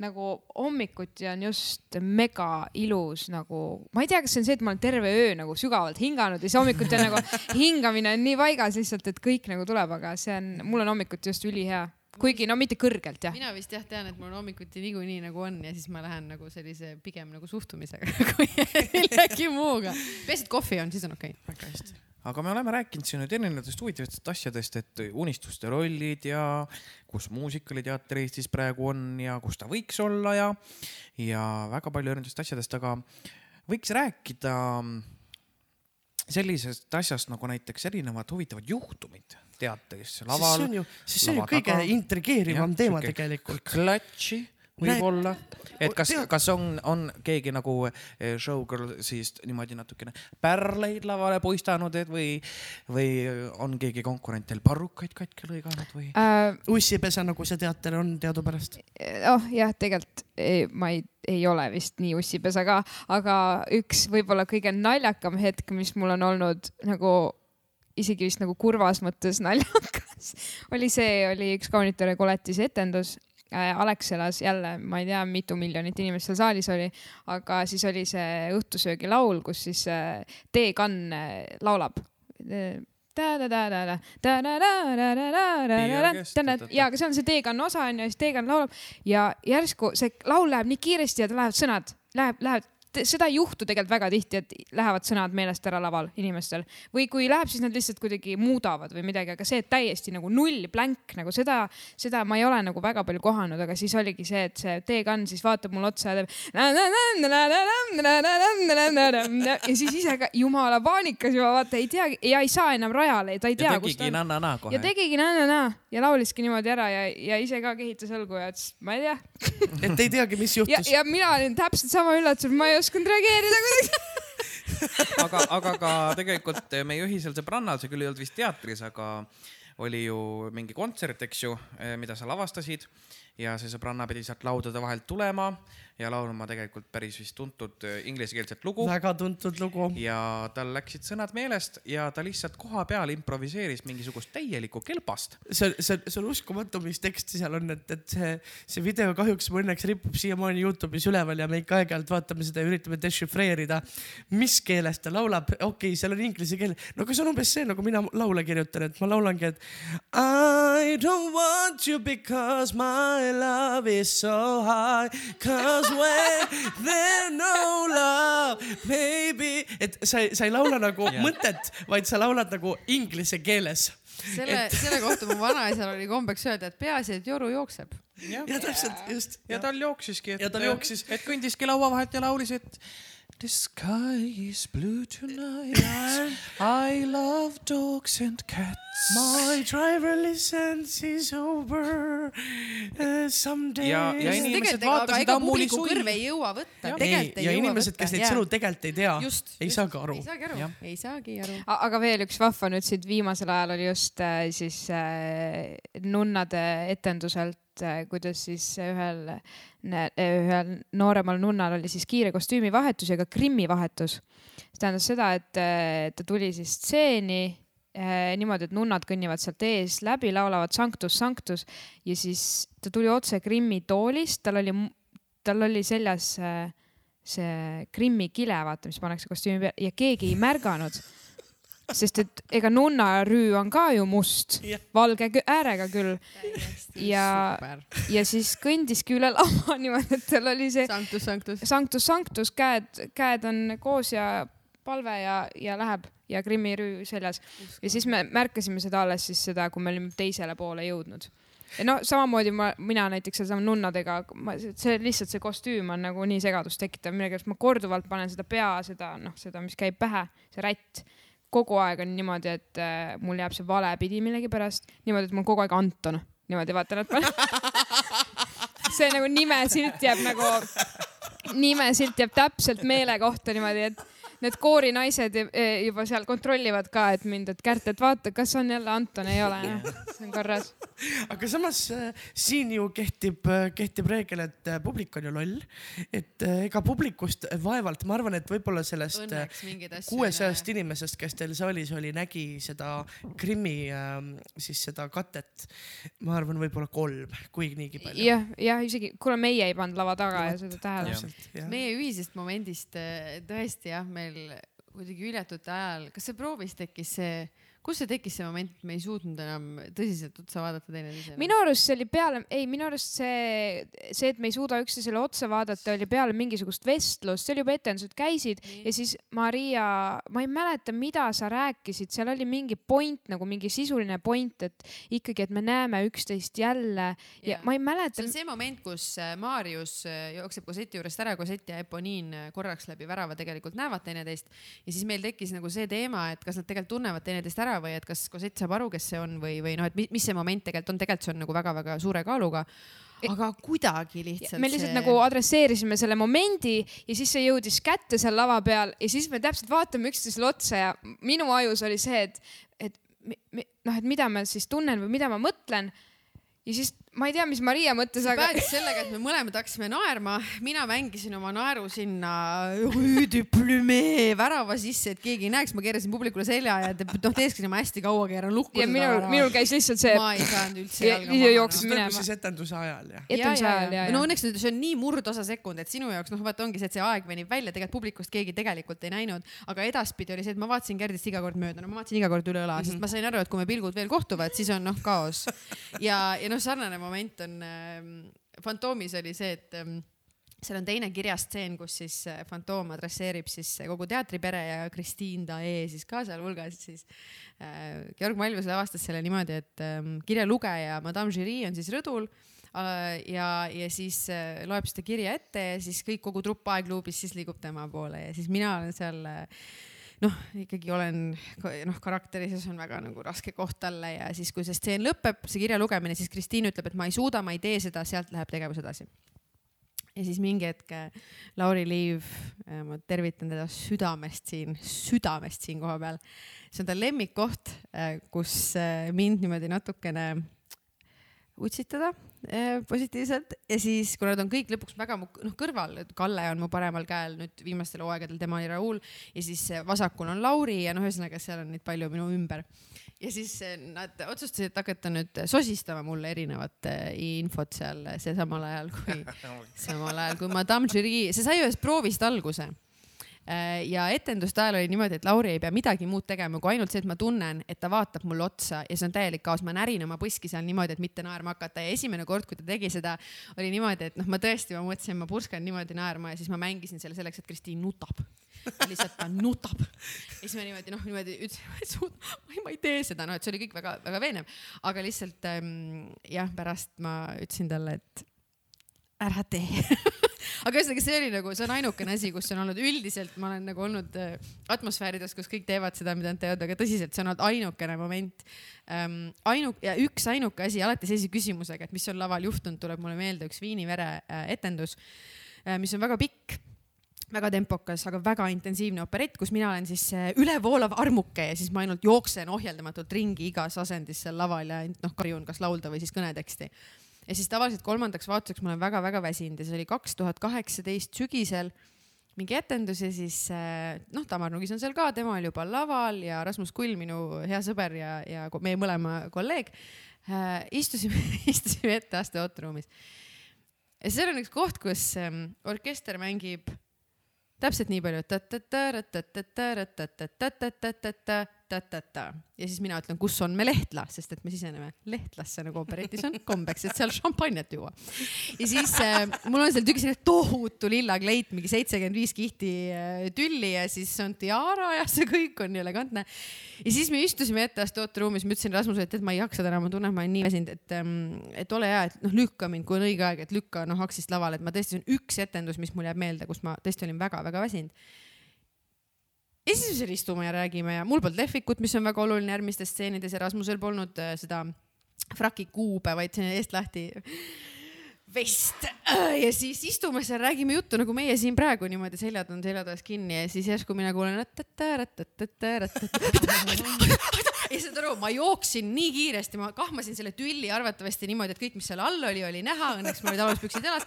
nagu hommikuti on just mega ilus nagu, ma ei tea, kas see on see, et ma olen terve öö nagu sügavalt hinganud ja siis hommikuti on nagu hingamine on nii paigas lihtsalt, et kõik nagu tuleb, aga see on, mul on hommikuti just ülihea, kuigi no mitte kõrgelt jah. mina vist jah tean, et mul hommikuti niikuinii nagu on ja siis ma lähen nagu sellise pigem nagu suhtumisega kui millegi muuga. peaasi, et kohvi on, siis on okei okay.. väga hästi. Aga me oleme rääkinud siin nüüd erinevatest huvitavatest asjadest, et unistuste rollid ja kus muusikaliteater Eestis praegu on ja kus ta võiks olla ja, ja väga palju erinevatest asjadest, aga võiks rääkida sellisest asjast nagu näiteks erinevad huvitavad juhtumid teatris, see laval on, ju, siis see on ju kõige taga. intrigeerivam Jah, teema tegelikult. klatši võib-olla, et kas kas on, on keegi nagu eh, showgirl siis niimoodi natukene pärleid lavale puistanud, et või, või on keegi konkurent teil parrukaid katki lõiganud või? äh,. ussipesa, nagu see teater on teadupärast. oh jah, tegelikult ei, ma ei, ei ole vist nii ussipesa ka, aga üks võib-olla kõige naljakam hetk, mis mul on olnud nagu isegi vist nagu kurvas mõttes naljakas, oli see, oli üks kaunitore koletise etendus Alexelas jälle, ma ei tea, mitu miljonit inimest seal saalis oli, aga siis oli see õhtusöögilaul, kus siis äh, äh, laulab. ja, aga see on see T-Kann osa onju, siis T-Kann laulab ja järsku see laul läheb nii kiiresti ja lähevad sõnad, läheb, läheb, seda ei juhtu tegelikult väga tihti, et lähevad sõnad meelest ära laval inimestel või kui läheb, siis nad lihtsalt kuidagi muudavad või midagi, aga see et täiesti nagu null blank nagu seda, seda ma ei ole nagu väga palju kohanud, aga siis oligi see, et see T-Kann siis vaatab mulle otsa ja teeb. ja siis ise ka jumala paanikas juba vaata ei teagi ja ei saa enam rajale, ta ei tea ja, kus ta on. ja tegigi na-na-na ja lauliski niimoodi ära ja, ja ise ka kehitas õlgu ja ütles, ma ei tea. et ei teagi, mis ja, juhtus. ja mina olin täpselt sama üllatunud, ma ei osanud reageerida kuidagi. aga, aga ka tegelikult meie ühisel sõbrannal, see küll ei olnud vist teatris, aga oli ju mingi kontsert, eks ju, mida sa lavastasid ja see sõbranna pidi sealt laudade vahelt tulema ja laulma tegelikult päris vist tuntud äh, inglisekeelset lugu väga tuntud lugu. ja tal läksid sõnad meelest ja ta lihtsalt koha peal improviseeris mingisugust täielikku kelbast. see, see, see on uskumatu, mis teksti seal on, et, et see, see video kahjuks või õnneks ripub siiamaani Youtube'is üleval ja me ikka aeg-ajalt vaatame seda ja üritame dešifreerida, mis keeles ta laulab. okei okay,, seal on inglise keel, no aga see on umbes see, nagu mina laule kirjutan, et ma laulangi, et I don't want you because my love is so high, cause when there no love, baby, et sa ei, sa ei laula nagu Jah. mõtet, vaid sa laulad nagu inglise keeles selle, selle kohta mu vanaisal oli kombeks öelda, et peaasi, et joru jookseb. ja täpselt, just. ja tal jooksiski, et Ja tal jooksis. et kõndiski laua vahelt ja laulis, et The sky is blue tonight. I love dogs and cats. My driver listens is over uh, someday. Ja- ja inimesed vaatasid ammuli publiku sui. kõrv ei jõua võtta, ei ja inimesed, kes neid sõnu tegelikult ei tea, ei saagi aru ei. saagi aru ei saagi aru. aga veel üks vahva nüüd siit viimasel ajal oli just äh, siis äh, nunnade etenduselt kuidas siis ühel, ühel nooremal nunnal oli siis kiire kostüümivahetus ja ka grimmivahetus. see tähendas seda, et äh, ta tuli siis stseeni äh, niimoodi, et nunnad kõnnivad sealt ees läbi, laulavad Sanctus, Sanctus ja siis ta tuli otse Grimmi toolist, tal oli, tal oli seljas äh, see Grimmi kile, vaata, mis pannakse kostüümi peale ja keegi ei märganud sest et ega nunnarüü on ka ju must. Jah., valge äärega küll. Ja- ja siis kõndiski üle lava niimoodi, et tal oli see sanktus, sanktus. sanctus, sanctus, käed, käed on koos ja palve ja, ja läheb. Ja Krimmi rüü seljas. Ja siis me märkasime seda alles siis seda, kui me olime teisele poole jõudnud. ja no samamoodi ma, mina näiteks sedasama nunnadega, see lihtsalt see kostüüm on nagu nii segadust tekitav, millegipärast ma korduvalt panen seda pea, seda noh, seda, mis käib pähe, see rätt, kogu aeg on niimoodi, et äh, mul jääb see vale pidi millegipärast niimoodi, et mul kogu aeg Anton, niimoodi vaatan, et ma see nagu nimesilt jääb nagu, nimesilt jääb täpselt meele kohta niimoodi, et need koorinaised ju- juba seal kontrollivad ka, et mind, et Kärt, et vaata, kas on jälle Anton, ei ole, see on korras. aga samas äh, siin ju kehtib, kehtib reegel, et publik on ju loll. et ega publikust vaevalt, ma arvan, et võib-olla sellest kuuesajast inimesest, kes teil saalis oli, nägi seda Krimmi ähm, siis seda katet. ma arvan, võib-olla kolm, kui niigi palju. jah, jah, isegi, kuule, meie ei pannud lava taga ja seda tähele. meie ühisest momendist tõesti jah, meil kuidagi hüljatute ajal, kas see proovis tekkis see, kus see tekkis see moment, et me ei suutnud enam tõsiselt otsa vaadata teineteisele? minu arust see oli peale, ei, minu arust see, see, et me ei suuda üksteisele otsa vaadata, oli peale mingisugust vestlust, see oli juba etendused käisid ja siis Maria, ma ei mäleta, mida sa rääkisid, seal oli mingi point nagu mingi sisuline point, et ikkagi, et me näeme üksteist jälle. Ja Jaa. ma ei see mäleta on, see moment, kus äh, Maarjus äh, jookseb Cossetti juurest ära, Cossett ja Eponiin äh, korraks läbi värava tegelikult näevad teineteist. Ja siis meil tekkis nagu see teema, et kas nad tegelikult tunnevad teineteist ära või et kas Cosett saab aru, kes see on või, või noh, et mi- mis see moment tegelikult on, tegelikult see on nagu väga-väga suure kaaluga. aga kuidagi lihtsalt. me lihtsalt nagu adresseerisime selle momendi ja siis see jõudis kätte seal lava peal ja siis me täpselt vaatame üksteisele otsa ja minu ajus oli see, et, et noh, et mida ma siis tunnen või mida ma mõtlen. ja siis ma ei tea, mis Maria mõtles, aga päädis sellega, et me mõlemad hakkasime naerma, mina mängisin oma naeru sinna värava sisse, et keegi ei näeks, ma keerasin publikule selja ja te- noh, teesklesin ma hästi kaua, keeran lukku. ja minul, minul käis lihtsalt see, ma ei saanud üldse Ja- jalga ja jooksis see maha. minema. siis etenduse ajal jah? etenduse ajal ja, no ja. õnneks nüüd see on nii murdosa sekund, et sinu jaoks noh, vaata ongi see, et see aeg venib välja, tegelikult publikust keegi tegelikult ei näinud, aga edaspidi oli see, et ma vaatasin Gerdist iga kord mööda, no ma vaatasin iga kord üle õla mm, -hmm. sest ma sain aru, et kui me pilgud veel kohtuvad, siis on noh kaos. ja, ja noh, sarnane moment on ähm, Fantoomis oli see, et ähm, seal on teine kirjastseen, kus siis äh, Fantoom adresseerib siis kogu teatripere ja Kristiin Dae siis ka sealhulgas siis äh,. Georg Malvus lavastas selle niimoodi, et ähm, kirjalugeja Madame Giry on siis rõdul äh, ja, ja siis äh, loeb seda kirja ette ja siis kõik, kogu trupp aegluubis siis liigub tema poole ja siis mina olen seal äh, noh, ikkagi olen noh, karakteris ja see on väga nagu raske koht talle ja siis, kui see stseen lõpeb, see kirja lugemine, siis Kristiin ütleb, et ma ei suuda, ma ei tee seda, sealt läheb tegevus edasi ja siis mingi hetk äh, Lauri Liiv, ma tervitan teda südamest siin, südamest siin koha peal. see on ta lemmikkoht, kus äh, mind niimoodi natukene utsitada äh, positiivselt. Ja siis, kuna nad on kõik lõpuks väga mu noh kõrval, et Kalle on mu paremal käel nüüd viimastel hooaegadel, tema oli Raul ja siis äh, vasakul on Lauri ja noh, ühesõnaga seal on neid palju minu ümber. Ja siis eh, nad otsustasid, et hakata nüüd sosistama mulle erinevat infot seal, see samal ajal kui, samal ajal kui Madame Giry, see sai ühest proovist alguse. Ja etenduste ajal oli niimoodi, et Lauri ei pea midagi muud tegema kui ainult see, et ma tunnen, et ta vaatab mulle otsa ja see on täielik kaos, ma närin oma põski seal niimoodi, et mitte naerma hakata. Ja esimene kord, kui ta tegi seda, oli niimoodi, et noh, ma tõesti, ma mõtlesin, ma purskan niimoodi naerma ja siis ma mängisin selle selleks, et Kristiin nutab. lihtsalt ta nutab. Ja siis ma niimoodi noh, niimoodi ütlesin, ma ei ma ei tee seda, noh, et see oli kõik väga-väga veenev, aga lihtsalt ähm, jah, pärast ma ütlesin talle, et ära tee aga ühesõnaga, see oli nagu, see on ainukene asi, kus on olnud üldiselt, ma olen nagu olnud äh, atmosfäärides, kus kõik teevad seda, mida nad teevad, aga tõsiselt, see on olnud ainukene moment ähm,. ainu- ja üks ainuke asi, alati sellise küsimusega, et mis on laval juhtunud, tuleb mulle meelde üks Viini vere äh, etendus äh,, mis on väga pikk väga tempokas, aga väga intensiivne operett, kus mina olen siis ülevoolav armuke ja siis ma ainult jooksen ohjeldamatult ringi igas asendis seal laval ja noh, karjun kas laulda või siis kõneteksti ja siis tavaliselt kolmandaks vaatuseks ma olen väga-väga väsinud ja see oli kaks tuhat kaheksateist sügisel mingi etendus ja siis äh, noh, Tamar Nugis on seal ka, tema oli juba laval ja Rasmus Kull, minu hea sõber ja, ja meie mõlema kolleeg äh, istusime, istusime etteaste ooteruumis. ja seal on üks koht, kus ähm, orkester mängib täpselt nii palju ta-ta-ta-ra-ta-ta-ta-ra-ta-ta-ta-ta-ta-ta-ta ja siis mina ütlen, kus on me Lehtla, sest et me siseneme Lehtlasse nagu operetis on kombeks, et seal šampanjat juua. ja siis äh, mul on seal tükis selline tohutu lilla kleit, mingi seitsekümmend viis kihti äh, tülli ja siis on tiara ja see kõik on nii elegantne. ja siis me istusime etteaste ooteruumis, ma ütlesin Rasmusele, et tead, ma ei jaksa täna, ma tunnen, ma olen nii väsinud, et ähm,, et ole hea, et noh, lükka mind, kui on õige aeg, et lükka noh aksist lavale, et ma tõesti, see on üks etendus, mis mul jääb meelde, kus ma tõesti olin väga-väga väsinud. ja siis me seal istume ja räägime ja mul polnud lehvikut, mis on väga oluline järgmistes stseenides ja Rasmusel polnud äh, seda fraki kuube, vaid selline eest lahti vest ja siis istume seal, räägime juttu nagu meie siin praegu niimoodi, seljad on seljatoes kinni ja siis järsku mina kuulen. Ja saad aru, ma jooksin nii kiiresti, ma kahmasin selle tülli arvatavasti niimoodi, et kõik, mis seal all oli, oli näha, õnneks mul olid aluspüksid jalas.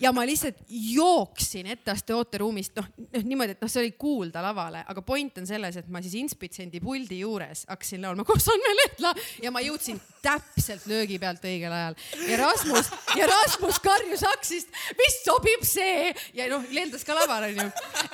Ja ma lihtsalt jooksin etteaste ooteruumist, noh noh, niimoodi, et noh, see oli kuulda lavale, aga point on selles, et ma siis Inspitsendi puldi juures hakkasin laulma koos Anne Lehtla ja ma jõudsin täpselt löögi pealt õigel ajal. Ja Rasmus ja Rasmus karjus aksist, mis sobib see? Ja noh, lendas ka lavale onju.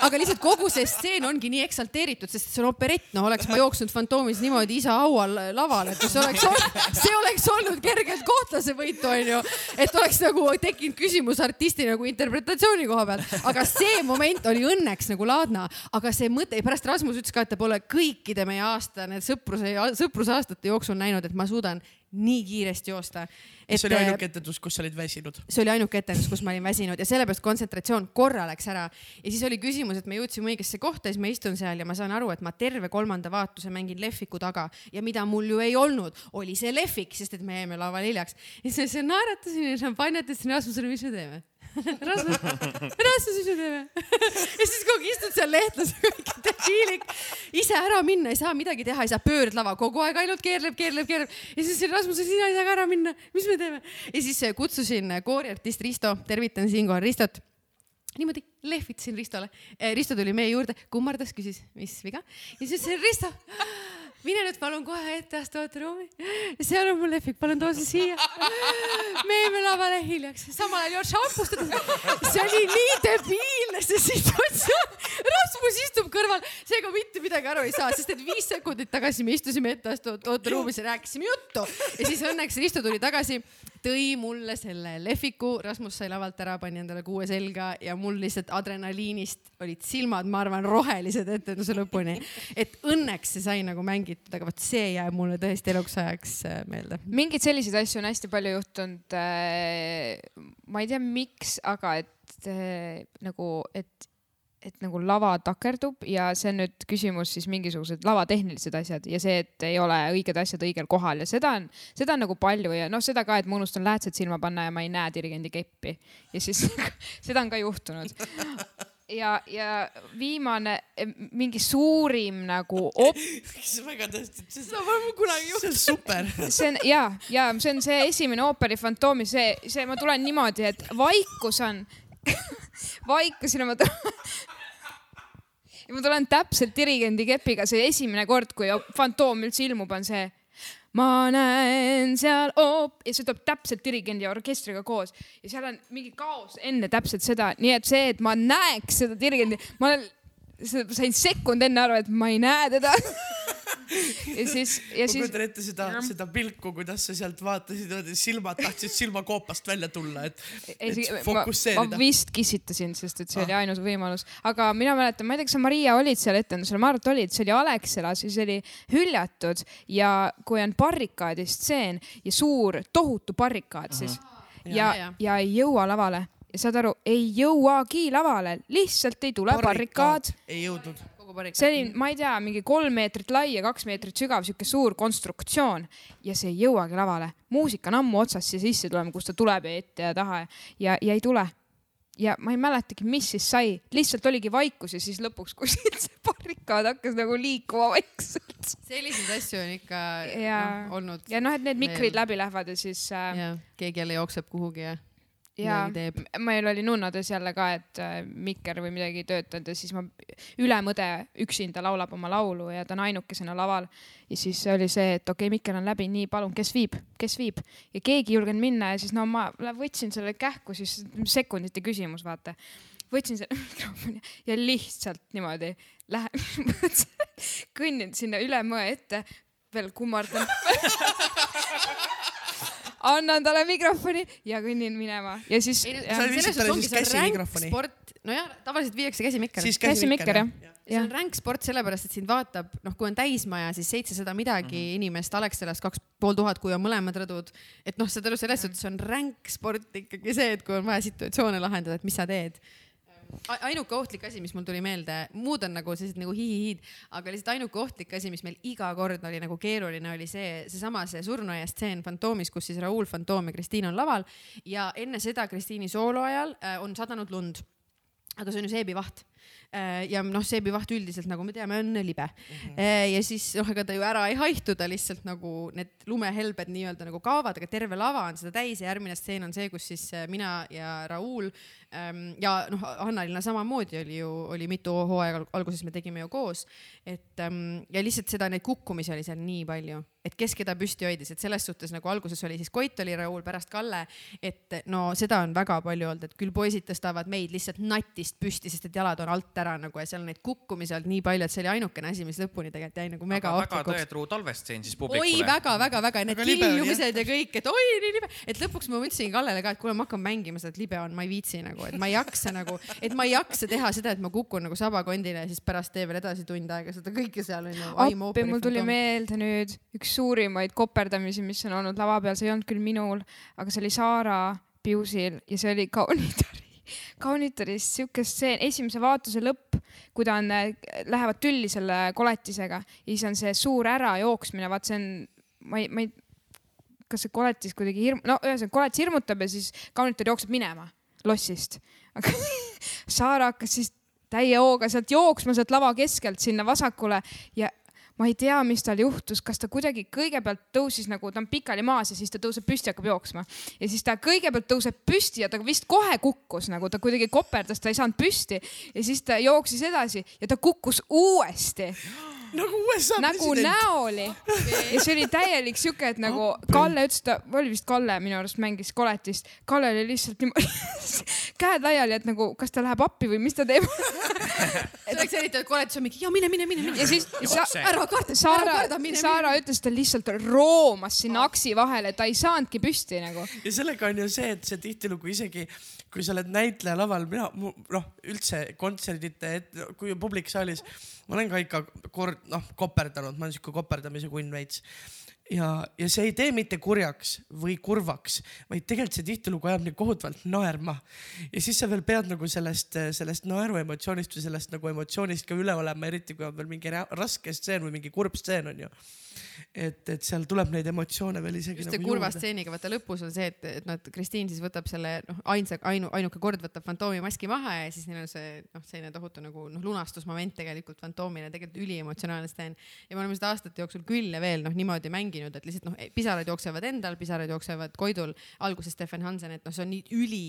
aga lihtsalt kogu see stseen ongi nii eksalteeritud, sest see on operett, noh oleks ma jooksnud Fantoomis niimoodi isa haual lavale, et see oleks, see oleks olnud kergelt kohtlase võitu onju, et oleks nagu tekkinud küsimus artisti nagu interpretatsiooni koha pealt, aga see moment oli õnneks nagu laadna, aga see mõte, pärast Rasmus ütles ka, et ta pole kõikide meie aasta need sõpruse, sõprusaastate jooksul näinud, et ma suudan nii kiiresti joosta. see oli ainuke etendus, kus sa olid väsinud. see oli ainuke etendus, kus ma olin väsinud ja sellepärast kontsentratsioon korra läks ära ja siis oli küsimus, et me jõudsime õigesse kohta, siis ma istun seal ja ma saan aru, et ma terve kolmanda vaatuse mängin lehviku taga ja mida mul ju ei olnud, oli see lehvik, sest et me jäime laval hiljaks. ja siis ma naeratasin ja šampanjat ütlesin Rasmusele, mis me teeme. Rasmus, Rasmus, mis me teeme? ja siis kogu aeg istud seal lehtlasega, ikka debiilik, ise ära minna ei saa midagi teha, ei saa. Pöördlava, kogu aeg ainult keerleb, keerleb, keerleb. Ja siis Rasmusele, sina ei saa ka ära minna, mis me teeme? ja siis äh, kutsusin äh, kooriartist Risto, tervitan siinkohal Ristot. Niimoodi lehvitasin Ristole. Risto tuli meie juurde, kummardas, küsis, mis viga? Ja siis ütlesin Risto, mine nüüd palun kohe etteaste ooteruumi. seal on mul lehvik, palun too see siia. me jäime lavale hiljaks, samal ajal Josh hampustada. see oli nii debiilne see situatsioon. Rasmus istub kõrval, seega mitte midagi aru ei saa, sest et viis sekundit tagasi me istusime etteaste ooteruumis ja rääkisime juttu ja siis õnneks Risto tuli tagasi, tõi mulle selle lehviku, Rasmus sai lavalt ära, pani endale kuue selga ja mul lihtsalt adrenaliinist olid silmad, ma arvan, rohelised etenduse lõpuni. et õnneks see sai nagu mängitud, aga vot see jääb mulle tõesti eluks ajaks äh, meelde. mingeid selliseid asju on hästi palju juhtunud. ma ei tea, miks, aga et äh, nagu, et, et nagu lava takerdub ja see on nüüd küsimus siis mingisugused lavatehnilised asjad ja see, et ei ole õiged asjad õigel kohal ja seda on, seda on nagu palju ja noh, seda ka, et ma unustan läätsed silma panna ja ma ei näe dirigendi keppi ja siis seda on ka juhtunud ja, ja viimane mingi suurim nagu op-, väga tõesti, see seda pole mul kunagi see on super. see on ja, ja see on see esimene ooperi Fantoomi, see, see, ma tulen niimoodi, et vaikus on, vaikus ja ma tulen. Ja ma tulen täpselt dirigendi kepiga, see esimene kord, kui Fantoom üldse ilmub, on see. ma näen seal oop- ja see tuleb täpselt dirigendi ja orkestriga koos ja seal on mingi kaos enne täpselt seda, nii et see, et ma näeks seda dirigendi, ma olen- sain sekund enne aru, et ma ei näe teda. ja siis, ja ma siis kujutan ette seda, seda pilku, kuidas sa sealt vaatasid, silmad tahtsid silmakoopast välja tulla, et, et ma, ma fokusseerida. vist kissitasin, sest et see oli Ah. ainus võimalus, aga mina mäletan, ma ei tea, kas sa Maria olid seal etendusel, ma arvan, et olid, see oli Alexela, siis oli hüljatud ja kui on barrikaadi stseen ja suur tohutu barrikaad siis ja, Ja, ja, ja. ja ei jõua lavale ja saad aru, ei jõuagi lavale, lihtsalt ei tule barrikaad. ei jõudnud. see oli, ma ei tea, mingi kolm meetrit lai ja kaks meetrit sügav, sihuke suur konstruktsioon ja see ei jõuagi lavale. muusika on ammu otsast siia sisse tulema, kus ta tuleb ja ette ja taha ja, ja ei tule. ja ma ei mäletagi, mis siis sai, lihtsalt oligi vaikus ja siis lõpuks kuskilt see barrikaad hakkas nagu liikuma vaikselt. selliseid asju on ikka ja no, olnud. ja noh, et need mikrid Veel. läbi lähevad ja siis äh, ja keegi jälle jookseb kuhugi ja ja midagi teeb. m- meil oli nunnades jälle ka, et äh, mikker või midagi ei töötanud ja siis ma, ülemõde üksinda laulab oma laulu ja ta on ainukesena laval. ja siis oli see, et okei okay,, mikker on läbi, nii palun, kes viib, kes viib ja keegi ei julgenud minna ja siis no ma võtsin selle kähku, siis sekundite küsimus, vaata võtsin selle mikrofoni ja lihtsalt niimoodi lähen, kõnnin sinna üle mõe ette, veel kummardan. annan talle mikrofoni ja kõnnin minema ja siis sport, nojah, tavaliselt viiakse käsimikker. siis käsimikker, jah. see on ränk sport sellepärast, et sind vaatab, noh, kui on täismaja, siis seitsesada midagi mm -hmm. inimest, Alexelas kaks pool tuhat, kui on mõlemad rõdud. et noh, saad aru, selles suhtes on ränk sport ikkagi see, et kui on vaja situatsioone lahendada, et mis sa teed. Ainuke ohtlik asi, mis mul tuli meelde, muud on nagu sellised nagu hihihiid, aga lihtsalt ainuke ohtlik asi, mis meil iga kord oli nagu keeruline, oli see, seesama see surnuaia stseen Fantoomis, kus siis Raul Fantoom ja Kristiina on laval ja enne seda Kristiini soolo ajal äh, on sadanud lund. aga see on ju seebivaht ja noh, seebivaht üldiselt, nagu me teame, on libe mm. -hmm. ja siis noh, ega ta ju ära ei haihtu, ta lihtsalt nagu need lumehelbed nii-öelda nagu kaovad, aga terve lava on seda täis ja järgmine stseen on see, kus siis äh, mina ja Raul ähm, ja noh, Anna-Liina samamoodi oli ju, oli mitu hooaega alguses me tegime ju koos, et ähm, ja lihtsalt seda, neid kukkumisi oli seal nii palju, et kes keda püsti hoidis, et selles suhtes nagu alguses oli siis Koit oli Raul, pärast Kalle, et no seda on väga palju olnud, et küll poisid tõstavad meid lihtsalt natist püsti, sest et jalad on alt ära nagu ja seal on neid kukkumisi olnud nii palju, et see oli ainukene asi, mis lõpuni tegelikult jäi nagu mega aga väga tõetruu talvestseen siis oi publikule. väga-väga-väga, need killumised ja kõik, et oi nii libe, et lõpuks ma mõtlesin Kallele ka, et kuule, ma hakkan mängima seda, et libe on, ma ei viitsi nagu, et ma ei jaksa nagu, et ma ei jaksa teha seda, et ma kukun nagu sabakondile ja siis pärast tee veel edasi tund aega seda kõike seal onju. appi, mul tuli meelde nüüd üks suurimaid koperdamisi, mis on olnud lava peal, see ei olnud küll minul, aga see oli Saara Piusil ja see oli kaunitari, kaunitaris siuke stseen, esimese vaatuse lõpp, kui ta on, lähevad tülli selle koletisega ja siis on see suur ärajooksmine, vaat see on, ma ei, ma ei, kas see koletis kuidagi hirm-, no ühesõnaga koletis hirmutab ja siis kaunitar jookseb minema lossist. aga Saara hakkas siis täie hooga sealt jooksma sealt lava keskelt sinna vasakule ja ma ei tea, mis tal juhtus, kas ta kuidagi kõigepealt tõusis nagu, ta on pikali maas ja siis ta tõuseb püsti, hakkab jooksma. ja siis ta kõigepealt tõuseb püsti ja ta vist kohe kukkus nagu ta kuidagi koperdas, ta ei saanud püsti ja siis ta jooksis edasi ja ta kukkus uuesti nagu USA nagu president. näoli ja see oli täielik siuke, et nagu Kalle ütles, ta oli vist Kalle minu arust mängis koletist, Kalle oli lihtsalt niimoodi käed laiali, et nagu kas ta läheb appi või mis ta teeb. see oleks eriti, et koletis on mingi ja mine, mine, mine, mine. ja siis sa, Jookse. ära karda, ära Saara karda, mine, Saara ütles, ta lihtsalt roomas sinna aksi vahele, ta ei saanudki püsti nagu. ja sellega on ju see, et see tihtilugu isegi, kui sa oled näitleja laval, mina, noh, üldse kontserdite, kui publik saalis, ma olen ka ikka kord, noh, koperdanud, ma olen sihuke koperdamise kunn veits ja, ja see ei tee mitte kurjaks või kurvaks, vaid tegelikult see tihtilugu ajab nii kohutavalt naerma. ja siis sa veel pead nagu sellest, sellest naeruemotsioonist või sellest nagu emotsioonist ka üle olema, eriti kui on veel mingi ra- raske stseen või mingi kurb stseen on ju. et, et seal tuleb neid emotsioone veel isegi just nagu see kurva juurde. stseeniga, vaata lõpus on see, et, et noh, et Kristiin siis võtab selle noh, ainsa, ainu, ainuke kord võtab fantoomi maski maha ja siis neil on see noh, selline tohutu nagu noh, lunastusmoment tegelikult fantoomile, tegelikult üliemotsionaalne stseen. ja me oleme seda aastate jooksul küll ja veel noh, niimoodi mänginud, et lihtsalt noh, pisarad jooksevad endal, pisarad jooksevad Koidul, alguses Stefan Hansen, et noh, see on nii üli,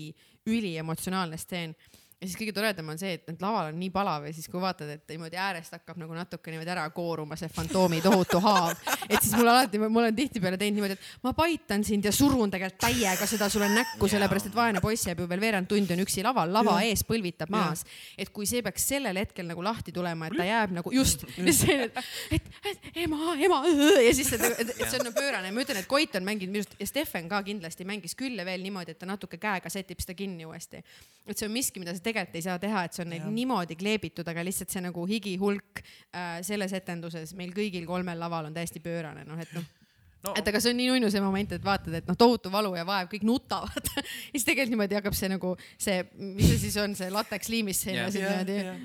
üliemotsionaalne stseen ja siis kõige toredam on see, et need laval on nii palav ja siis, kui vaatad, et niimoodi äärest hakkab nagu natuke niimoodi ära kooruma see fantoomi tohutu haav, et siis mul alati, ma olen tihtipeale teinud niimoodi, et ma paitan sind ja surun tegelikult täiega seda sulle näkku, sellepärast et vaene poiss jääb ju veel veerand tundi on üksi laval, lava ees põlvitab maas. et kui see peaks sellel hetkel nagu lahti tulema, et ta jääb nagu just, et, et, et ema, ema ja siis see, et, et see on nagu pöörane, ma ütlen, et Koit on mänginud minu arust ja Steffen ka kindlasti mängis küll ja veel niimoodi, et ta natuke käega sätib seda kinni uuesti. et see on miski, mida sa tegelikult ei saa teha, et see on Jah. niimoodi kleebitud, aga lihtsalt see nagu higihulk äh, selles etenduses meil kõigil kolmel laval on täiesti pöörane, noh et noh no et aga see on nii nunnu see moment, et vaatad, et noh, tohutu valu ja vaev, kõik nutavad ja siis tegelikult niimoodi hakkab see nagu see, mis see siis on, see lateks liimis Jah. siis Jah, niimoodi jah.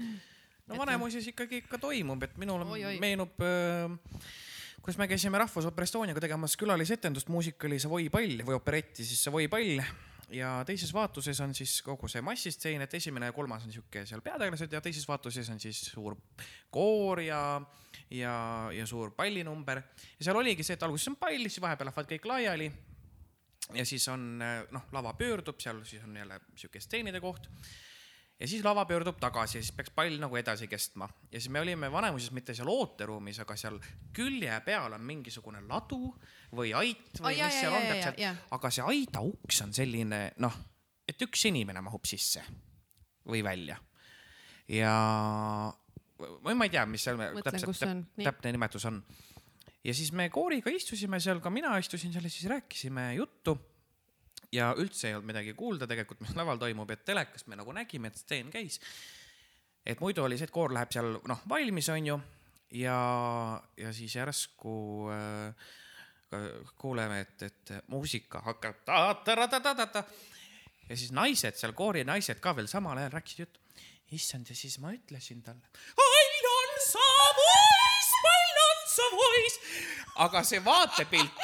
no Vanemuises ikkagi ikka toimub, et minule Oi-oi. meenub äh, kuidas me käisime Rahvusooper Estoniaga tegemas külalisetendust muusikali Savoy pall või operetti siis Savoy pall ja teises vaatuses on siis kogu see massistseen, et esimene ja kolmas on sihuke seal peategelased ja teises vaatuses on siis suur koor ja, ja, ja suur pallinumber. Ja seal oligi see, et alguses on pall, siis vahepeal lähevad kõik laiali. Ja siis on noh, lava pöördub, seal siis on jälle sihuke stseenide koht. Ja siis lava pöördub tagasi ja siis peaks pall nagu edasi kestma. Ja siis me olime Vanemuises mitte seal ooteruumis, aga seal külje peal on mingisugune ladu või ait või jaa, mis seal on täpselt aga see aida uks on selline noh, et üks inimene mahub sisse või välja ja või ma ei tea, mis seal Mõtlen, täpselt on. Nii. täpne nimetus on ja siis me kooriga istusime seal, ka mina istusin seal ja siis rääkisime juttu ja üldse ei olnud midagi kuulda tegelikult, mis laval toimub, et telekast me nagu nägime, et stseen käis. et muidu oli see, et koor läheb seal noh valmis, onju ja, ja siis järsku äh, kuuleme, et, et muusika hakkab ta-ta-ta-ta-ta-ta ja siis naised seal, koori naised ka veel samal ajal rääkisid juttu. issand, ja siis ma ütlesin talle. Pall on sa voice, pall on sa voice. aga see vaatepilt,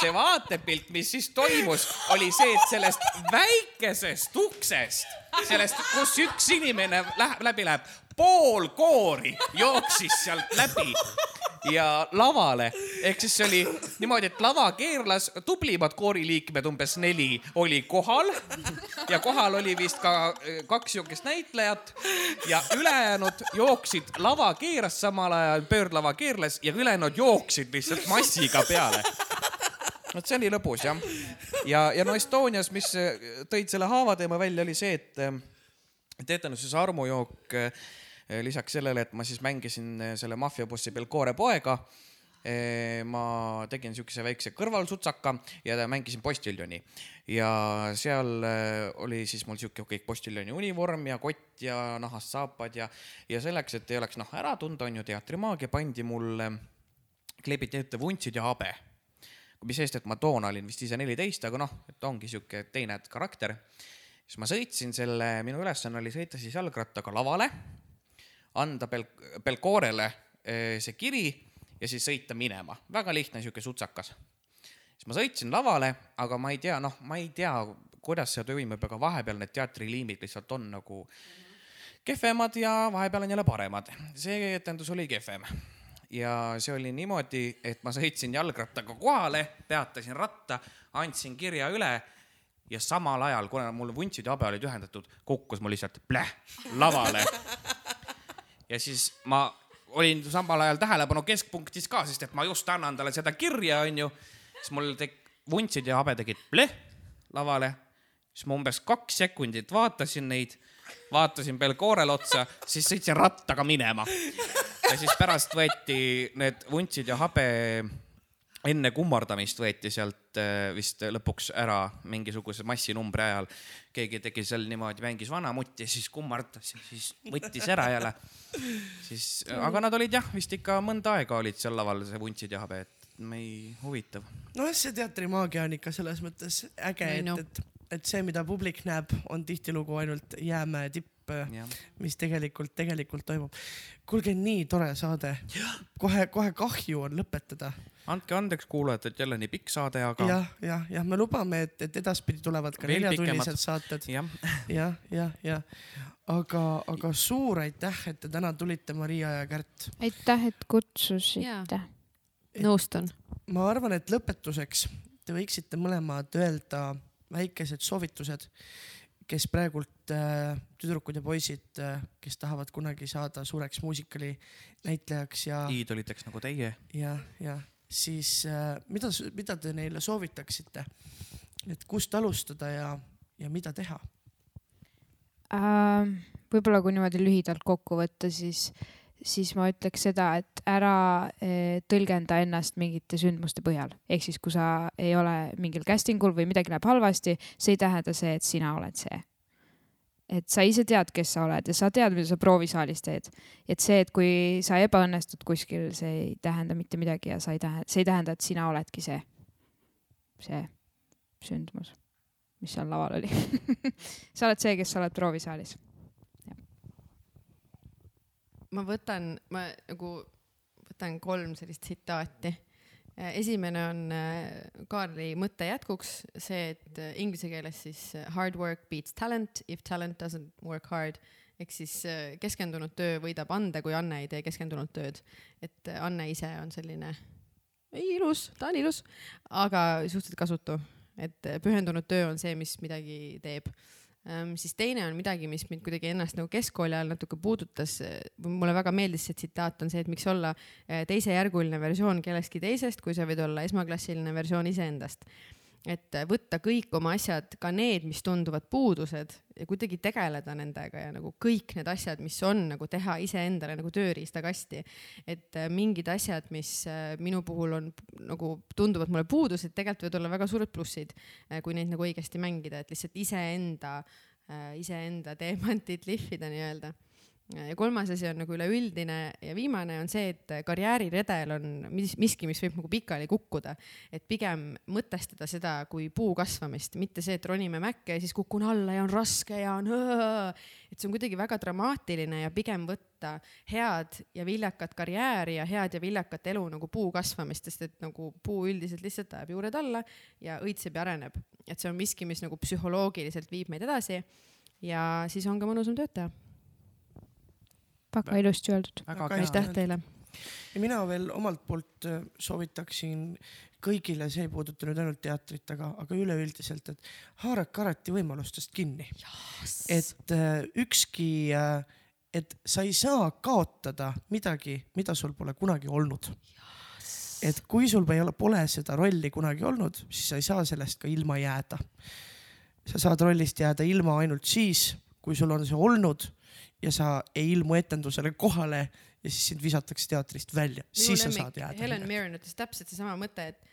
see vaatepilt, mis siis toimus, oli see, et sellest väikesest uksest, sellest, kus üks inimene läheb, läbi läheb, pool koori jooksis sealt läbi ja lavale. Ehk siis see oli niimoodi, et lava keerlas, tublimad kooriliikmed, umbes neli, oli kohal. Ja kohal oli vist ka eh, kaks siukest näitlejat. Ja ülejäänud jooksid, lava keeras samal ajal, pöördlava keerles ja ülejäänud jooksid lihtsalt massiga peale. Vot see oli lõbus jah. ja, ja no Estonias, mis eh, tõid selle haavateema välja, oli see, et eh, teetanuse armujook Eh, lisaks sellele, et ma siis mängisin eh, selle maffiabossi Belcore poega eh, ma tegin siukese väikse kõrvalsutsaka ja mängisin postiljoni ja seal oli siis mul siuke kõik postiljoni univorm ja kott ja nahast saapad ja, ja selleks, et ei oleks noh ära tunda, on ju teatrimaagia, pandi mulle, kleebiti ette vuntsid ja habe. mis sest, et ma toona olin vist ise neliteist, aga noh, et ongi siuke teine karakter. siis ma sõitsin selle, minu ülesanne oli sõita siis jalgrattaga lavale anda Bel-, Belcorele eh, see kiri ja siis sõita minema. väga lihtne sihuke sutsakas. siis ma sõitsin lavale, aga ma ei tea, noh, ma ei tea, kuidas see toimub, aga vahepeal need teatriliimid lihtsalt on nagu kehvemad ja vahepeal on jälle paremad. see etendus oli kehvem ja see oli niimoodi, et ma sõitsin jalgrattaga kohale, peatasin ratta, andsin kirja üle ja samal ajal, kuna mul vuntsid ja habe olid ühendatud, kukkus mul lihtsalt pläh lavale ja siis ma olin samal ajal tähelepanu keskpunktis ka, sest et ma just annan talle seda kirja, onju. siis mul tek-, vuntsid ja habe tegid pleh lavale. siis ma umbes kaks sekundit vaatasin neid, vaatasin Belcorele otsa, siis sõitsin rattaga minema. ja siis pärast võeti need vuntsid ja habe enne kummardamist võeti sealt äh, vist lõpuks ära mingisuguse massinumbri ajal. keegi tegi seal niimoodi, mängis vanamutti ja siis kummardas ja siis võttis ära jälle. siis, aga nad olid jah, vist ikka mõnda aega olid seal laval, see vuntsid ja habe, et mei huvitav. nojah, see teatrimaagia on ikka selles mõttes äge, et, et, et see, mida publik näeb, on tihtilugu ainult jäämäe tipp. Mis tegelikult, tegelikult toimub. kuulge, nii tore saade. kohe, kohe kahju on lõpetada andke andeks, kuulajad, et jälle nii pikk saade, aga. jah, jah, jah, me lubame, et, et edaspidi tulevad ka neljatunnised saated. jah, jah, jah, jah. aga, aga suur aitäh, et te täna tulite, Maria ja Kärt. aitäh, et kutsusite. nõustun. ma arvan, et lõpetuseks te võiksite mõlemad öelda väikesed soovitused, kes praegult äh, tüdrukud ja poisid äh,, kes tahavad kunagi saada suureks muusikali näitlejaks ja, iidoliteks nagu teie. ja, ja siis äh, mida, mida te neile soovitaksite? et kust alustada ja, ja mida teha? Ähm, võib-olla kui niimoodi lühidalt kokku võtta, siis, siis ma ütleks seda, et ära eh, tõlgenda ennast mingite sündmuste põhjal. ehk siis, kui sa ei ole mingil casting ul või midagi läheb halvasti, see ei tähenda see, et sina oled see. et sa ise tead, kes sa oled ja sa tead, mida sa proovisaalis teed. et see, et kui sa ebaõnnestud kuskil, see ei tähenda mitte midagi ja sa ei tähenda, see ei tähenda, et sina oledki see, see sündmus mis seal laval oli sa oled see, kes sa oled proovisaalis. Ma võtan, ma nagu võtan kolm sellist tsitaati. esimene on äh, Kaarli mõtte jätkuks see, et äh, inglise keeles siis äh, hard work beats talent if talent doesn't work hard ehk siis keskendunud töö võidab ande, kui Anne ei tee keskendunud tööd. et Anne ise on selline ei ilus, ta on ilus, aga suhteliselt kasutu et pühendunud töö on see, mis midagi teeb. Siis teine on midagi, mis mind kuidagi ennast nagu keskkooli ajal natuke puudutas. mulle väga meeldis see tsitaat on see, et miks olla teisejärguline versioon kellestki teisest, kui sa võid olla esmaklassiline versioon iseendast et võtta kõik oma asjad, ka need, mis tunduvad puudused ja kuidagi tegeleda nendega ja nagu kõik need asjad, mis on nagu teha iseendale nagu tööriistakasti. et äh, mingid asjad, mis äh, minu puhul on nagu tunduvad mulle puudused, tegelikult võivad olla väga suured plussid, äh, kui neid nagu õigesti mängida, et lihtsalt iseenda, iseenda teemantit lihvida nii-öelda ja kolmas asi on nagu üleüldine ja viimane on see, et karjääriredel on mis, miski, mis võib nagu pikali kukkuda. et pigem mõtestada seda kui puu kasvamist, mitte see, et ronime mäkke ja siis kukun alla ja on raske ja on et see on kuidagi väga dramaatiline ja pigem võtta head ja viljakat karjääri ja head ja viljakat elu nagu puu kasvamist, sest et nagu puu üldiselt lihtsalt ajab juured alla ja õitseb ja areneb. et see on miski, mis nagu psühholoogiliselt viib meid edasi ja siis on ka mõnusam tööd teha. Väga ilusti öeldud. aitäh teile ja mina veel omalt poolt äh, soovitaksin kõigile, see ei puuduta nüüd ainult teatrit, aga, aga üleüldiselt, et haarake alati võimalustest kinni. et äh, ükski äh,, et sa ei saa kaotada midagi, mida sul pole kunagi olnud. et kui sul ei ole, pole seda rolli kunagi olnud, siis sa ei saa sellest ka ilma jääda. sa saad rollist jääda ilma ainult siis, kui sul on see olnud ja sa ei ilmu etendusele kohale ja siis sind visatakse teatrist välja, siis sa saad jääda. Helen Mirren ütles täpselt seesama mõte, et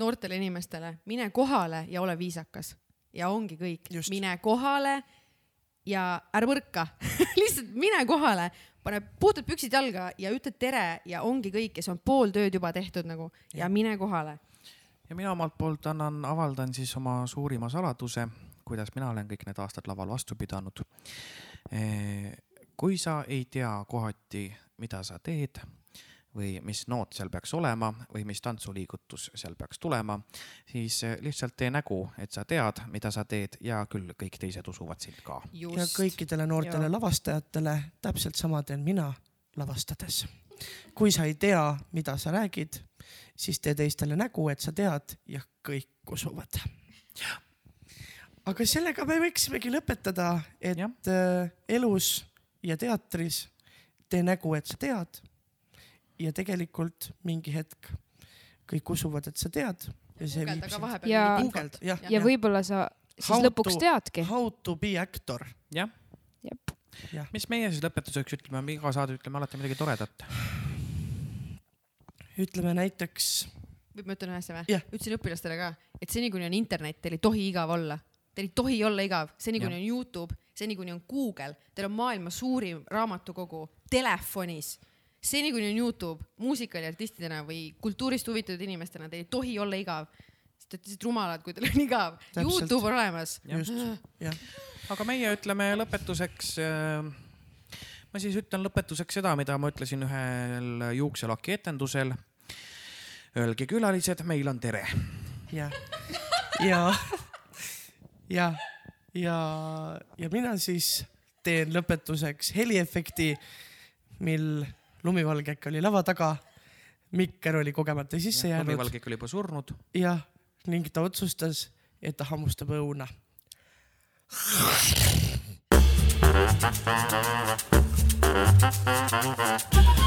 noortele inimestele mine kohale ja ole viisakas. Ja ongi kõik. Mine kohale ja ära põrka. Lihtsalt mine kohale, pane, puutad püksid jalga ja ütled tere ja ongi kõik ja see on pool tööd juba tehtud nagu. Ja, ja. mine kohale. ja mina omalt poolt annan, avaldan siis oma suurima saladuse, kuidas mina olen kõik need aastad laval vastu pidanud. Kui sa ei tea kohati, mida sa teed või mis noot seal peaks olema või mis tantsuliigutus seal peaks tulema, siis eh, lihtsalt tee nägu, et sa tead, mida sa teed ja küll kõik teised usuvad sind ka. ja kõikidele noortele Jaa. lavastajatele täpselt sama teen mina lavastades. kui sa ei tea, mida sa räägid, siis tee teistele nägu, et sa tead ja kõik usuvad. aga sellega me võiksimegi lõpetada, et Jah. äh, elus ja teatris tee nägu, et sa tead. ja tegelikult mingi hetk kõik usuvad, et sa tead ja see guugelda viib sind. vahepeal Ja- infot. jah, ja võib-olla sa siis How lõpuks to- teadki. How to be actor. jah, mis meie siis lõpetuseks ütleme, me iga saade ütleme alati midagi toredat. ütleme näiteks võib ma ütlen ühe asja või Jah. ütlesin õpilastele ka, et seni kuni on internet, teil ei tohi igav olla. Teil ei tohi olla igav, seni kuni on Youtube, seni kuni on Google, teil on maailma suurim raamatukogu telefonis. seni kuni on Youtube, muusikali artistidena või kultuurist huvitatud inimestena, teil ei tohi olla igav. sest te olete lihtsalt rumalad, kui teil on igav. Youtube on olemas. just, jah. aga meie ütleme lõpetuseks. ma siis ütlen lõpetuseks seda, mida ma ütlesin ühel juukselaki etendusel. Öelge külalised, meil on tere. ja, ja, ja, ja, ja mina siis teen lõpetuseks heliefekti, mil lumivalgek oli lava taga. mikker oli kogemata sisse jäänud lumivalgik oli juba surnud. ja ning ta otsustas, et ta hammustab õuna. Thank